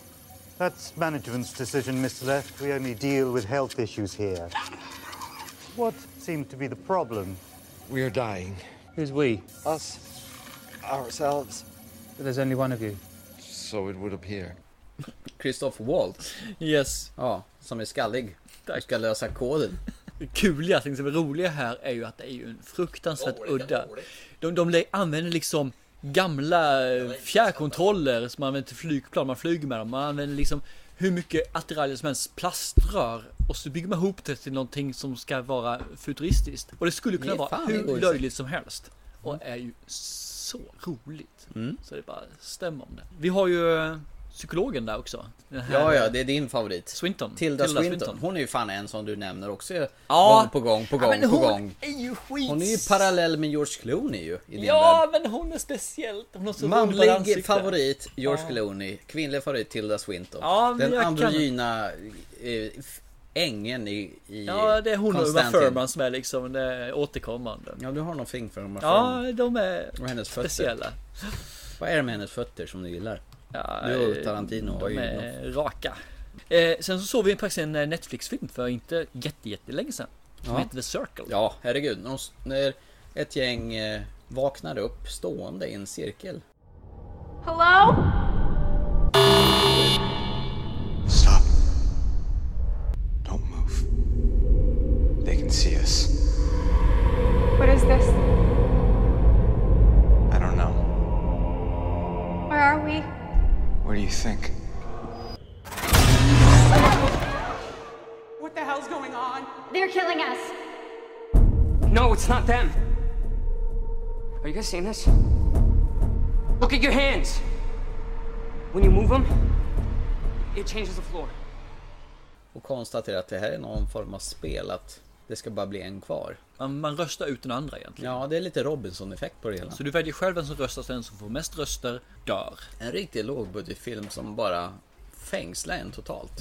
[SPEAKER 55] That's management's decision, Mr. Left. We only deal with health issues here. What seemed to be the problem?
[SPEAKER 54] We are dying.
[SPEAKER 55] Who's we?
[SPEAKER 54] Us. Ourselves.
[SPEAKER 55] But there's only one of you.
[SPEAKER 54] So it would appear.
[SPEAKER 2] Christoph Waltz.
[SPEAKER 1] Yes.
[SPEAKER 2] Ja, som är skallig. Och ska lösa koden.
[SPEAKER 1] Det kuliga, det som är roliga här är ju att det är ju en fruktansvärt udda. De, de använder liksom gamla eh, fjärrkontroller som man använder till flygplan, man flyger med dem. Man använder liksom hur mycket attiraljer som helst, plaströr. Och så bygger man ihop det till någonting som ska vara futuristiskt. Och det skulle kunna
[SPEAKER 2] är
[SPEAKER 1] vara hur löjligt som helst. Och är ju så roligt.
[SPEAKER 2] Mm.
[SPEAKER 1] Så det bara stämmer om det. Vi har ju eh, psykologen där också.
[SPEAKER 2] Ja, ja,
[SPEAKER 1] eh,
[SPEAKER 2] det är din favorit.
[SPEAKER 1] Swinton.
[SPEAKER 2] Tilda,
[SPEAKER 1] Tilda
[SPEAKER 2] Swinton.
[SPEAKER 1] Swinton.
[SPEAKER 2] Hon är ju fan en som du nämner också.
[SPEAKER 1] Ja.
[SPEAKER 2] Gång på gång, på
[SPEAKER 1] Ja,
[SPEAKER 2] gång,
[SPEAKER 1] men
[SPEAKER 2] på gång.
[SPEAKER 1] är ju skit.
[SPEAKER 2] Hon är ju parallell med George Clooney ju.
[SPEAKER 1] Ja,
[SPEAKER 2] värld.
[SPEAKER 1] men hon är speciell. Hon har så
[SPEAKER 2] Manlig favorit George
[SPEAKER 1] Ja.
[SPEAKER 2] Clooney. Kvinnlig favorit Tilda Swinton.
[SPEAKER 1] Ja,
[SPEAKER 2] Den
[SPEAKER 1] kan-
[SPEAKER 2] androgyna eh, f- ängen i, i
[SPEAKER 1] Ja, det är hon och Uma. Thurman som är liksom det återkommande.
[SPEAKER 2] Ja, du har någonting för Uma
[SPEAKER 1] Ja, de är
[SPEAKER 2] Och hennes fötter.
[SPEAKER 1] speciella.
[SPEAKER 2] Vad är det med hennes fötter som du gillar?
[SPEAKER 1] Ja,
[SPEAKER 2] du och Tarantino har ju
[SPEAKER 1] är
[SPEAKER 2] något-
[SPEAKER 1] raka. Eh, sen så såg vi faktiskt en eh, Netflix-film för inte jätte, jättelänge sedan. Som
[SPEAKER 2] Ja.
[SPEAKER 1] heter The Circle.
[SPEAKER 2] Ja, herregud. När, de- när ett gäng eh, vaknar upp stående i en cirkel.
[SPEAKER 56] Hello?
[SPEAKER 54] They can see us.
[SPEAKER 56] What is this?
[SPEAKER 54] I don't know.
[SPEAKER 56] Where are we?
[SPEAKER 54] Where do you think?
[SPEAKER 39] What the hell's going on?
[SPEAKER 50] They're killing us.
[SPEAKER 44] No, it's not them. Are you guys seeing this? Look at your hands. When you move them, it changes the floor.
[SPEAKER 2] Och konstaterar att det här är någon form av spel att det ska bara bli en kvar.
[SPEAKER 1] Man, man röstar ut den andra egentligen.
[SPEAKER 2] Ja, det är lite Robinson-effekt på det hela.
[SPEAKER 1] Så du väljer själv vem som röstar, så den som får mest röster dör.
[SPEAKER 2] En riktig lågbudgetfilm som bara fängslar en totalt.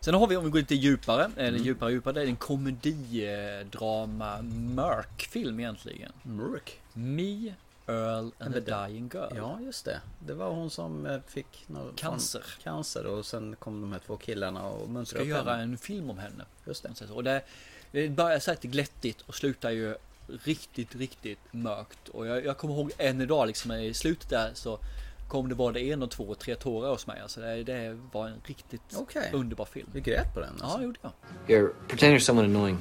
[SPEAKER 1] Sen har vi, om vi går lite djupare, eller
[SPEAKER 2] Mm.
[SPEAKER 1] djupare djupare, det är en komedi, eh, drama, mörk film egentligen.
[SPEAKER 2] Mörk?
[SPEAKER 1] Me, Earl and the Dying Girl.
[SPEAKER 2] Ja, just det. Det var hon som eh, fick någon
[SPEAKER 1] Cancer.
[SPEAKER 2] Cancer och sen kom de här två killarna och muntrade
[SPEAKER 1] ska
[SPEAKER 2] upp
[SPEAKER 1] göra
[SPEAKER 2] henne.
[SPEAKER 1] en film om henne.
[SPEAKER 2] Just det.
[SPEAKER 1] Och det, det börjar lite glättigt och slutar ju riktigt, riktigt mörkt. Och jag, jag kommer ihåg än idag liksom i slutet där så kom det både en och två och tre tårar hos mig. Alltså det, det var en riktigt
[SPEAKER 2] Okej.
[SPEAKER 1] underbar film.
[SPEAKER 2] Du grät på den
[SPEAKER 1] Ja, det gjorde jag.
[SPEAKER 52] Here, pretend you're someone annoying.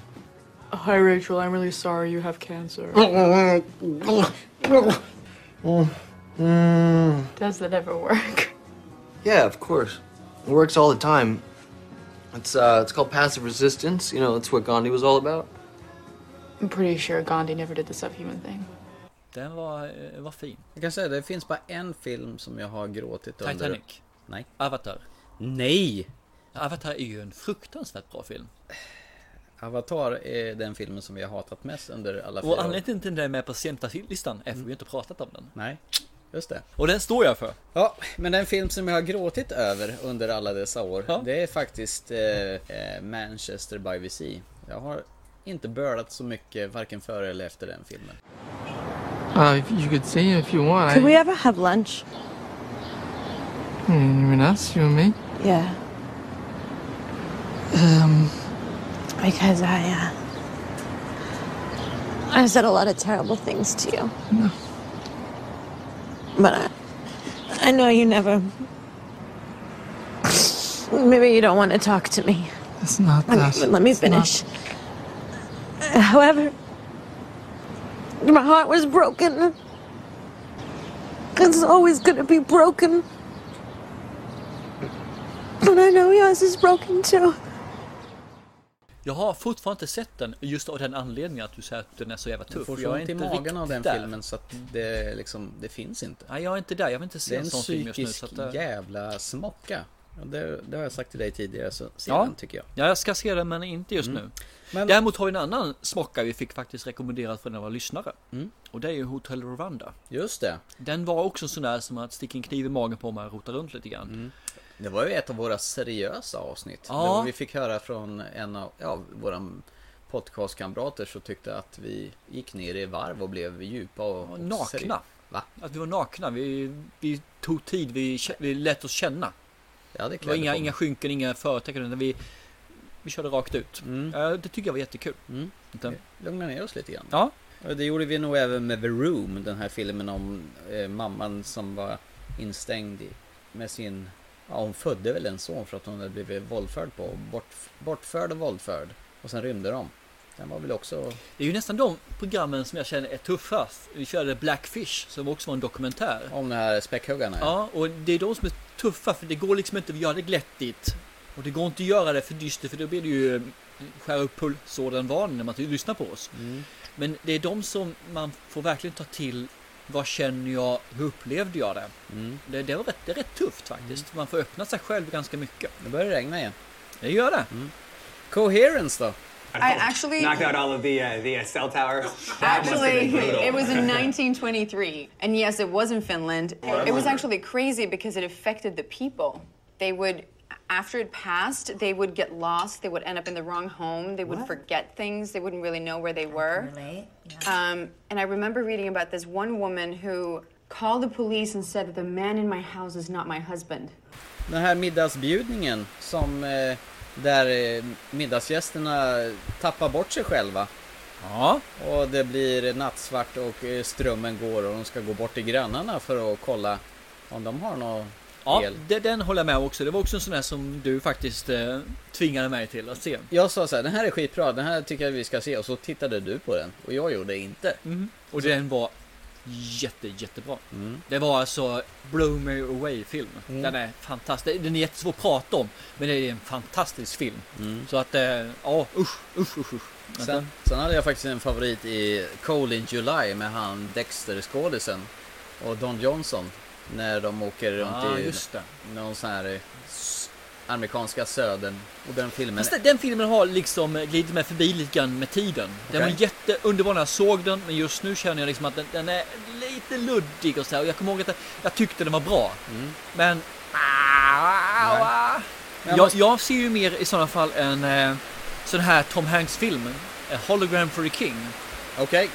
[SPEAKER 39] Hi, Rachel. I'm really sorry you have cancer. Does that ever work?
[SPEAKER 52] Yeah, of course. It works all the time. It's uh, it's called passive resistance. You know, that's what Gandhi was all about.
[SPEAKER 39] I'm pretty sure Gandhi never did the subhuman thing.
[SPEAKER 1] Den var, eh, var fin.
[SPEAKER 2] Jag kan säga det finns bara en film som jag har gråtit under.
[SPEAKER 1] Titanic.
[SPEAKER 2] Nej.
[SPEAKER 1] Avatar.
[SPEAKER 2] Nej!
[SPEAKER 1] Avatar är ju en fruktansvärt bra film.
[SPEAKER 2] Avatar är den filmen som vi har hatat mest under alla
[SPEAKER 1] Och
[SPEAKER 2] fyra år.
[SPEAKER 1] anledningen till att den är med på listan är för att vi inte pratat om den.
[SPEAKER 2] Nej, just det.
[SPEAKER 1] Och den står jag för.
[SPEAKER 2] Ja, men den film som jag har gråtit över under alla dessa år, det är faktiskt eh, eh, Manchester by the Sea. Jag har inte bölat så mycket varken före eller efter den filmen.
[SPEAKER 57] Uh, if you could see him if you want.
[SPEAKER 16] Could
[SPEAKER 57] I,
[SPEAKER 16] we ever have lunch?
[SPEAKER 57] Hmm, you mean us? You and me?
[SPEAKER 16] Yeah.
[SPEAKER 57] Um,
[SPEAKER 16] Because I, uh. I said a lot of terrible things to you.
[SPEAKER 57] No.
[SPEAKER 16] But I. I know you never. Maybe you don't want to talk to me.
[SPEAKER 57] it's not
[SPEAKER 16] Let
[SPEAKER 57] that.
[SPEAKER 16] me, let me
[SPEAKER 57] It's not-
[SPEAKER 16] finish. However, my heart was broken. It's always gonna be broken. But I know yours is broken too.
[SPEAKER 1] Jag har fortfarande inte sett den just av den anledningen att du säger att den är så jävla tuff.
[SPEAKER 2] får
[SPEAKER 1] Jag är inte
[SPEAKER 2] magen av den
[SPEAKER 1] där.
[SPEAKER 2] filmen så att det liksom, det finns inte.
[SPEAKER 1] Nej, jag är inte där. Jag vill inte se
[SPEAKER 2] Det är
[SPEAKER 1] en
[SPEAKER 2] en
[SPEAKER 1] sån film just nu.
[SPEAKER 2] psykisk
[SPEAKER 1] Så att, eh,
[SPEAKER 2] jävla smocka. Det, det har jag sagt till dig tidigare, så se
[SPEAKER 1] Ja.
[SPEAKER 2] den tycker jag.
[SPEAKER 1] Ja, jag ska se den men inte just
[SPEAKER 2] Mm.
[SPEAKER 1] nu.
[SPEAKER 2] Men-
[SPEAKER 1] Däremot har vi en annan smocka vi fick faktiskt rekommenderat från våra lyssnare.
[SPEAKER 2] Mm.
[SPEAKER 1] Och det är ju Hotel Rwanda.
[SPEAKER 2] Just det.
[SPEAKER 1] Den var också sån där som att sticka en kniv i magen på mig och rota runt lite grann.
[SPEAKER 2] Det var ju ett av våra seriösa avsnitt.
[SPEAKER 1] Ja.
[SPEAKER 2] Vi fick höra från en av ja, våra podcastkamrater så tyckte att vi gick ner i varv och blev djupa och, och
[SPEAKER 1] nakna.
[SPEAKER 2] Va?
[SPEAKER 1] Att vi var nakna. Vi, vi tog tid. Vi, vi lät oss känna.
[SPEAKER 2] Ja, det
[SPEAKER 1] Det var inga, inga skynken, inga förtecken. Utan vi, vi körde rakt ut.
[SPEAKER 2] Mm.
[SPEAKER 1] Det tycker jag var jättekul. Inte?
[SPEAKER 2] Lugna ner oss lite grann.
[SPEAKER 1] Ja.
[SPEAKER 2] Det gjorde vi nog även med The Room, den här filmen om eh, mamman som var instängd med sin... Ja, hon födde väl en son för att hon hade blivit våldförd på. Bort, bortförd och våldförd. Och sen rymde de. Den var väl också...
[SPEAKER 1] Det är ju nästan de programmen som jag känner är tuffast. Vi körde Blackfish som också var en dokumentär.
[SPEAKER 2] Om de här späckhuggarna?
[SPEAKER 1] Ja, och det är de som är tuffa för det går liksom inte att göra det glättigt. Och det går inte att göra det för dystert för då blir det ju skära upp pulsådern när man lyssnar på oss.
[SPEAKER 2] Mm.
[SPEAKER 1] Men det är de som man får verkligen ta till Vad känner jag? Hur upplevde jag det?
[SPEAKER 2] Mm.
[SPEAKER 1] Det, det, var rätt, det är rätt tufft faktiskt. Man får öppna sig själv ganska mycket.
[SPEAKER 2] Det börjar regna igen.
[SPEAKER 1] Det gör det.
[SPEAKER 2] Coherence då?
[SPEAKER 58] I actually
[SPEAKER 59] knocked out all of the uh, the uh, cell tower.
[SPEAKER 58] Actually, it was in 1923, and yes, it was in Finland. It was actually crazy because it affected the people. They would, after it passed, they would get lost. They would end up in the wrong home. They would
[SPEAKER 46] What?
[SPEAKER 58] forget things. They wouldn't really know where they were. Um, and I remember reading about this one woman who called the police and said that the man in my house is not my husband.
[SPEAKER 2] Den här middagsbjudningen som eh, där eh, middagsgästerna tappar bort sig själva.
[SPEAKER 1] Ja.
[SPEAKER 2] Och det blir nattsvart och eh, strömmen går och de ska gå bort till grannarna för att kolla om de har något
[SPEAKER 1] Ja, det, den håller jag med om också. Det var också en sån där som du faktiskt eh, tvingade mig till att se.
[SPEAKER 2] Jag sa så här, den här är skitbra, den här tycker jag vi ska se och så tittade du på den och jag gjorde inte.
[SPEAKER 1] Mhm. Och den var jätte, jättebra. Det var alltså Blow Me Away film.
[SPEAKER 2] Mm.
[SPEAKER 1] Den är fantastisk. Den är jättesvår att prata om. Men det är en fantastisk film.
[SPEAKER 2] Mm.
[SPEAKER 1] Så att, eh, ja usch, usch, usch, usch.
[SPEAKER 2] Sen, sen hade jag faktiskt en favorit i Cold in July med han Dexter-skådisen och Don Johnson. När de åker runt
[SPEAKER 1] Ja,
[SPEAKER 2] i någon sån här eh, amerikanska södern. Och den filmen...
[SPEAKER 1] Fast den filmen har liksom glidit mig förbi lite grann med tiden. Den
[SPEAKER 2] Okej.
[SPEAKER 1] var jätteunderbar när jag såg den, men just nu känner jag liksom att den, den är lite luddig och så här. Och jag kommer ihåg att jag, tyckte den var bra. Men...
[SPEAKER 2] Men
[SPEAKER 1] Jag, jag ser ju mer i sådana fall en eh, sån här Tom Hanks-film. eh, Hologram for the King.
[SPEAKER 2] Okej,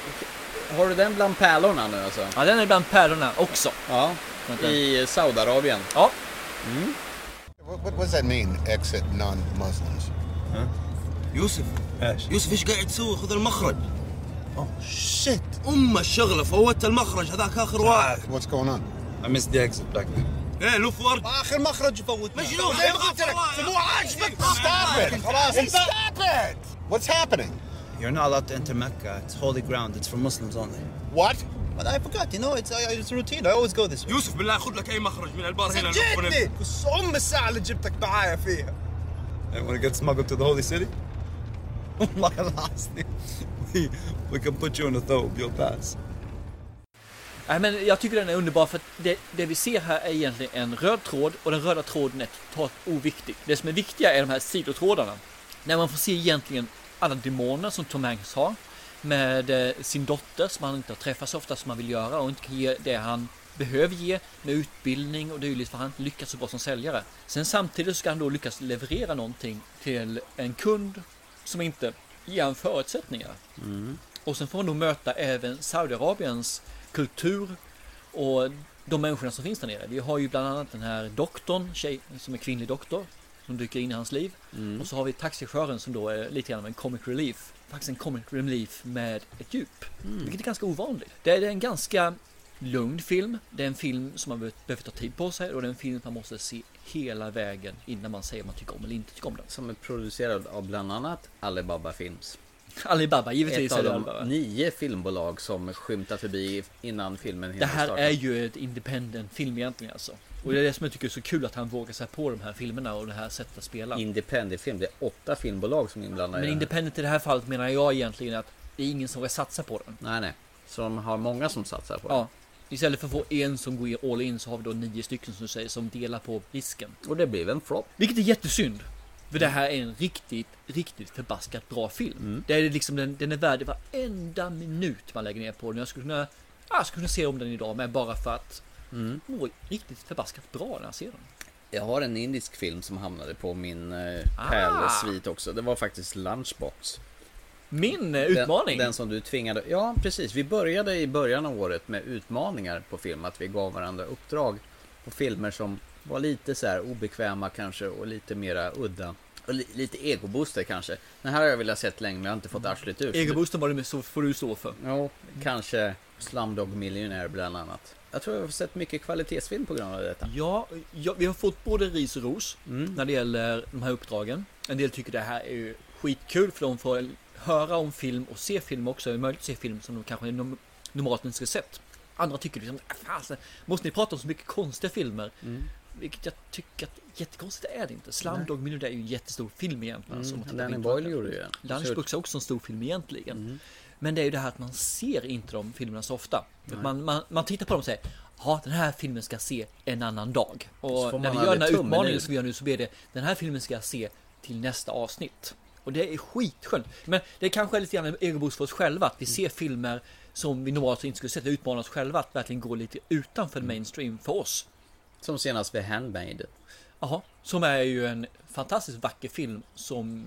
[SPEAKER 2] har du den bland pärlorna nu alltså?
[SPEAKER 1] Ja, den är bland pärlorna också.
[SPEAKER 2] Ja, i Saudiarabien.
[SPEAKER 1] Ja.
[SPEAKER 2] Mm.
[SPEAKER 60] What, what does that mean, exit non-Muslims?
[SPEAKER 44] يوسف يوسف إيش قاعد تسوي خذ المخرج اوه شيت ام الشغله فوتت المخرج هذاك اخر واحد
[SPEAKER 60] What's going on?
[SPEAKER 44] I missed the exit back there إيه لف ورا اخر مخرج فوت مجنون
[SPEAKER 60] زي ما قلت لك مو عاجبك Stop it! خلاص Stop it! What's happening?
[SPEAKER 44] You're not allowed to enter Mecca. It's holy ground. It's for Muslims only.
[SPEAKER 60] What?
[SPEAKER 44] But I forgot. You know, it's uh, it's routine. I always go this way. يوسف بالله خذ لك اي مخرج من البار هنا
[SPEAKER 60] سجلني!
[SPEAKER 44] بس ام الساعه اللي جبتك معايا فيها. And when it gets smuggled to the holy city? والله العظيم. We, we can put you in a thobe. You'll pass.
[SPEAKER 1] Nej, men jag tycker den är underbar för att det, det vi ser här är egentligen en röd tråd och den röda tråden är totalt oviktig. Det som är viktiga är de här sidotrådarna. När man får se egentligen alla demoner som Tom Hanks har med eh, sin dotter som han inte har träffat så ofta som han vill göra och inte kan ge det han behöver ge med utbildning och dylikt för han inte lyckats så bra som säljare. Sen samtidigt ska han då lyckas leverera någonting till en kund som inte ger han förutsättningar. Och sen får man då möta även Saudiarabiens kultur och de människorna som finns där nere. Vi har ju bland annat den här doktorn, tjej, som är kvinnlig doktor, som dyker in i hans liv.
[SPEAKER 2] Mm.
[SPEAKER 1] Och så har vi taxichauffören som då är lite grann av en comic relief. Faktiskt en comic relief med ett djup.
[SPEAKER 2] Mm.
[SPEAKER 1] Vilket är ganska ovanligt. Det är en ganska lugn film. Det är en film som man behöver- ta tid på sig och det är en film man måste se hela vägen innan man säger om man tycker om eller inte tycker om den.
[SPEAKER 2] Som är producerad av bland annat Alibaba Films.
[SPEAKER 1] Alibaba, givetvis
[SPEAKER 2] Ett av
[SPEAKER 1] det
[SPEAKER 2] de
[SPEAKER 1] Alibaba.
[SPEAKER 2] nio filmbolag som skymtar förbi innan filmen
[SPEAKER 1] Det
[SPEAKER 2] hinner
[SPEAKER 1] här
[SPEAKER 2] starta.
[SPEAKER 1] är ju ett independent film egentligen alltså. Och det är det som jag tycker är så kul att han vågar sig på de här filmerna och det här sättet att spela.
[SPEAKER 2] Independent film. Det är åtta filmbolag som är inblandade
[SPEAKER 1] Men independent i det här fallet menar jag egentligen att det är ingen som vill satsa på den.
[SPEAKER 2] Nej, nej. Så de har många som satsar på det.
[SPEAKER 1] Ja. Istället för att få en som går all in så har vi då nio stycken som du säger som delar på risken.
[SPEAKER 2] Och det blev en flopp.
[SPEAKER 1] Vilket är jättesynd. För det här är en riktigt, riktigt förbaskat bra film. Det är liksom den, den är värd varenda minut man lägger ner på den. Jag skulle kunna, ja, jag skulle kunna se om den idag med bara för att
[SPEAKER 2] Mm.
[SPEAKER 1] den var riktigt förbaskat bra när jag ser den.
[SPEAKER 2] Jag har en indisk film som hamnade på min eh,
[SPEAKER 1] Ah.
[SPEAKER 2] pärlsvit också. Det var faktiskt Lunchbox.
[SPEAKER 1] Min eh, utmaning?
[SPEAKER 2] Den, den som du tvingade. Ja, precis. Vi började i början av året med utmaningar på film. Att vi gav varandra uppdrag på filmer som var lite så här obekväma kanske och lite mera udda. Och li, lite egobooster kanske. Den här har jag velat sett länge men jag har inte fått arslet ut.
[SPEAKER 1] Egoboosten var det med, så får du stå för.
[SPEAKER 2] Ja, kanske Slumdog Millionaire bland annat. Jag tror jag har sett mycket kvalitetsfilm på grund av detta.
[SPEAKER 1] Ja, ja, vi har fått både ris och ros
[SPEAKER 2] Mm.
[SPEAKER 1] när det gäller de här uppdragen. En del tycker det här är ju skitkul för de får höra om film och se film också. Det är möjligt att se film som de kanske normalt inte skulle sett. Andra tycker liksom, "Ah, fasen, måste ni prata om så mycket konstiga filmer?
[SPEAKER 2] Mm.
[SPEAKER 1] Vilket jag tycker att jättekonstigt är det inte. Slumdog Millionaire är ju en jättestor film egentligen.
[SPEAKER 2] Mm,
[SPEAKER 1] alltså,
[SPEAKER 2] Danny Boyle gjorde ju den.
[SPEAKER 1] Lunchbox är också en stor film egentligen.
[SPEAKER 2] Mm.
[SPEAKER 1] Men det är ju det här att man ser inte de filmerna så ofta. Man, man, man tittar på dem och säger Ja, den här filmen ska jag se en annan dag. Och när vi gör den här utmaningen som vi gör nu så blir det Den här filmen ska jag se till nästa avsnitt. Och det är skitskönt. Men det kanske är lite grann en egoboost för oss själva att vi ser filmer som vi normalt inte skulle se. Vi utmanar oss själva att verkligen gå lite utanför mainstream för oss.
[SPEAKER 2] Som senast vid Handmaid.
[SPEAKER 1] Jaha, som är ju en fantastiskt vacker film som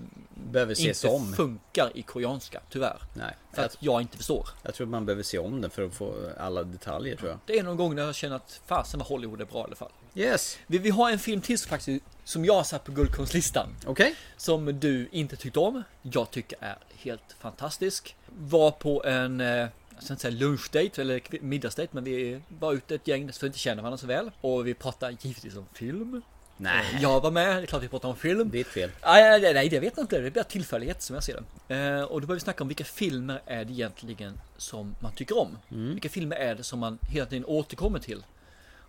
[SPEAKER 2] Behöver ses
[SPEAKER 1] inte
[SPEAKER 2] om.
[SPEAKER 1] funkar i koreanska, tyvärr.
[SPEAKER 2] Nej.
[SPEAKER 1] För att jag inte förstår.
[SPEAKER 2] Jag tror man behöver se om den för att få alla detaljer tror jag.
[SPEAKER 1] Det är någon gång när jag känner att fasen vad Hollywood är bra i alla fall.
[SPEAKER 2] Yes.
[SPEAKER 1] Vi, vi har en film till som faktiskt som jag har satt på guldkonstlistan.
[SPEAKER 2] Okej.
[SPEAKER 1] Som du inte tyckte om. Jag tycker är helt fantastisk. Var på en, eh, jag ska inte säga lunchdate eller middagsdate, men vi var ute ett gäng som inte känner varandra så väl. Och vi pratade givetvis om film.
[SPEAKER 2] Nej.
[SPEAKER 1] Eh, Jag var med, det är klart vi pratade om film.
[SPEAKER 2] Ditt fel.
[SPEAKER 1] Nej, nej, nej, det vet jag inte. Det är bara tillfällighet som jag ser det. Eh, och då börjar vi snacka om vilka filmer är det egentligen som man tycker om.
[SPEAKER 2] Mm.
[SPEAKER 1] Vilka filmer är det som man hela tiden återkommer till?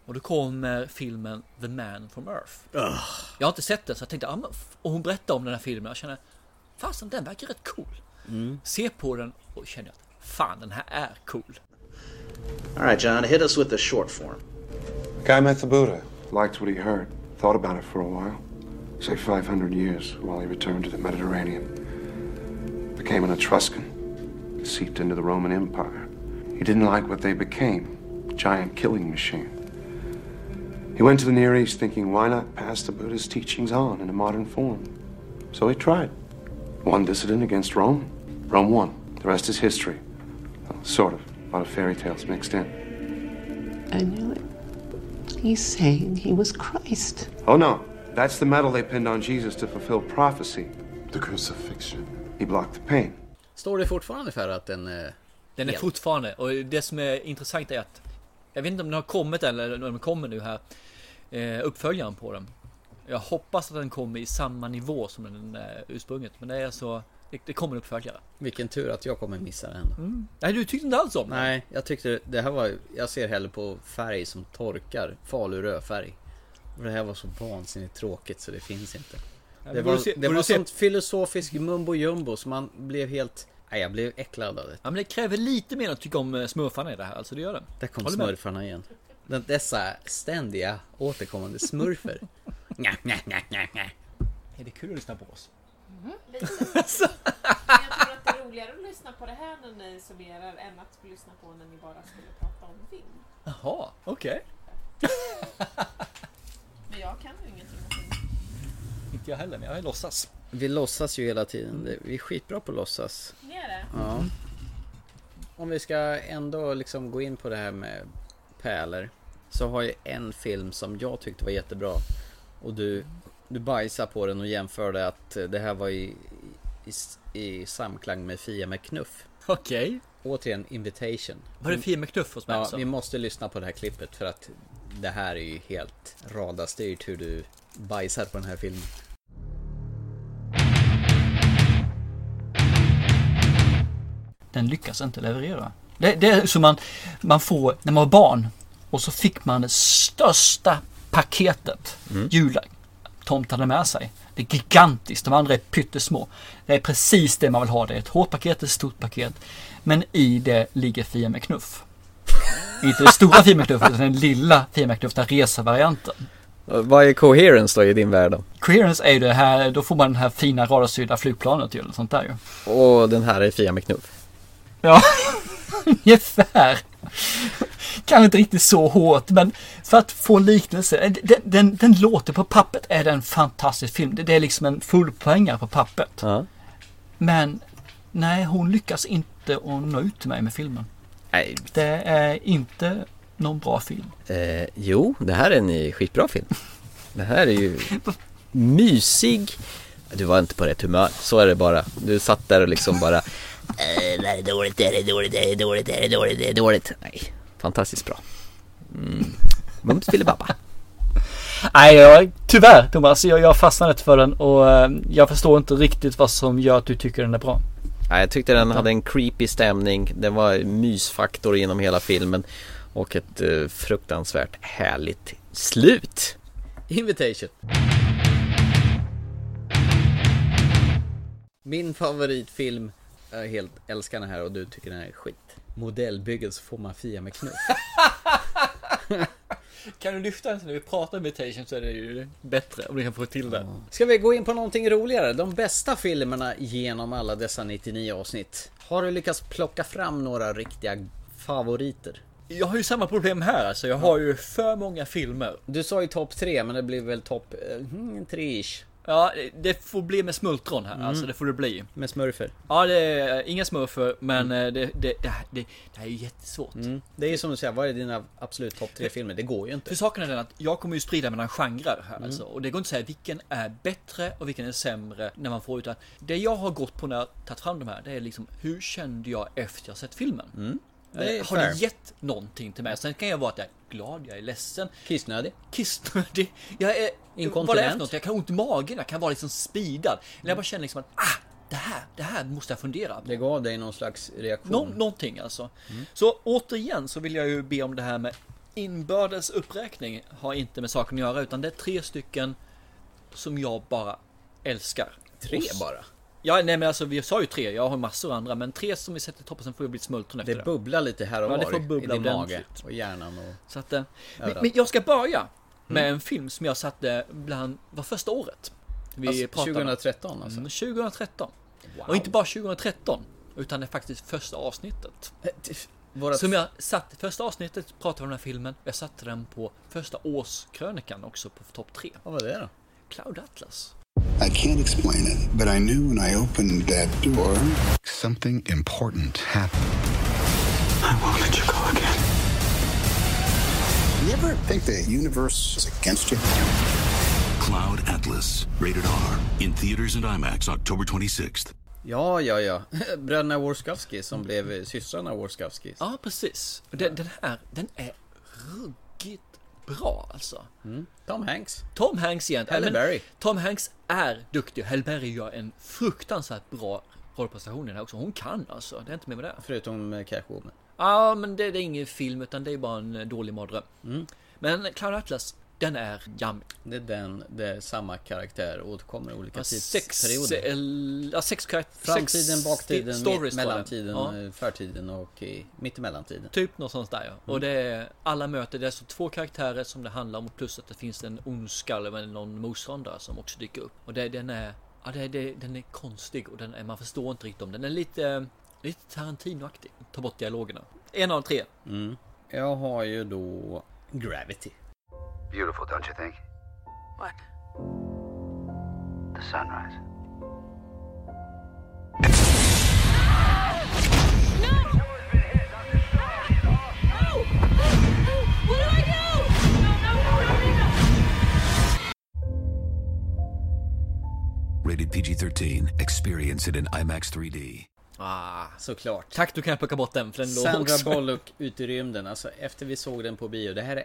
[SPEAKER 1] Och då kommer filmen The Man from Earth. Jag har inte sett den så jag tänkte, ah, och hon berättade om den här filmen och jag känner, fasen den verkar rätt cool.
[SPEAKER 2] Mm.
[SPEAKER 1] Se på den och känner att fan den här är cool.
[SPEAKER 61] All right, John, hit us with the short form.
[SPEAKER 60] Guy met the Buddha, liked what he heard, thought about it for a while. Say 500 years while he returned to the Mediterranean. Became an Etruscan, seeped into the Roman Empire. He didn't like what they became giant killing machine. He went to the Near East thinking, why not pass the Buddha's teachings on in a modern form? So he tried. One dissident against Rome. Rome won. The rest is history. Well, sort of. A lot of fairy tales mixed in.
[SPEAKER 62] I knew it. He's saying he was Christ.
[SPEAKER 60] Oh no, that's the medal they pinned on Jesus to fulfill prophecy. The crucifixion. He blocked the pain.
[SPEAKER 2] Står det fortfarande för att den... eh,
[SPEAKER 1] Den är fortfarande, och det som är intressant är att Jag vet inte om den har kommit eller om den kommer nu här eh, Uppföljaren på den Jag hoppas att den kommer i samma nivå som den eh, ursprunget Men det är så det, det kommer en uppföljare
[SPEAKER 2] Vilken tur att jag kommer missa den.
[SPEAKER 1] mm. Nej du tyckte inte alls om den?
[SPEAKER 2] Nej, jag tyckte det här var... Jag ser hellre på färg som torkar. Falu rödfärg. Och det här var så vansinnigt tråkigt så det finns inte. Det var,
[SPEAKER 1] se-
[SPEAKER 2] det var sånt filosofisk mumbo jumbo så man blev helt... Nej, jag blev äcklad av det.
[SPEAKER 1] Ja men det kräver lite mer att tycka om eh, smurfarna i det här, alltså det gör det
[SPEAKER 2] Där kom
[SPEAKER 1] Håller med.
[SPEAKER 2] smurfarna igen. Den- Dessa ständiga återkommande smurfer. Nja, nja, nja, nja, nja.
[SPEAKER 1] Är det kul att lyssna på oss?
[SPEAKER 46] Lite. Men jag tror att det är roligare att lyssna på det här när ni summerar än att lyssna på när ni bara skulle prata om film.
[SPEAKER 1] Jaha, okej
[SPEAKER 46] Men jag kan ju ingenting om film.
[SPEAKER 1] Inte jag heller, men jag låtsas
[SPEAKER 2] Vi låtsas ju hela tiden. Vi är skitbra på att låtsas.
[SPEAKER 46] Ni är det?
[SPEAKER 2] Ja. Om vi ska ändå liksom gå in på det här med pärlor. Så har jag en film som jag tyckte var jättebra. Och du, du bajsar på den och jämförde att det här var i, i, i samklang med Fia med knuff.
[SPEAKER 1] Okej
[SPEAKER 2] Återigen Invitation.
[SPEAKER 1] Var det Fia med knuff hos mig
[SPEAKER 2] Ja,
[SPEAKER 1] också?
[SPEAKER 2] vi måste lyssna på det här klippet för att det här är ju helt radarstyrt hur du bajsar på den här filmen.
[SPEAKER 1] Den lyckas inte leverera. Det, det är som man, man får när man var barn och så fick man det största paketet
[SPEAKER 2] Mm.
[SPEAKER 1] Jultomtarna med sig. Det är gigantiskt, de andra är pyttesmå. Det är precis det man vill ha. Det är ett hårt paket, ett stort paket. Men i det ligger Fia med knuff. Inte det stora Fia med knuff utan den lilla Fia med knuff, den resavarianten.
[SPEAKER 2] Vad är coherence då i din värld då?
[SPEAKER 1] Coherence är ju det här, då får man det här fina radarstyrda flygplanet ju, eller sånt där ju.
[SPEAKER 2] Och den här är Fia med knuff.
[SPEAKER 1] Ja, ungefär. Kanske inte riktigt så hårt, men för att få liknelse. Den, den, den låter på pappret är det en fantastisk film. Det, det är liksom en fullpoängare på pappret.
[SPEAKER 2] Ja.
[SPEAKER 1] Men nej, hon lyckas inte att nå ut till mig med filmen.
[SPEAKER 2] Nej.
[SPEAKER 1] Det är inte någon bra film.
[SPEAKER 2] Eh, jo, det här är en skitbra film. Det här är ju mysig. Du var inte på rätt humör, så är det bara. Du satt där och liksom bara eh, Det här är dåligt, det här är dåligt, det här är dåligt, det här är dåligt, det här är dåligt. Nej, fantastiskt bra. Mm. Mums filibabba.
[SPEAKER 1] Nej, jag, tyvärr Thomas, jag, jag fastnade inte för den och eh, jag förstår inte riktigt vad som gör att du tycker den är bra.
[SPEAKER 2] Nej, jag tyckte den hade en creepy stämning. Det var mysfaktor genom hela filmen. Och ett eh, fruktansvärt härligt slut. Invitation. Min favoritfilm jag helt älskar den här och du tycker den är skit. Modellbygget så får man fia med knuff.
[SPEAKER 1] Kan du lyfta den så när vi pratar meditation så är det ju bättre om du kan få till det.
[SPEAKER 2] Ska vi gå in på någonting roligare? De bästa filmerna genom alla dessa 99 avsnitt. Har du lyckats plocka fram några riktiga favoriter?
[SPEAKER 1] Jag har ju samma problem här alltså. Jag har ju för många filmer.
[SPEAKER 2] Du sa ju topp tre men det blir väl topp eh, mm, tre-ish.
[SPEAKER 1] Ja, det får bli med smultron här.
[SPEAKER 2] Mm.
[SPEAKER 1] Alltså det får det bli.
[SPEAKER 2] Med smurfer.
[SPEAKER 1] Ja, det är inga smurfer, men eh, det, det, det, det, det här är ju jättesvårt.
[SPEAKER 2] Mm. Det är ju som du säger, vad är dina absolut topp tre filmer? Det går ju inte.
[SPEAKER 1] För saken är den att jag kommer ju sprida mellan genrer här
[SPEAKER 2] Mm.
[SPEAKER 1] alltså. Och det går inte att säga vilken är bättre och vilken är sämre när man får utan det jag har gått på när jag tagit fram de här det är liksom hur kände jag efter jag sett filmen? Eh, har
[SPEAKER 2] fair.
[SPEAKER 1] det gett någonting till mig? Sen kan jag vara att jag är glad, jag är ledsen.
[SPEAKER 2] Kissnödig.
[SPEAKER 1] Kissnödig. Jag är...
[SPEAKER 2] Inkontinent.
[SPEAKER 1] Vad? Jag kan ha ont i magen, jag kan vara liksom speedad. Eller jag bara känner liksom att ah, det här, det här måste jag fundera på.
[SPEAKER 2] Det gav dig någon slags reaktion.
[SPEAKER 1] Nå, någonting alltså.
[SPEAKER 2] Mm.
[SPEAKER 1] Så återigen så vill jag ju be om det här med inbördes uppräkning har inte med saken att göra utan det är tre stycken som jag bara älskar.
[SPEAKER 2] Tre bara?
[SPEAKER 1] Ja, nej men alltså vi sa ju tre, jag har massor andra men tre som vi sätter i toppen sen får jag bli smultron efter
[SPEAKER 2] Det bubblar lite här och
[SPEAKER 1] Ja, det
[SPEAKER 2] var
[SPEAKER 1] får bubbla
[SPEAKER 2] i din mage
[SPEAKER 1] ordentligt.
[SPEAKER 2] och hjärnan och...
[SPEAKER 1] Så att, eh, men, men jag ska börja med
[SPEAKER 2] Mm.
[SPEAKER 1] en film som jag satte bland, var första året. Vi
[SPEAKER 2] Alltså,
[SPEAKER 1] pratade.
[SPEAKER 2] 2013 alltså?
[SPEAKER 1] Mm, 2013.
[SPEAKER 2] Wow.
[SPEAKER 1] Och inte bara 2013, utan det är faktiskt första avsnittet.
[SPEAKER 2] vårat-
[SPEAKER 1] Som jag satt, första avsnittet pratade vi om den här filmen, jag satte den på första årskrönikan också på topp tre.
[SPEAKER 2] Vad var det då?
[SPEAKER 1] Cloud Atlas.
[SPEAKER 63] I can't explain it, but I knew when I opened that door, something important happened. I won't let you go again. You ever think the universe is against you?
[SPEAKER 64] Cloud Atlas, rated R, in theaters and IMAX October 26th.
[SPEAKER 2] Ja, ja, ja. Bröderna Warskawski som blev eh, systrarna Warskawski.
[SPEAKER 1] Ja, precis. Den, den här, den är ruggigt bra alltså.
[SPEAKER 2] Mm. Tom Hanks.
[SPEAKER 1] Tom Hanks igen.
[SPEAKER 2] Halle Berry.
[SPEAKER 1] Tom Hanks är duktig. Halle Berry gör en fruktansvärt bra rollprestation i den här också. Hon kan alltså. Det är inte mer med det.
[SPEAKER 2] Förutom eh, Catwoman.
[SPEAKER 1] Ja, men det, det är ingen film utan det är bara en dålig mardröm.
[SPEAKER 2] Mm.
[SPEAKER 1] Men Cloud Atlas, den är jammig.
[SPEAKER 2] Det är den, det är samma karaktär återkommer i olika
[SPEAKER 1] Ja, sex,
[SPEAKER 2] tidsperioder.
[SPEAKER 1] el- ja, sex karaktär-
[SPEAKER 2] Framtiden,
[SPEAKER 1] sex
[SPEAKER 2] baktiden,
[SPEAKER 1] stories
[SPEAKER 2] mellantiden,
[SPEAKER 1] Ja.
[SPEAKER 2] eh, förtiden och mittemellantiden.
[SPEAKER 1] Typ någonstans där ja.
[SPEAKER 2] Mm.
[SPEAKER 1] Och det är alla möter, det är alltså två karaktärer som det handlar om plus att det finns en ondska eller någon motståndare som också dyker upp. Och det, den är, ja det, det, den är konstig och den är, man förstår inte riktigt om den. Den är lite, lite Tarantino-aktig. Ta bort dialogerna. En av tre.
[SPEAKER 2] Mm. Jag har ju då Gravity.
[SPEAKER 65] Beautiful, don't you think?
[SPEAKER 56] What?
[SPEAKER 65] The sunrise.
[SPEAKER 64] Rated PG 13. Experience it in IMAX 3D.
[SPEAKER 2] Ah, såklart.
[SPEAKER 1] Tack, du kan plocka bort den för den låg
[SPEAKER 2] Sandra
[SPEAKER 1] också.
[SPEAKER 2] Bullock ut i rymden. Alltså efter vi såg den på bio. Det här är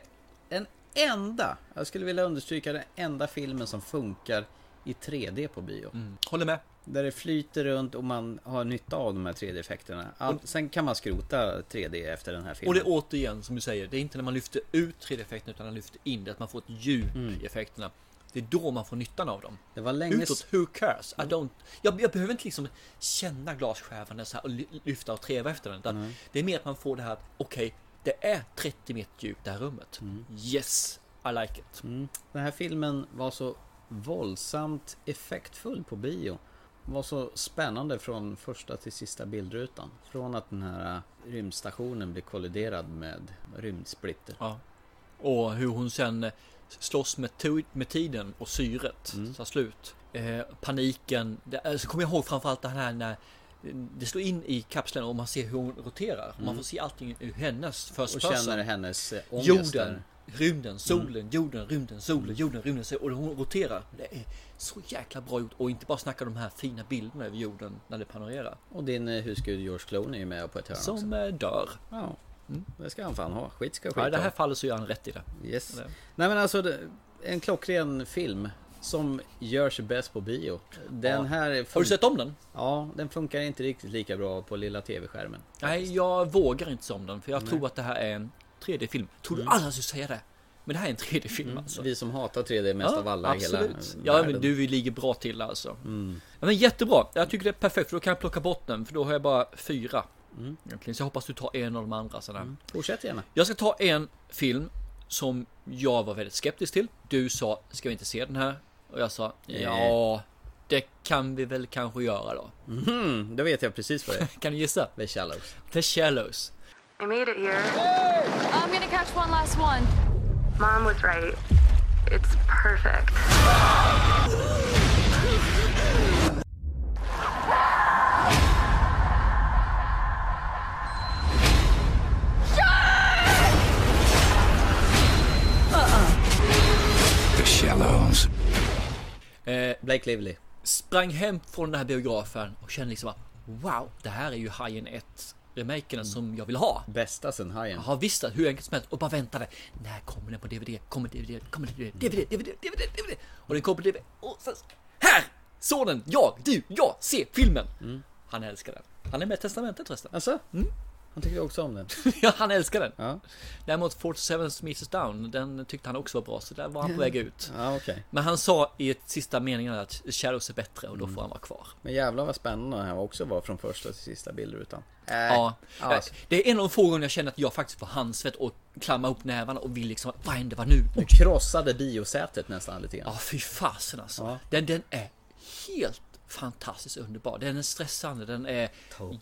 [SPEAKER 2] den enda, jag skulle vilja understryka den enda filmen som funkar i 3D på bio.
[SPEAKER 1] Mm, håller med.
[SPEAKER 2] Där det flyter runt och man har nytta av de här 3D-effekterna. All, sen kan man skrota 3D efter den här
[SPEAKER 1] Och
[SPEAKER 2] filmen.
[SPEAKER 1] det är återigen som du säger, det är inte när man lyfter ut 3D-effekterna utan man lyfter in det, att man får ett djup i effekterna. Det är då man får nyttan av dem.
[SPEAKER 2] Det var länge...
[SPEAKER 1] Utåt, who cares? I don't... jag, jag behöver inte liksom känna glasskärvan så här och ly- lyfta och treva efter den. Utan Det är mer att man får det här okej, det är 30 meter djupt det här rummet. Yes, I like it.
[SPEAKER 2] Mm. Den här filmen var så våldsamt effektfull på bio. Var så spännande från första till sista bildrutan. Från att den här äh, rymdstationen blir kolliderad med rymdsplitter.
[SPEAKER 1] Ja. Och hur hon sen eh, slåss med, med tiden och syret tar slut. Eh, paniken. Det, alltså, kommer jag ihåg framförallt det här när det slår in i kapseln och man ser hur hon roterar. Man
[SPEAKER 2] Mm.
[SPEAKER 1] får se allting ur hennes first
[SPEAKER 2] Och
[SPEAKER 1] person.
[SPEAKER 2] känner hennes eh, ångest
[SPEAKER 1] Jorden,
[SPEAKER 2] där.
[SPEAKER 1] rymden, solen, jorden, rymden, solen, jorden, rymden. Och hon roterar. Det är så jäkla bra gjort. Och inte bara snacka de här fina bilderna över jorden när det panorerar.
[SPEAKER 2] Och din eh, husgud George Clooney är ju med på ett hörn också.
[SPEAKER 1] Som eh, dör.
[SPEAKER 2] Ja, det ska han fan ha. Skit ska skit
[SPEAKER 1] Ja, I det här
[SPEAKER 2] ha.
[SPEAKER 1] fallet så gör han rätt i det.
[SPEAKER 2] Yes. Nej men alltså, det- en klockren film. Som gör sig bäst på bio. Den
[SPEAKER 1] Ja.
[SPEAKER 2] här...
[SPEAKER 1] Har du sett om den?
[SPEAKER 2] Ja, den funkar inte riktigt lika bra på lilla tv-skärmen.
[SPEAKER 1] Nej, jag vågar inte se om den för jag
[SPEAKER 2] Nej.
[SPEAKER 1] tror att det här är en 3D-film. Tror
[SPEAKER 2] Mm.
[SPEAKER 1] du alla skulle säga det? Men det här är en 3D-film alltså.
[SPEAKER 2] Vi som hatar 3D mest av alla i hela
[SPEAKER 1] absolut. Ja, men
[SPEAKER 2] världen.
[SPEAKER 1] du ligger bra till alltså.
[SPEAKER 2] Mm.
[SPEAKER 1] Ja, men jättebra. Jag tycker det är perfekt för då kan jag plocka bort den för då har jag bara fyra.
[SPEAKER 2] Mm.
[SPEAKER 1] Egentligen. Så jag hoppas du tar en av de andra sådär.
[SPEAKER 2] Fortsätt gärna.
[SPEAKER 1] Jag ska ta en film som jag var väldigt skeptisk till. Du sa, ska vi inte se den här? Och jag sa, ja, det kan vi väl kanske göra då.
[SPEAKER 2] Mhm, då vet jag precis vad det är.
[SPEAKER 1] kan du gissa?
[SPEAKER 2] The Shallows.
[SPEAKER 1] The Shallows.
[SPEAKER 20] I made it here.
[SPEAKER 66] I'm gonna catch one last one.
[SPEAKER 20] Mom was right. It's perfect.
[SPEAKER 1] Eh,
[SPEAKER 2] Blake Lively.
[SPEAKER 1] Sprang hem från den här biografen och kände liksom att wow, det här är ju Hajen 1 remaken som jag vill ha.
[SPEAKER 2] Bästa sen Hajen.
[SPEAKER 1] Jag har visst hur enkelt som helst och bara väntade. När kommer den på DVD? Kommer DVD? Kommer DVD? DVD? DVD? DVD? DVD? Och den kom på DVD. Och sen, här! Sonen, jag, du, jag, se filmen! Han älskar den. Han är med i testamentet förresten.
[SPEAKER 2] Alltså? Han tyckte också om den.
[SPEAKER 1] ja, han älskar den.
[SPEAKER 2] Ja.
[SPEAKER 1] Däremot 47 Meters Down, den tyckte han också var bra, så där var han på väg ut.
[SPEAKER 2] Ja, okej.
[SPEAKER 1] Men han sa i ett sista meningen att Shadows är bättre och då får han vara kvar.
[SPEAKER 2] Men jävlar vad spännande här också var från första till sista bilrutan. Äh,
[SPEAKER 1] Ja,
[SPEAKER 2] alltså.
[SPEAKER 1] det är en av de få gånger jag känner att jag faktiskt får handsvett och klamma ihop nävarna och vill liksom, vad händer, vad nu?
[SPEAKER 2] Du krossade biosätet nästan lite grann.
[SPEAKER 1] Ja, fy fasen alltså.
[SPEAKER 2] Ja.
[SPEAKER 1] Den, den är helt fantastiskt underbar. Den är stressande, den är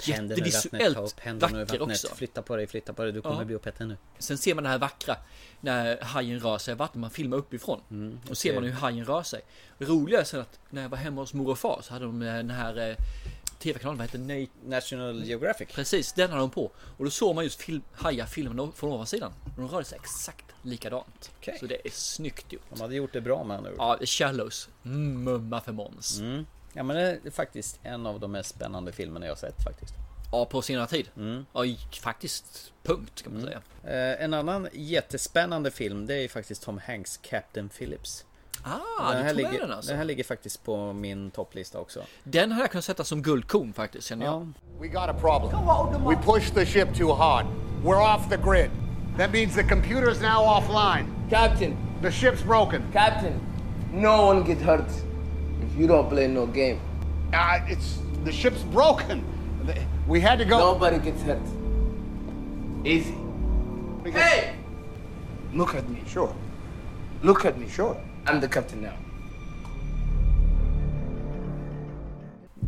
[SPEAKER 1] jättevisuellt vacker också.
[SPEAKER 2] Flytta på dig, flytta på dig. Du kommer
[SPEAKER 1] Ja.
[SPEAKER 2] bli upphetsad nu.
[SPEAKER 1] Sen ser man det här vackra när hajen rör sig i vattnet, man filmar uppifrån.
[SPEAKER 2] Mm,
[SPEAKER 1] och ser man hur hajen rör sig. Det roliga är sen att när jag var hemma hos mor och far så hade de eh, den här eh, TV-kanalen, vad heter den?
[SPEAKER 2] National Geographic.
[SPEAKER 1] Precis, den hade de på. Och då såg man just film, hajar filmen från ovansidan. Och de rörde sig exakt likadant.
[SPEAKER 2] Okej.
[SPEAKER 1] Så det är snyggt gjort.
[SPEAKER 2] De hade gjort det bra med ord.
[SPEAKER 1] Ja, Shallows. Mm, mumma för Måns.
[SPEAKER 2] Mm. Ja men det är faktiskt en av de mest spännande filmerna jag har sett faktiskt.
[SPEAKER 1] Ja, på senare tid.
[SPEAKER 2] Mm.
[SPEAKER 1] Ja, faktiskt punkt kan man säga.
[SPEAKER 2] Eh, en annan jättespännande film det är ju faktiskt Tom Hanks Captain Phillips.
[SPEAKER 1] Ah,
[SPEAKER 2] den, här ligger,
[SPEAKER 1] den alltså.
[SPEAKER 2] den här ligger faktiskt på min topplista också.
[SPEAKER 1] Den hade jag kunnat sätta som guldkorn faktiskt, känner jag.
[SPEAKER 45] We got a problem. We pushed the ship too hard. We're off the grid. That means the computer's now offline.
[SPEAKER 44] Captain.
[SPEAKER 45] The ship's broken.
[SPEAKER 44] Captain, no one get hurt if you don't play no game.
[SPEAKER 45] Uh, it's the ship's broken. We had to go.
[SPEAKER 44] Nobody gets hurt. Easy. Hey! Look at me.
[SPEAKER 45] Sure.
[SPEAKER 44] Look at me.
[SPEAKER 45] Sure.
[SPEAKER 44] I'm the captain now.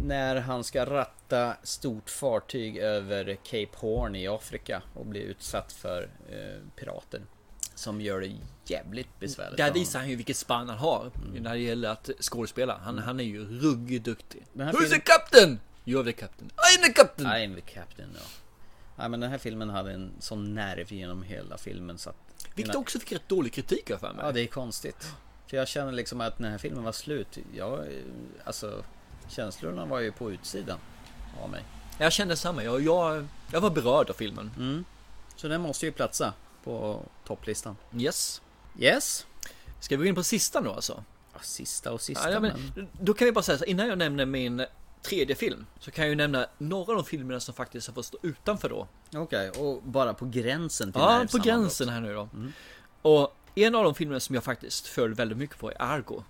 [SPEAKER 2] När han ska ratta stort fartyg över Cape Horn i Afrika och bli utsatt för eh, pirater. Som gör det jävligt besvärligt.
[SPEAKER 1] Där visar han ju vilket spann han har när det gäller att skådespela. Han, han är ju ruggigt duktig. Who's the
[SPEAKER 2] filmen-
[SPEAKER 1] captain? You're the captain. I'm the captain!
[SPEAKER 2] I'm the captain, ja. Nej men den här filmen hade en sån nerv genom hela filmen så att...
[SPEAKER 1] Vilket också fick rätt dålig kritik för mig.
[SPEAKER 2] Ja det är konstigt. För jag känner liksom att när den här filmen var slut, jag, alltså känslorna var ju på utsidan av mig.
[SPEAKER 1] Jag kände samma. Jag, jag, jag var berörd av filmen.
[SPEAKER 2] Mm. Så den måste ju platsa på topplistan.
[SPEAKER 1] Yes.
[SPEAKER 2] Yes.
[SPEAKER 1] Ska vi gå in på sista nu alltså?
[SPEAKER 2] Ja, sista och sista.
[SPEAKER 1] Ja,
[SPEAKER 2] men...
[SPEAKER 1] men, då kan vi bara säga så innan jag nämner min tredje film så kan jag ju nämna några av de filmerna som faktiskt har fått stå utanför då.
[SPEAKER 2] Okej, och bara på gränsen till
[SPEAKER 1] Ja, på gränsen här nu då. Och en av de filmerna som jag faktiskt föll väldigt mycket på är Argo.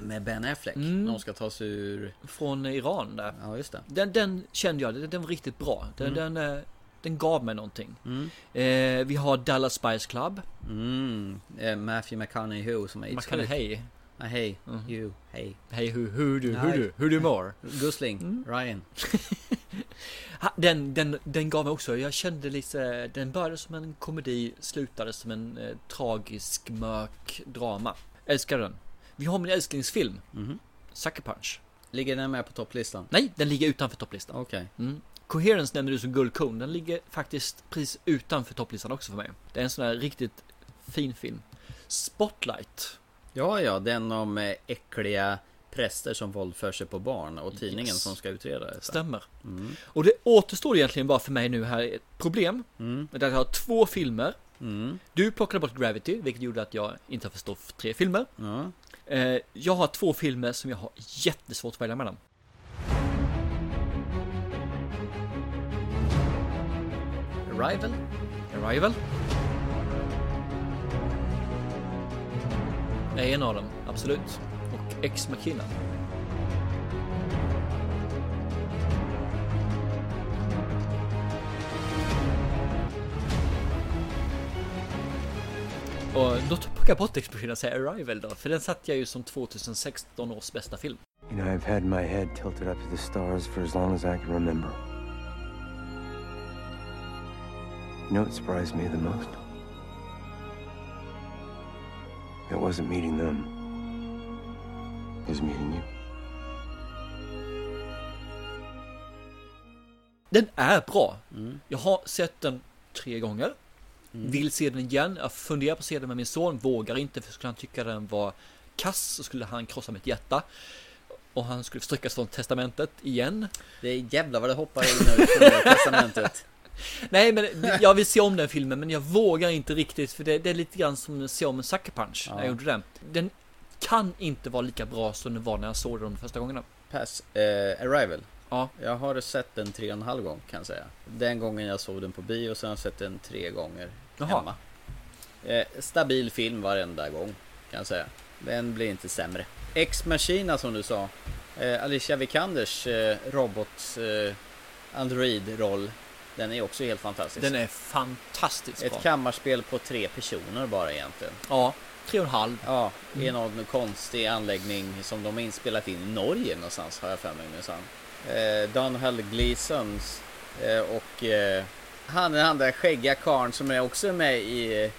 [SPEAKER 2] Med Ben Affleck.
[SPEAKER 1] Mm.
[SPEAKER 2] De ska ta sig ur...
[SPEAKER 1] Från Iran där.
[SPEAKER 2] Ja, just det.
[SPEAKER 1] Den, den kände jag, den, den var riktigt bra. Den,
[SPEAKER 2] Mm.
[SPEAKER 1] den, eh, den gav mig någonting.
[SPEAKER 2] Mm.
[SPEAKER 1] Eh, vi har Dallas Spice Club.
[SPEAKER 2] Mm. Eh, Matthew McConaughey som är
[SPEAKER 1] McConaughey.
[SPEAKER 2] Ah, hej, you, hej.
[SPEAKER 1] Hur, hur du, hur
[SPEAKER 2] Nej.
[SPEAKER 1] du, hur du mår?
[SPEAKER 2] Gusling, Ryan.
[SPEAKER 1] Ha, Den, den, den gav mig också, jag kände lite, den började som en komedi, slutade som en eh, tragisk, mörk drama. Älskar den. Vi har min älsklingsfilm. Sucker Punch.
[SPEAKER 2] Ligger den med på topplistan?
[SPEAKER 1] Nej, den ligger utanför topplistan.
[SPEAKER 2] Okej.
[SPEAKER 1] Mm. Coherence nämnde du som guldkorn. Den ligger faktiskt precis utanför topplistan också för mig. Det är en sån här riktigt fin film. Spotlight.
[SPEAKER 2] Ja, ja, den om äckliga präster som våldför sig på barn och tidningen
[SPEAKER 1] Yes.
[SPEAKER 2] som ska utreda det.
[SPEAKER 1] Stämmer.
[SPEAKER 2] Mm.
[SPEAKER 1] Och det återstår egentligen bara för mig nu här ett problem.
[SPEAKER 2] Mm.
[SPEAKER 1] Att jag har två filmer.
[SPEAKER 2] Mm.
[SPEAKER 1] Du plockade bort Gravity, vilket gjorde att jag inte har förstått tre filmer. Eh, jag har två filmer som jag har jättesvårt att välja mellan.
[SPEAKER 2] Arrival.
[SPEAKER 1] Arrival. är en av dem, absolut. Och Ex Machina. Och då plockar jag bort Ex Machina och säger Arrival då, för den satt jag ju som 2016 års bästa film.
[SPEAKER 67] You know, I've had my head tilted up to the stars for as long as I can remember. You know what surprised me the most? It wasn't meeting them. It was meeting you.
[SPEAKER 1] Den är bra. Jag har sett den tre gånger. Vill se den igen. Jag funderar på att se den med min son. Vågar inte för skulle han tycka den var kass så skulle han krossa mitt hjärta. Och han skulle strykas från testamentet igen.
[SPEAKER 2] Det är jävlar vad det hoppar in ut från testamentet.
[SPEAKER 1] Nej men jag vill se om den filmen men jag vågar inte riktigt för det, det är lite grann som att se om en Sucker Punch. när
[SPEAKER 2] Ja.
[SPEAKER 1] Jag gjorde den. Den kan inte vara lika bra som den var när jag såg den de första gångerna.
[SPEAKER 2] Pass. Eh, Arrival.
[SPEAKER 1] Ja.
[SPEAKER 2] Jag har sett den tre och en halv gång kan jag säga. Den gången jag såg den på bio, sen har jag sett den tre gånger
[SPEAKER 1] Jaha.
[SPEAKER 2] hemma. Eh, stabil film varenda gång kan jag säga. Den blir inte sämre. Ex Machina som du sa. Eh, Alicia Vikanders eh, robot eh, Android-roll. Den är också helt fantastisk.
[SPEAKER 1] Den är fantastiskt
[SPEAKER 2] Ett
[SPEAKER 1] bra.
[SPEAKER 2] kammarspel på tre personer bara egentligen.
[SPEAKER 1] Ja, tre och en halv.
[SPEAKER 2] Ja, i
[SPEAKER 1] Mm.
[SPEAKER 2] någon konstig anläggning som de har inspelat in i Norge någonstans har jag för mig minsann. Eh, Donald Gleesons eh, och eh, han han där skäggiga karln som är också med i eh,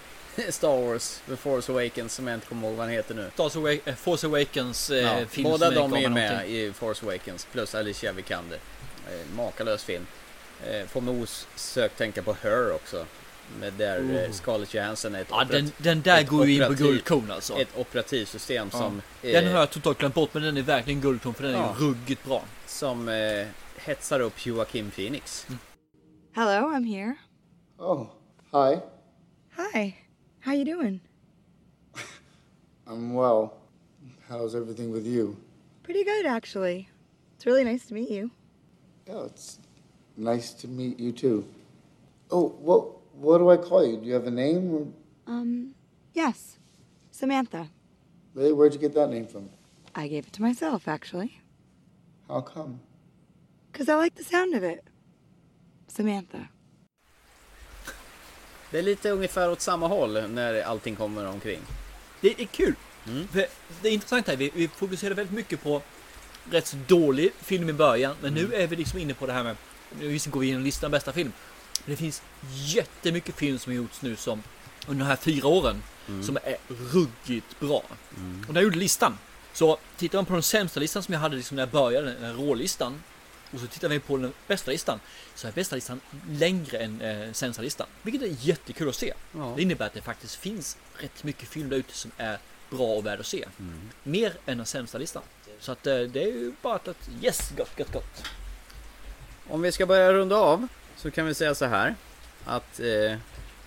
[SPEAKER 2] Star Wars The Force Awakens som jag inte kommer ihåg vad han heter nu.
[SPEAKER 1] Star Awak- eh, Force Awakens eh,
[SPEAKER 2] Ja,
[SPEAKER 1] film
[SPEAKER 2] båda de är med
[SPEAKER 1] någonting.
[SPEAKER 2] i Force Awakens plus Alicia Vikander. Eh, makalös film. Eh, får mig osökt tänka på Her också. Med där
[SPEAKER 1] Oh.
[SPEAKER 2] Scarlett Johansson är ett
[SPEAKER 1] Ja, den, den där går ju in på guldkorn alltså.
[SPEAKER 2] Ett operativsystem
[SPEAKER 1] Ja.
[SPEAKER 2] som...
[SPEAKER 1] Den
[SPEAKER 2] eh,
[SPEAKER 1] har jag totalt glömt bort men den är verkligen guldkorn för den är
[SPEAKER 2] Ja.
[SPEAKER 1] ju ruggigt bra.
[SPEAKER 2] Som eh, hetsar upp Joaquin Phoenix.
[SPEAKER 56] Hello, I'm here.
[SPEAKER 45] Oh, hi.
[SPEAKER 56] Hi. How you doing?
[SPEAKER 45] I'm well. How's everything with you?
[SPEAKER 56] Pretty good, actually. It's really nice to meet you.
[SPEAKER 45] Yeah, it's nice to meet you too. Oh, what what do I call you? Do you have a name? Or
[SPEAKER 56] Um, yes. Samantha.
[SPEAKER 45] really, where'd you get that name from?
[SPEAKER 56] I gave it to myself, actually.
[SPEAKER 45] How come?
[SPEAKER 56] Because I like the sound of it. Samantha.
[SPEAKER 2] Det är lite ungefär åt samma håll när allting kommer omkring.
[SPEAKER 1] Det är kul.
[SPEAKER 2] Mm.
[SPEAKER 1] Det är vi, vi fokuserar väldigt mycket på rätt så dålig film i början. Men
[SPEAKER 2] Mm.
[SPEAKER 1] nu är vi liksom inne på det här med, nu går vi igenom listan bästa film. Men det finns jättemycket film som har gjorts nu som under de här fyra åren
[SPEAKER 2] Mm.
[SPEAKER 1] som är ruggigt bra. Och när jag gjorde listan så tittar man på den sämsta listan som jag hade liksom när jag började, den här rålistan. Och så tittar vi på den bästa listan. Så är bästa listan längre än eh, sämsta listan. Vilket är jättekul att se.
[SPEAKER 2] Ja.
[SPEAKER 1] Det innebär att det faktiskt finns rätt mycket film där ute som är bra och värd att se.
[SPEAKER 2] Mm.
[SPEAKER 1] Mer än den sämsta listan. Så att eh, det är ju bara att yes, gott, gott, gott.
[SPEAKER 2] Om vi ska börja runda av så kan vi säga så här att eh,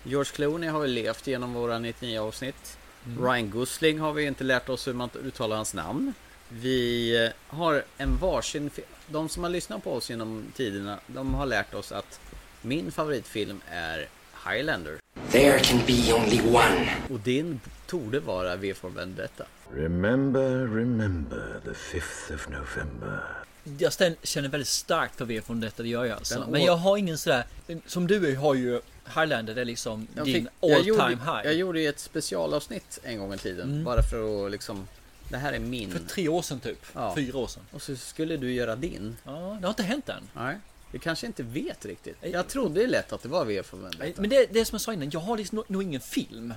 [SPEAKER 2] George Clooney har ju levt genom våra 99 avsnitt.
[SPEAKER 1] Mm.
[SPEAKER 2] Ryan Gosling har vi inte lärt oss hur man uttalar hans namn. Vi eh, har en varsin De som har lyssnat på oss genom tiderna, de har lärt oss att min favoritfilm är Highlander.
[SPEAKER 44] There can be only one.
[SPEAKER 2] Och din torde vara V for Vendetta.
[SPEAKER 63] Remember, remember the 5th of November.
[SPEAKER 1] Jag känner väldigt starkt för V från detta, det gör jag alltså. Men jag har ingen sådär, som du har ju Highlander, det är liksom
[SPEAKER 2] Jag,
[SPEAKER 1] din
[SPEAKER 2] fick,
[SPEAKER 1] all
[SPEAKER 2] jag,
[SPEAKER 1] time
[SPEAKER 2] gjorde,
[SPEAKER 1] high.
[SPEAKER 2] jag gjorde ju ett specialavsnitt en gång i tiden.
[SPEAKER 1] Mm.
[SPEAKER 2] Bara för att liksom Det här är min.
[SPEAKER 1] För tre år sedan typ.
[SPEAKER 2] Ja.
[SPEAKER 1] Fyra år sedan.
[SPEAKER 2] Och så skulle du göra din.
[SPEAKER 1] Ja, det har inte hänt än.
[SPEAKER 2] Nej. Du kanske inte vet riktigt. Jag trodde lätt att det var V för Vendetta.
[SPEAKER 1] Men det, det är som jag sa innan, jag har liksom nog ingen film.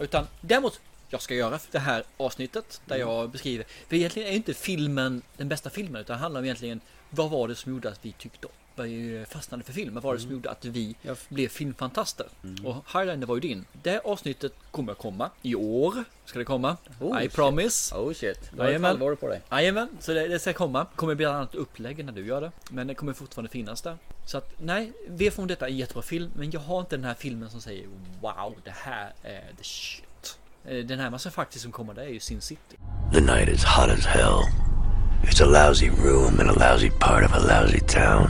[SPEAKER 1] Utan däremot, jag ska göra det här avsnittet där
[SPEAKER 2] Mm.
[SPEAKER 1] jag beskriver. För egentligen är inte filmen den bästa filmen, utan handlar om egentligen vad var det som gjorde att vi tyckte om, vi fastnade för film? Vad var det som
[SPEAKER 2] Mm.
[SPEAKER 1] gjorde att vi blev filmfantaster?
[SPEAKER 2] Mm.
[SPEAKER 1] Och Highlander var ju din. Det avsnittet kommer komma i år. Ska det komma.
[SPEAKER 2] Oh,
[SPEAKER 1] I
[SPEAKER 2] shit.
[SPEAKER 1] promise.
[SPEAKER 2] Oh shit. Du har ett halvår på dig.
[SPEAKER 1] Jajamän, så det, det ska komma. Kommer bli ett annat upplägg när du gör det. Men det kommer fortfarande finnas där. Så att nej, V från detta är en jättebra film. Men jag har inte den här filmen som säger wow, det här är the shit. Eh, Den närmaste faktiskt som kommer det är ju Sin City.
[SPEAKER 44] The night is hot as hell. It's a lousy room in a lousy part of a lousy town.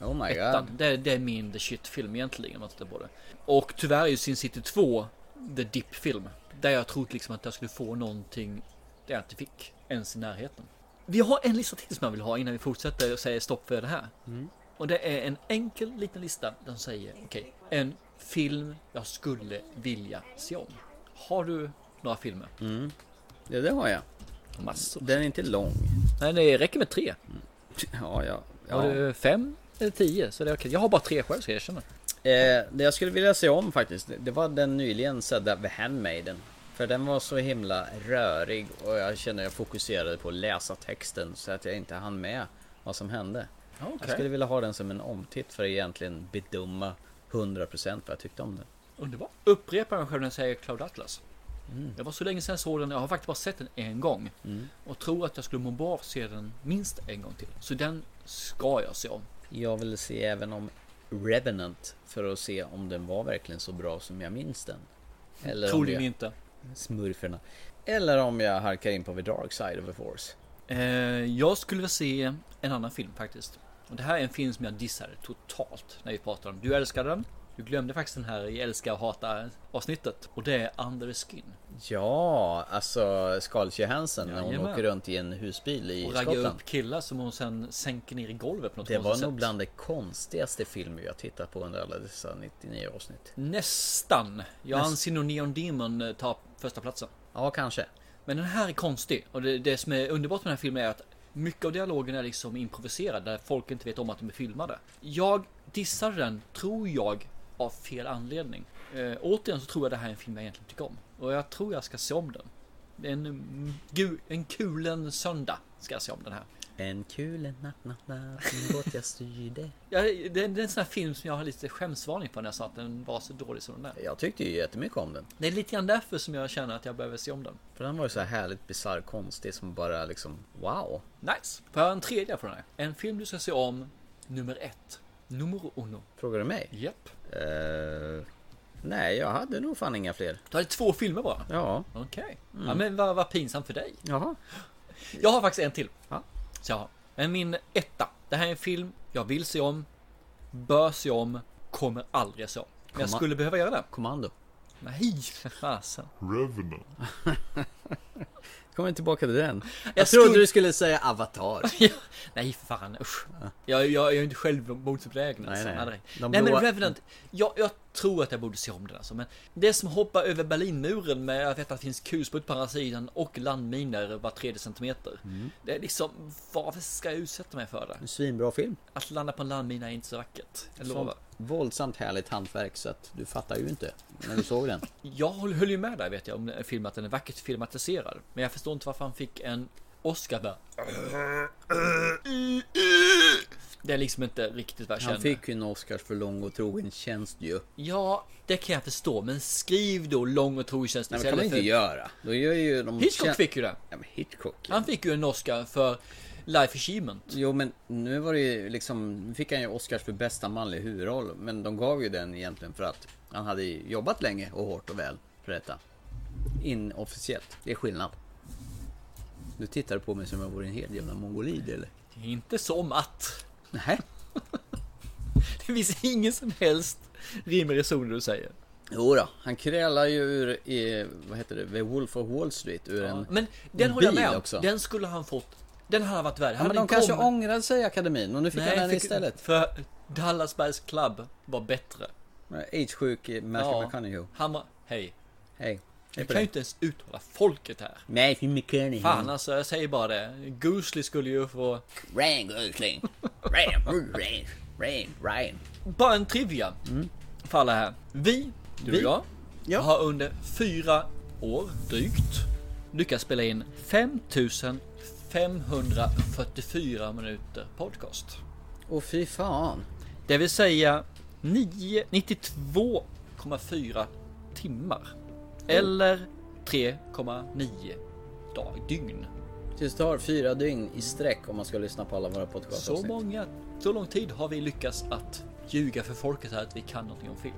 [SPEAKER 2] Oh my
[SPEAKER 1] Ettan, det, det är min the shit film egentligen om man tittar på det. Och tyvärr är ju Sin City 2 the dip film. Där jag trodde liksom att jag skulle få någonting där jag inte fick ens i närheten. Vi har en lista till som jag vill ha innan vi fortsätter och säger stopp för det här.
[SPEAKER 2] Mm.
[SPEAKER 1] Och det är en enkel liten lista. Den säger okej, en film jag skulle vilja se om. Har du några filmer?
[SPEAKER 2] Mm. Ja, det har jag.
[SPEAKER 1] Massor.
[SPEAKER 2] Den är inte lång.
[SPEAKER 1] Nej, det räcker med tre.
[SPEAKER 2] Ja, ja. ja.
[SPEAKER 1] Har du fem eller tio så det är okej. Jag har bara tre själv ska jag erkänna.
[SPEAKER 2] Eh, det jag skulle vilja se om faktiskt, det- var den nyligen sedda The Handmaiden. För den var så himla rörig och jag kände jag fokuserade på att läsa texten så att jag inte hann med vad som hände.
[SPEAKER 1] Okej.
[SPEAKER 2] Jag skulle vilja ha den som en omtitt för att egentligen bedöma 100% vad jag tyckte om den.
[SPEAKER 1] Underbart. Upprepar mig själv när jag säger Cloud Atlas.
[SPEAKER 2] Mm.
[SPEAKER 1] Det var så länge sedan jag såg den. Jag har faktiskt bara sett den en gång.
[SPEAKER 2] Mm.
[SPEAKER 1] Och tror att jag skulle må bra av att se den minst en gång till. Så den ska jag se om.
[SPEAKER 2] Jag vill se även om Revenant för att se om den var verkligen så bra som jag minns den. om
[SPEAKER 1] Troligen
[SPEAKER 2] jag-
[SPEAKER 1] inte.
[SPEAKER 2] Smurferna. Eller om jag halkar in på The Dark Side of the Force.
[SPEAKER 1] Eh, jag skulle vilja se en annan film faktiskt. Och det här är en film som jag dissade totalt när vi pratade om. Du älskade den. Du glömde faktiskt den här i älska och hata avsnittet. Och det är Under the Skin.
[SPEAKER 2] Ja, alltså Scarlett Johansson när hon
[SPEAKER 1] Jajamän.
[SPEAKER 2] åker runt i en husbil i
[SPEAKER 1] Och raggar
[SPEAKER 2] Skottland.
[SPEAKER 1] upp killar som hon sen sänker ner i golvet på något
[SPEAKER 2] Det var nog
[SPEAKER 1] sätt.
[SPEAKER 2] bland de konstigaste filmer jag tittat på under alla dessa 99 avsnitt.
[SPEAKER 1] Nästan. Jag
[SPEAKER 2] Näst-
[SPEAKER 1] anser nog Neon Demon eh, tar första platsen.
[SPEAKER 2] Ja, kanske.
[SPEAKER 1] Men den här är konstig. Och det, det som är underbart med den här filmen är att mycket av dialogen är liksom improviserad. Där folk inte vet om att de är filmade. Jag dissade den, tror jag, av fel anledning. Eh, återigen så tror jag det här är en film jag egentligen tycker om. Och jag tror jag ska se om den. En, mm, en kulen söndag ska jag se om den här.
[SPEAKER 2] En kul en natt, natt, natt, min båt jag styrde.
[SPEAKER 1] Ja, det, det är en sån här film som jag har lite skämsvarning för när jag sa att den var så dålig som den är.
[SPEAKER 2] Jag tyckte ju jättemycket om den.
[SPEAKER 1] Det är lite grann därför som jag känner att jag behöver se om den.
[SPEAKER 2] För den var ju så här härligt bisarr konstig som bara liksom wow.
[SPEAKER 1] Nice. Får jag en tredje från dig? En film du ska se om, nummer ett. Numero uno.
[SPEAKER 2] Frågar du mig?
[SPEAKER 1] Japp.
[SPEAKER 2] Eh, nej, jag hade nog fan inga fler.
[SPEAKER 1] Du hade två filmer bara?
[SPEAKER 2] Ja.
[SPEAKER 1] Okej.
[SPEAKER 2] Mm.
[SPEAKER 1] Ja, men vad, vad pinsamt för dig.
[SPEAKER 2] Jaha.
[SPEAKER 1] Jag har faktiskt en till.
[SPEAKER 2] Ja.
[SPEAKER 1] Så jag har. Men min etta. Det här är en film jag vill se om, bör se om, kommer aldrig se om. Men jag skulle behöva göra det.
[SPEAKER 2] Kommando.
[SPEAKER 1] Nej, för fasen.
[SPEAKER 2] Revenant. Kommer tillbaka till den. Jag,
[SPEAKER 1] Jag
[SPEAKER 2] trodde
[SPEAKER 1] skulle-
[SPEAKER 2] du skulle säga Avatar.
[SPEAKER 1] Ja, Nej, fan usch. Jag, jag, jag är inte själv motståndaren.
[SPEAKER 2] Nej,
[SPEAKER 1] Alltså.
[SPEAKER 2] nej.
[SPEAKER 1] Nej, nej. Men Revenant. Jag, jag tror att jag borde se om den alltså. Men det som hoppar över Berlinmuren med att det finns kulsprutt på andra sidan och landminer var tredje centimeter.
[SPEAKER 2] Mm.
[SPEAKER 1] Det är liksom, varför ska jag utsätta mig för det?
[SPEAKER 2] En svinbra film.
[SPEAKER 1] Att landa på en landmina är inte så vackert. Jag
[SPEAKER 2] Sånt
[SPEAKER 1] lovar.
[SPEAKER 2] våldsamt härligt hantverk så att du fattar ju inte när du såg den.
[SPEAKER 1] Jag höll, ju med där vet jag om en film att den är vackert filmatiserad. Men jag förstår inte varför han fick en Oscar där. Det är liksom inte riktigt vad jag
[SPEAKER 2] Han
[SPEAKER 1] känner.
[SPEAKER 2] fick ju en Oscars för lång och trogen tjänst ju.
[SPEAKER 1] Ja, det kan jag förstå. Men skriv då lång och trogen tjänst
[SPEAKER 2] Nej, men det kan man inte göra. Då gör ju de...
[SPEAKER 1] Hitchcock fick ju det.
[SPEAKER 2] Ja, men Hitchcock.
[SPEAKER 1] Han fick ju en Oscar för Life Achievement.
[SPEAKER 2] Jo men nu var det ju liksom, nu fick han ju Oscars för bästa manlig huvudroll. Men de gav ju den egentligen för att han hade jobbat länge och hårt och väl för detta. Inofficiellt. Det är skillnad. Du tittar på mig som om jag vore en hel jävla mongolid eller?
[SPEAKER 1] Inte som att.
[SPEAKER 2] Nej.
[SPEAKER 1] Det finns ingen som helst rim och reson i du säger.
[SPEAKER 2] Jo då, han krälar ju ur, i, vad heter det, The Wolf of Wall Street ur en
[SPEAKER 1] Men den
[SPEAKER 2] en
[SPEAKER 1] håller jag med om.
[SPEAKER 2] också.
[SPEAKER 1] Den skulle han fått. Den hade varit värd.
[SPEAKER 2] Ja, men de kanske
[SPEAKER 1] kommit-
[SPEAKER 2] ångrade sig akademin och nu fick han den
[SPEAKER 1] fick-
[SPEAKER 2] istället.
[SPEAKER 1] För Dallas Buyers Club var bättre.
[SPEAKER 2] Aids-sjuk Matthew McConaughey.
[SPEAKER 1] Han var, hej.
[SPEAKER 2] Hej.
[SPEAKER 1] Jag kan ju inte ens uttala folket här.
[SPEAKER 2] Matthew McConaughey.
[SPEAKER 1] Fan alltså, jag säger bara det. Goosely skulle ju få...
[SPEAKER 2] Rang Goosely. Rang, Rang, Rang, Rang.
[SPEAKER 1] Bara en trivia. För alla här. Vi, du
[SPEAKER 2] Vi?
[SPEAKER 1] och jag, har under fyra år drygt lyckats spela in 5544 minuter podcast.
[SPEAKER 2] Och fy fan.
[SPEAKER 1] Det vill säga 9 92,4 timmar. Eller 3,9 dag, dygn.
[SPEAKER 2] Det tar fyra dygn i sträck om man ska lyssna på alla våra
[SPEAKER 1] Så
[SPEAKER 2] podcastavsnitt.
[SPEAKER 1] många, så lång tid har vi lyckats att ljuga för folket här att vi kan någonting om film.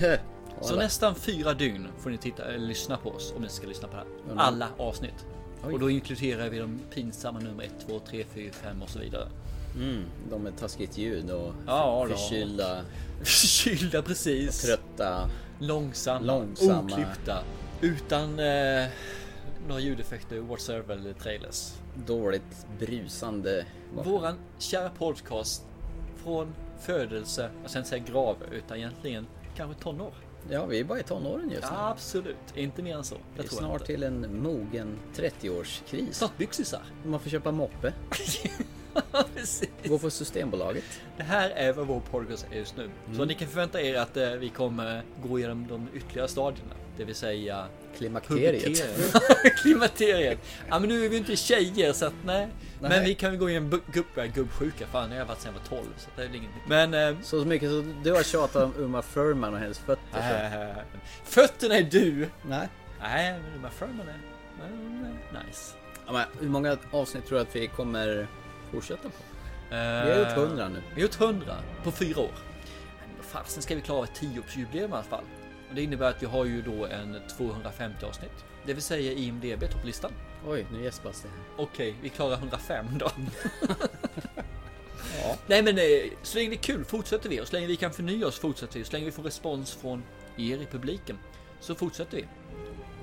[SPEAKER 1] Så nästan fyra dygn får ni titta eller lyssna på oss om ni ska lyssna på det här. Alla avsnitt.
[SPEAKER 2] Oj.
[SPEAKER 1] Och då inkluderar vi de pinsamma nummer 1, 2, 3, 4, 5 och så vidare.
[SPEAKER 2] Mm, de med taskigt ljud och
[SPEAKER 1] Ja,
[SPEAKER 2] förkylda,
[SPEAKER 1] Förkylda precis.
[SPEAKER 2] trötta.
[SPEAKER 1] Långsamma,
[SPEAKER 2] Långsamma.
[SPEAKER 1] oklippta, Utan eh, några ljudeffekter whatsoever eller trailers.
[SPEAKER 2] Dåligt brusande.
[SPEAKER 1] Våran kära podcast från födelse, jag ska inte säga grav, utan egentligen kanske tonår.
[SPEAKER 2] Ja, vi är bara i tonåren just nu.
[SPEAKER 1] Absolut, inte mer än så.
[SPEAKER 2] Vi
[SPEAKER 1] Det
[SPEAKER 2] är
[SPEAKER 1] tror jag
[SPEAKER 2] snart till en mogen 30-årskris.
[SPEAKER 1] Snart byxisar.
[SPEAKER 2] Man får köpa moppe. Gå på Systembolaget.
[SPEAKER 1] Det här är vad vår podcast är just nu. Så
[SPEAKER 2] Mm.
[SPEAKER 1] ni kan förvänta er att eh, vi kommer gå igenom de ytterligare stadierna. Det vill säga
[SPEAKER 2] Klimakteriet.
[SPEAKER 1] Klimakteriet. Ja men nu är vi inte tjejer så att nej. Men
[SPEAKER 2] Nej.
[SPEAKER 1] vi kan ju gå igenom bu- gubb, ja, gubbsjuka. Fan jag har varit sen jag var 12 så det är väl ingenting. Men eh,
[SPEAKER 2] Så mycket så du har tjatat om Uma Thurman och hennes fötter.
[SPEAKER 1] äh, fötterna är du.
[SPEAKER 2] Nej.
[SPEAKER 1] Nej men Uma Thurman är men, nice.
[SPEAKER 2] Ja, men hur många avsnitt tror du att vi kommer fortsätta på?
[SPEAKER 1] Vi
[SPEAKER 2] har gjort 100 nu.
[SPEAKER 1] Vi har gjort 100 på fyra år. Men fasen ska vi klara ett 10-årsjubileum i alla fall. Och det innebär att vi har ju då en 250 avsnitt. Det vill säga IMDB topplistan.
[SPEAKER 2] Oj, nu gäspas det.
[SPEAKER 1] Okej, vi klarar 105 då.
[SPEAKER 2] Ja.
[SPEAKER 1] Nej men eh, så länge det är kul fortsätter vi och så länge vi kan förnya oss fortsätter vi. Så länge vi får respons från er i publiken så fortsätter vi.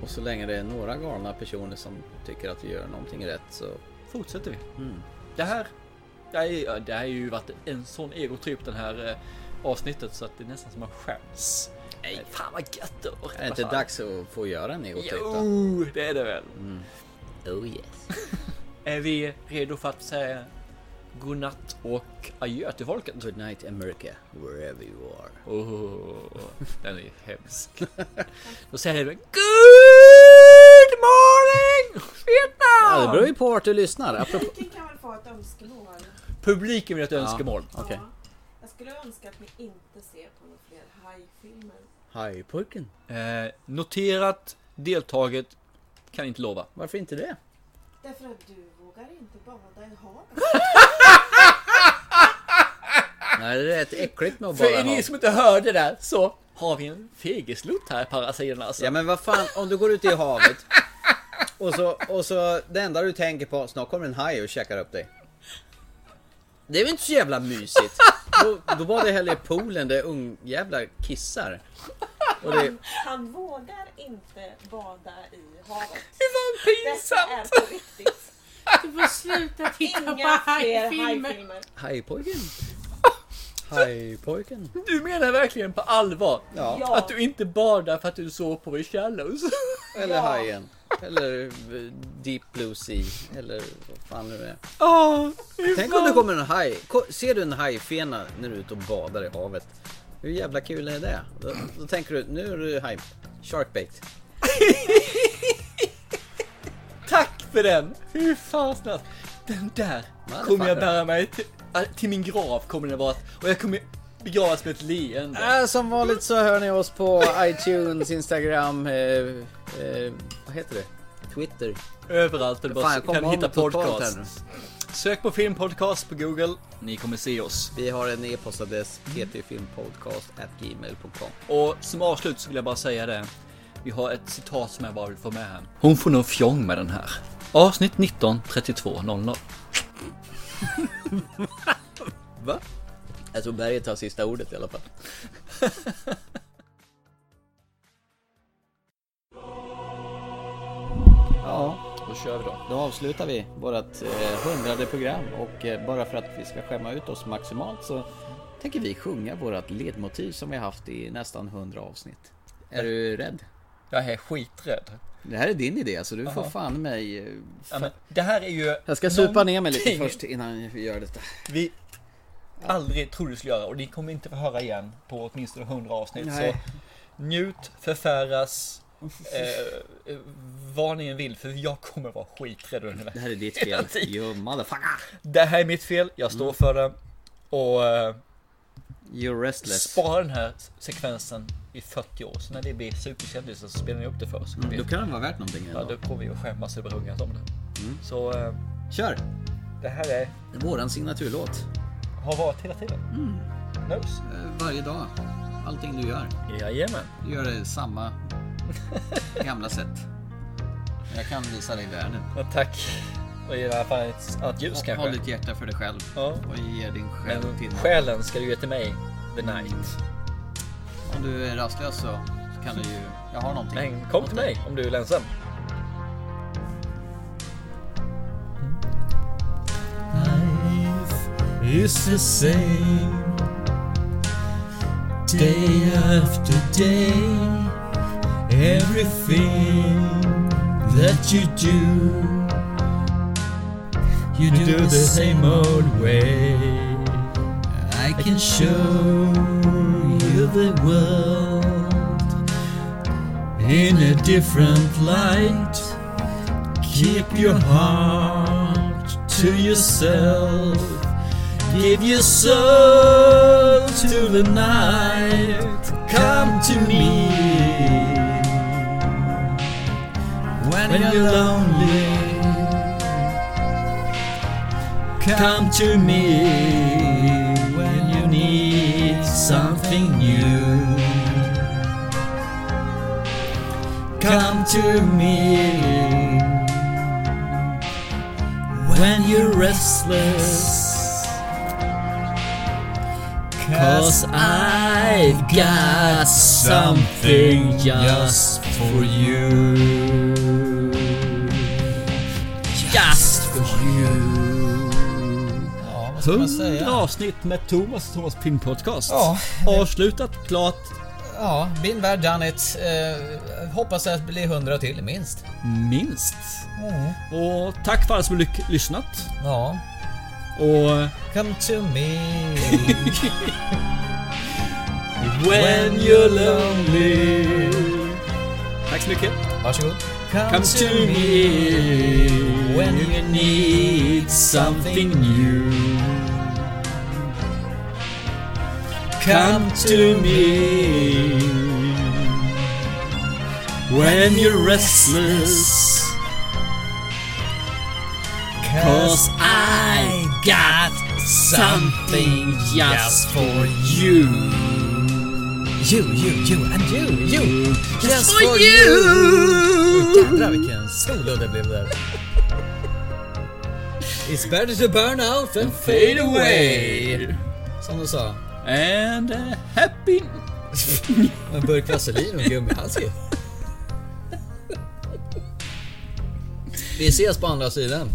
[SPEAKER 2] Och så länge det är några galna personer som tycker att vi gör någonting rätt så...
[SPEAKER 1] Fortsätter vi.
[SPEAKER 2] Mm.
[SPEAKER 1] Det här, det här, är, det här har ju varit en sån egotripp den här eh, avsnittet så att det är nästan som man skäms. Nej, fan vad gött då.
[SPEAKER 2] Är det inte dags att få göra en egotripp då?
[SPEAKER 1] Jo, det är det väl.
[SPEAKER 2] Mm. Oh yes.
[SPEAKER 1] Är vi redo för att säga godnatt och adjö till folket?
[SPEAKER 2] Good night America, wherever you are.
[SPEAKER 1] Oh, den är ju hemsk. Då säger vi Good morning Vietnam!
[SPEAKER 2] Ja, det beror ju på vart du lyssnar. Apropå...
[SPEAKER 46] Publiken kan väl få ett önskemål?
[SPEAKER 1] Publiken vill ha ett
[SPEAKER 2] Ja,
[SPEAKER 1] önskemål.
[SPEAKER 46] Ja. Jag skulle önska att ni inte ser på några fler hajfilmer.
[SPEAKER 2] Hajpojken.
[SPEAKER 1] Eh, noterat, deltaget, kan inte lova.
[SPEAKER 2] Varför inte det?
[SPEAKER 46] Därför att du vågar inte bada i havet.
[SPEAKER 2] Nej, det är rätt äckligt med att
[SPEAKER 1] För
[SPEAKER 2] bara
[SPEAKER 1] er ni
[SPEAKER 2] ha...
[SPEAKER 1] som inte hörde det så har vi en fegeslutt här på andra sidan alltså.
[SPEAKER 2] Ja men vad fan, om du går ut i havet och så, och så det enda du tänker på, snart kommer en haj och käkar upp dig. Det är väl inte så jävla mysigt? Då, då badar jag hellre i poolen där ungjävlar kissar. Och det,
[SPEAKER 46] Han vågar inte bada i havet.
[SPEAKER 1] Det var pinsamt!
[SPEAKER 46] Detta är på riktigt.
[SPEAKER 68] Du får sluta titta
[SPEAKER 46] Inga
[SPEAKER 68] på hajfilmer.
[SPEAKER 2] hajpojken. Hajpojken.
[SPEAKER 1] Du menar verkligen på allvar?
[SPEAKER 2] Ja.
[SPEAKER 1] Att du inte badar för att du sov på i shallows?
[SPEAKER 2] Eller hajen. Eller eh, Deep Blue Sea. Eller vad fan nu är.
[SPEAKER 1] Fy
[SPEAKER 2] Tänk om det kommer en haj. Ser du en hajfena när du är ute och badar i havet? Hur jävla kul är det? Då, då tänker du, nu är du haj. Sharkbait.
[SPEAKER 1] Tack för den! Fy fan. Den där kommer jag bära mig till, äh, till min grav kommer den vara. Och jag kommer begravas med ett leende.
[SPEAKER 2] Äh, som vanligt så hör ni oss på iTunes, Instagram, eh, eh, vad heter det? Twitter.
[SPEAKER 1] Överallt där du bara kan hitta podcast. Sök på filmpodcast på Google. Ni kommer se oss.
[SPEAKER 2] Vi har en e-postadress, ptfilmpodcast.gmail.com
[SPEAKER 1] Och som avslut så vill jag bara säga det. Vi har ett citat som jag bara vill få med här. Hon får nog fjong med den här. Avsnitt 19 32 00.
[SPEAKER 2] Va? Jag tror Berget har sista ordet i alla fall. ja,
[SPEAKER 1] Då kör vi då.
[SPEAKER 2] då avslutar vi vårt eh, hundrade program och eh, bara för att vi ska skämma ut oss maximalt så tänker vi sjunga vårt ledmotiv som vi har haft i nästan 100 avsnitt. Är du rädd?
[SPEAKER 1] Jag är skiträdd.
[SPEAKER 2] Det här är din idé så du får
[SPEAKER 1] Jaha.
[SPEAKER 2] fan mig... eh,
[SPEAKER 1] Ja, men det här är ju...
[SPEAKER 2] Jag ska supa ner mig lite först innan vi gör detta.
[SPEAKER 1] Vi aldrig trodde vi skulle göra och ni kommer inte få höra igen på åtminstone 100 avsnitt.
[SPEAKER 2] Nej.
[SPEAKER 1] Så njut, förfäras, eh, eh, vad ni än vill för jag kommer vara skiträdd under
[SPEAKER 2] Det här är ditt fel. You motherfucker.
[SPEAKER 1] Det här är mitt fel, jag står
[SPEAKER 2] Mm.
[SPEAKER 1] för det. Och eh,
[SPEAKER 2] You're restless.
[SPEAKER 1] spara den här sekvensen i 40 år. Så när det blir superkändisar så spelar ni upp det för oss.
[SPEAKER 2] Mm, då kan det vara värt någonting
[SPEAKER 1] Ja, då kommer vi att skämmas över ungat om det.
[SPEAKER 2] Mm.
[SPEAKER 1] Så eh,
[SPEAKER 2] Kör!
[SPEAKER 1] det här är,
[SPEAKER 2] Det är våran signaturlåt.
[SPEAKER 1] Har varit hela tiden.
[SPEAKER 2] Mm.
[SPEAKER 1] Nose.
[SPEAKER 2] Eh, Varje dag. Allting du gör.
[SPEAKER 1] Jajamän.
[SPEAKER 2] Du gör det samma gamla sätt. Jag kan visa dig världen.
[SPEAKER 1] Ja, tack. Och i alla fall ett annat ljus kanske.
[SPEAKER 2] Håll ditt hjärta för dig själv.
[SPEAKER 1] Ja.
[SPEAKER 2] Och ge din själ
[SPEAKER 1] Men
[SPEAKER 2] till
[SPEAKER 1] själen ska du ge till mig. The night.
[SPEAKER 2] Om du är rastlös så
[SPEAKER 69] kan du ju... Jag har någonting.
[SPEAKER 1] Men kom till mig om du är ledsen.
[SPEAKER 2] Is the same day after day. Everything that you do, you do the same old way. I can show you the world in a different light. Keep your heart to yourself. Give your soul to the night. Come to me when, you're lonely. Come to me when you need something new. Come to me when you're restless. Cause I've got something just for you. Just for you.
[SPEAKER 70] vad ska man säga?
[SPEAKER 1] 100 avsnitt med Thomas och Thomas Pin Podcast.
[SPEAKER 70] Ja.
[SPEAKER 1] Avslutat, klart.
[SPEAKER 70] Ja, been there, done it. Eh, hoppas att det blir 100 till minst.
[SPEAKER 1] Minst.
[SPEAKER 70] Mm.
[SPEAKER 1] Och tack för alla som har lyck- lyssnat.
[SPEAKER 70] Ja.
[SPEAKER 1] Och...
[SPEAKER 70] Come to me
[SPEAKER 1] When you're lonely. Tack så mycket.
[SPEAKER 70] Varsågod.
[SPEAKER 1] Come to me when you need something new. Come to me when you're restless. Cause I got something just for you.
[SPEAKER 70] You, you, you and you, you.
[SPEAKER 1] Just for you.
[SPEAKER 70] Oj, jädrar vilken solo det blev där. It's better to burn out than fade away. Som du sa.
[SPEAKER 1] And a happy...
[SPEAKER 70] En burk vaselin och en gummihandske. Vi ses på andra sidan.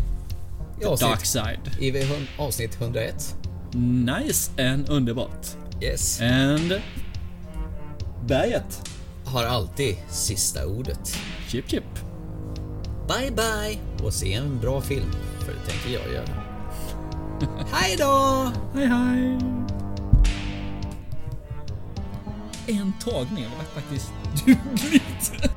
[SPEAKER 70] I avsnitt-
[SPEAKER 1] dark side.
[SPEAKER 70] I avsnitt 101.
[SPEAKER 1] Nice and underbart.
[SPEAKER 70] Yes.
[SPEAKER 1] And... Berget.
[SPEAKER 70] Har alltid sista ordet.
[SPEAKER 1] Chip chip.
[SPEAKER 70] Bye bye och se en bra film. För det tänker jag göra. Hej då!
[SPEAKER 1] Hej hej! En tagning, det var faktiskt dugligt.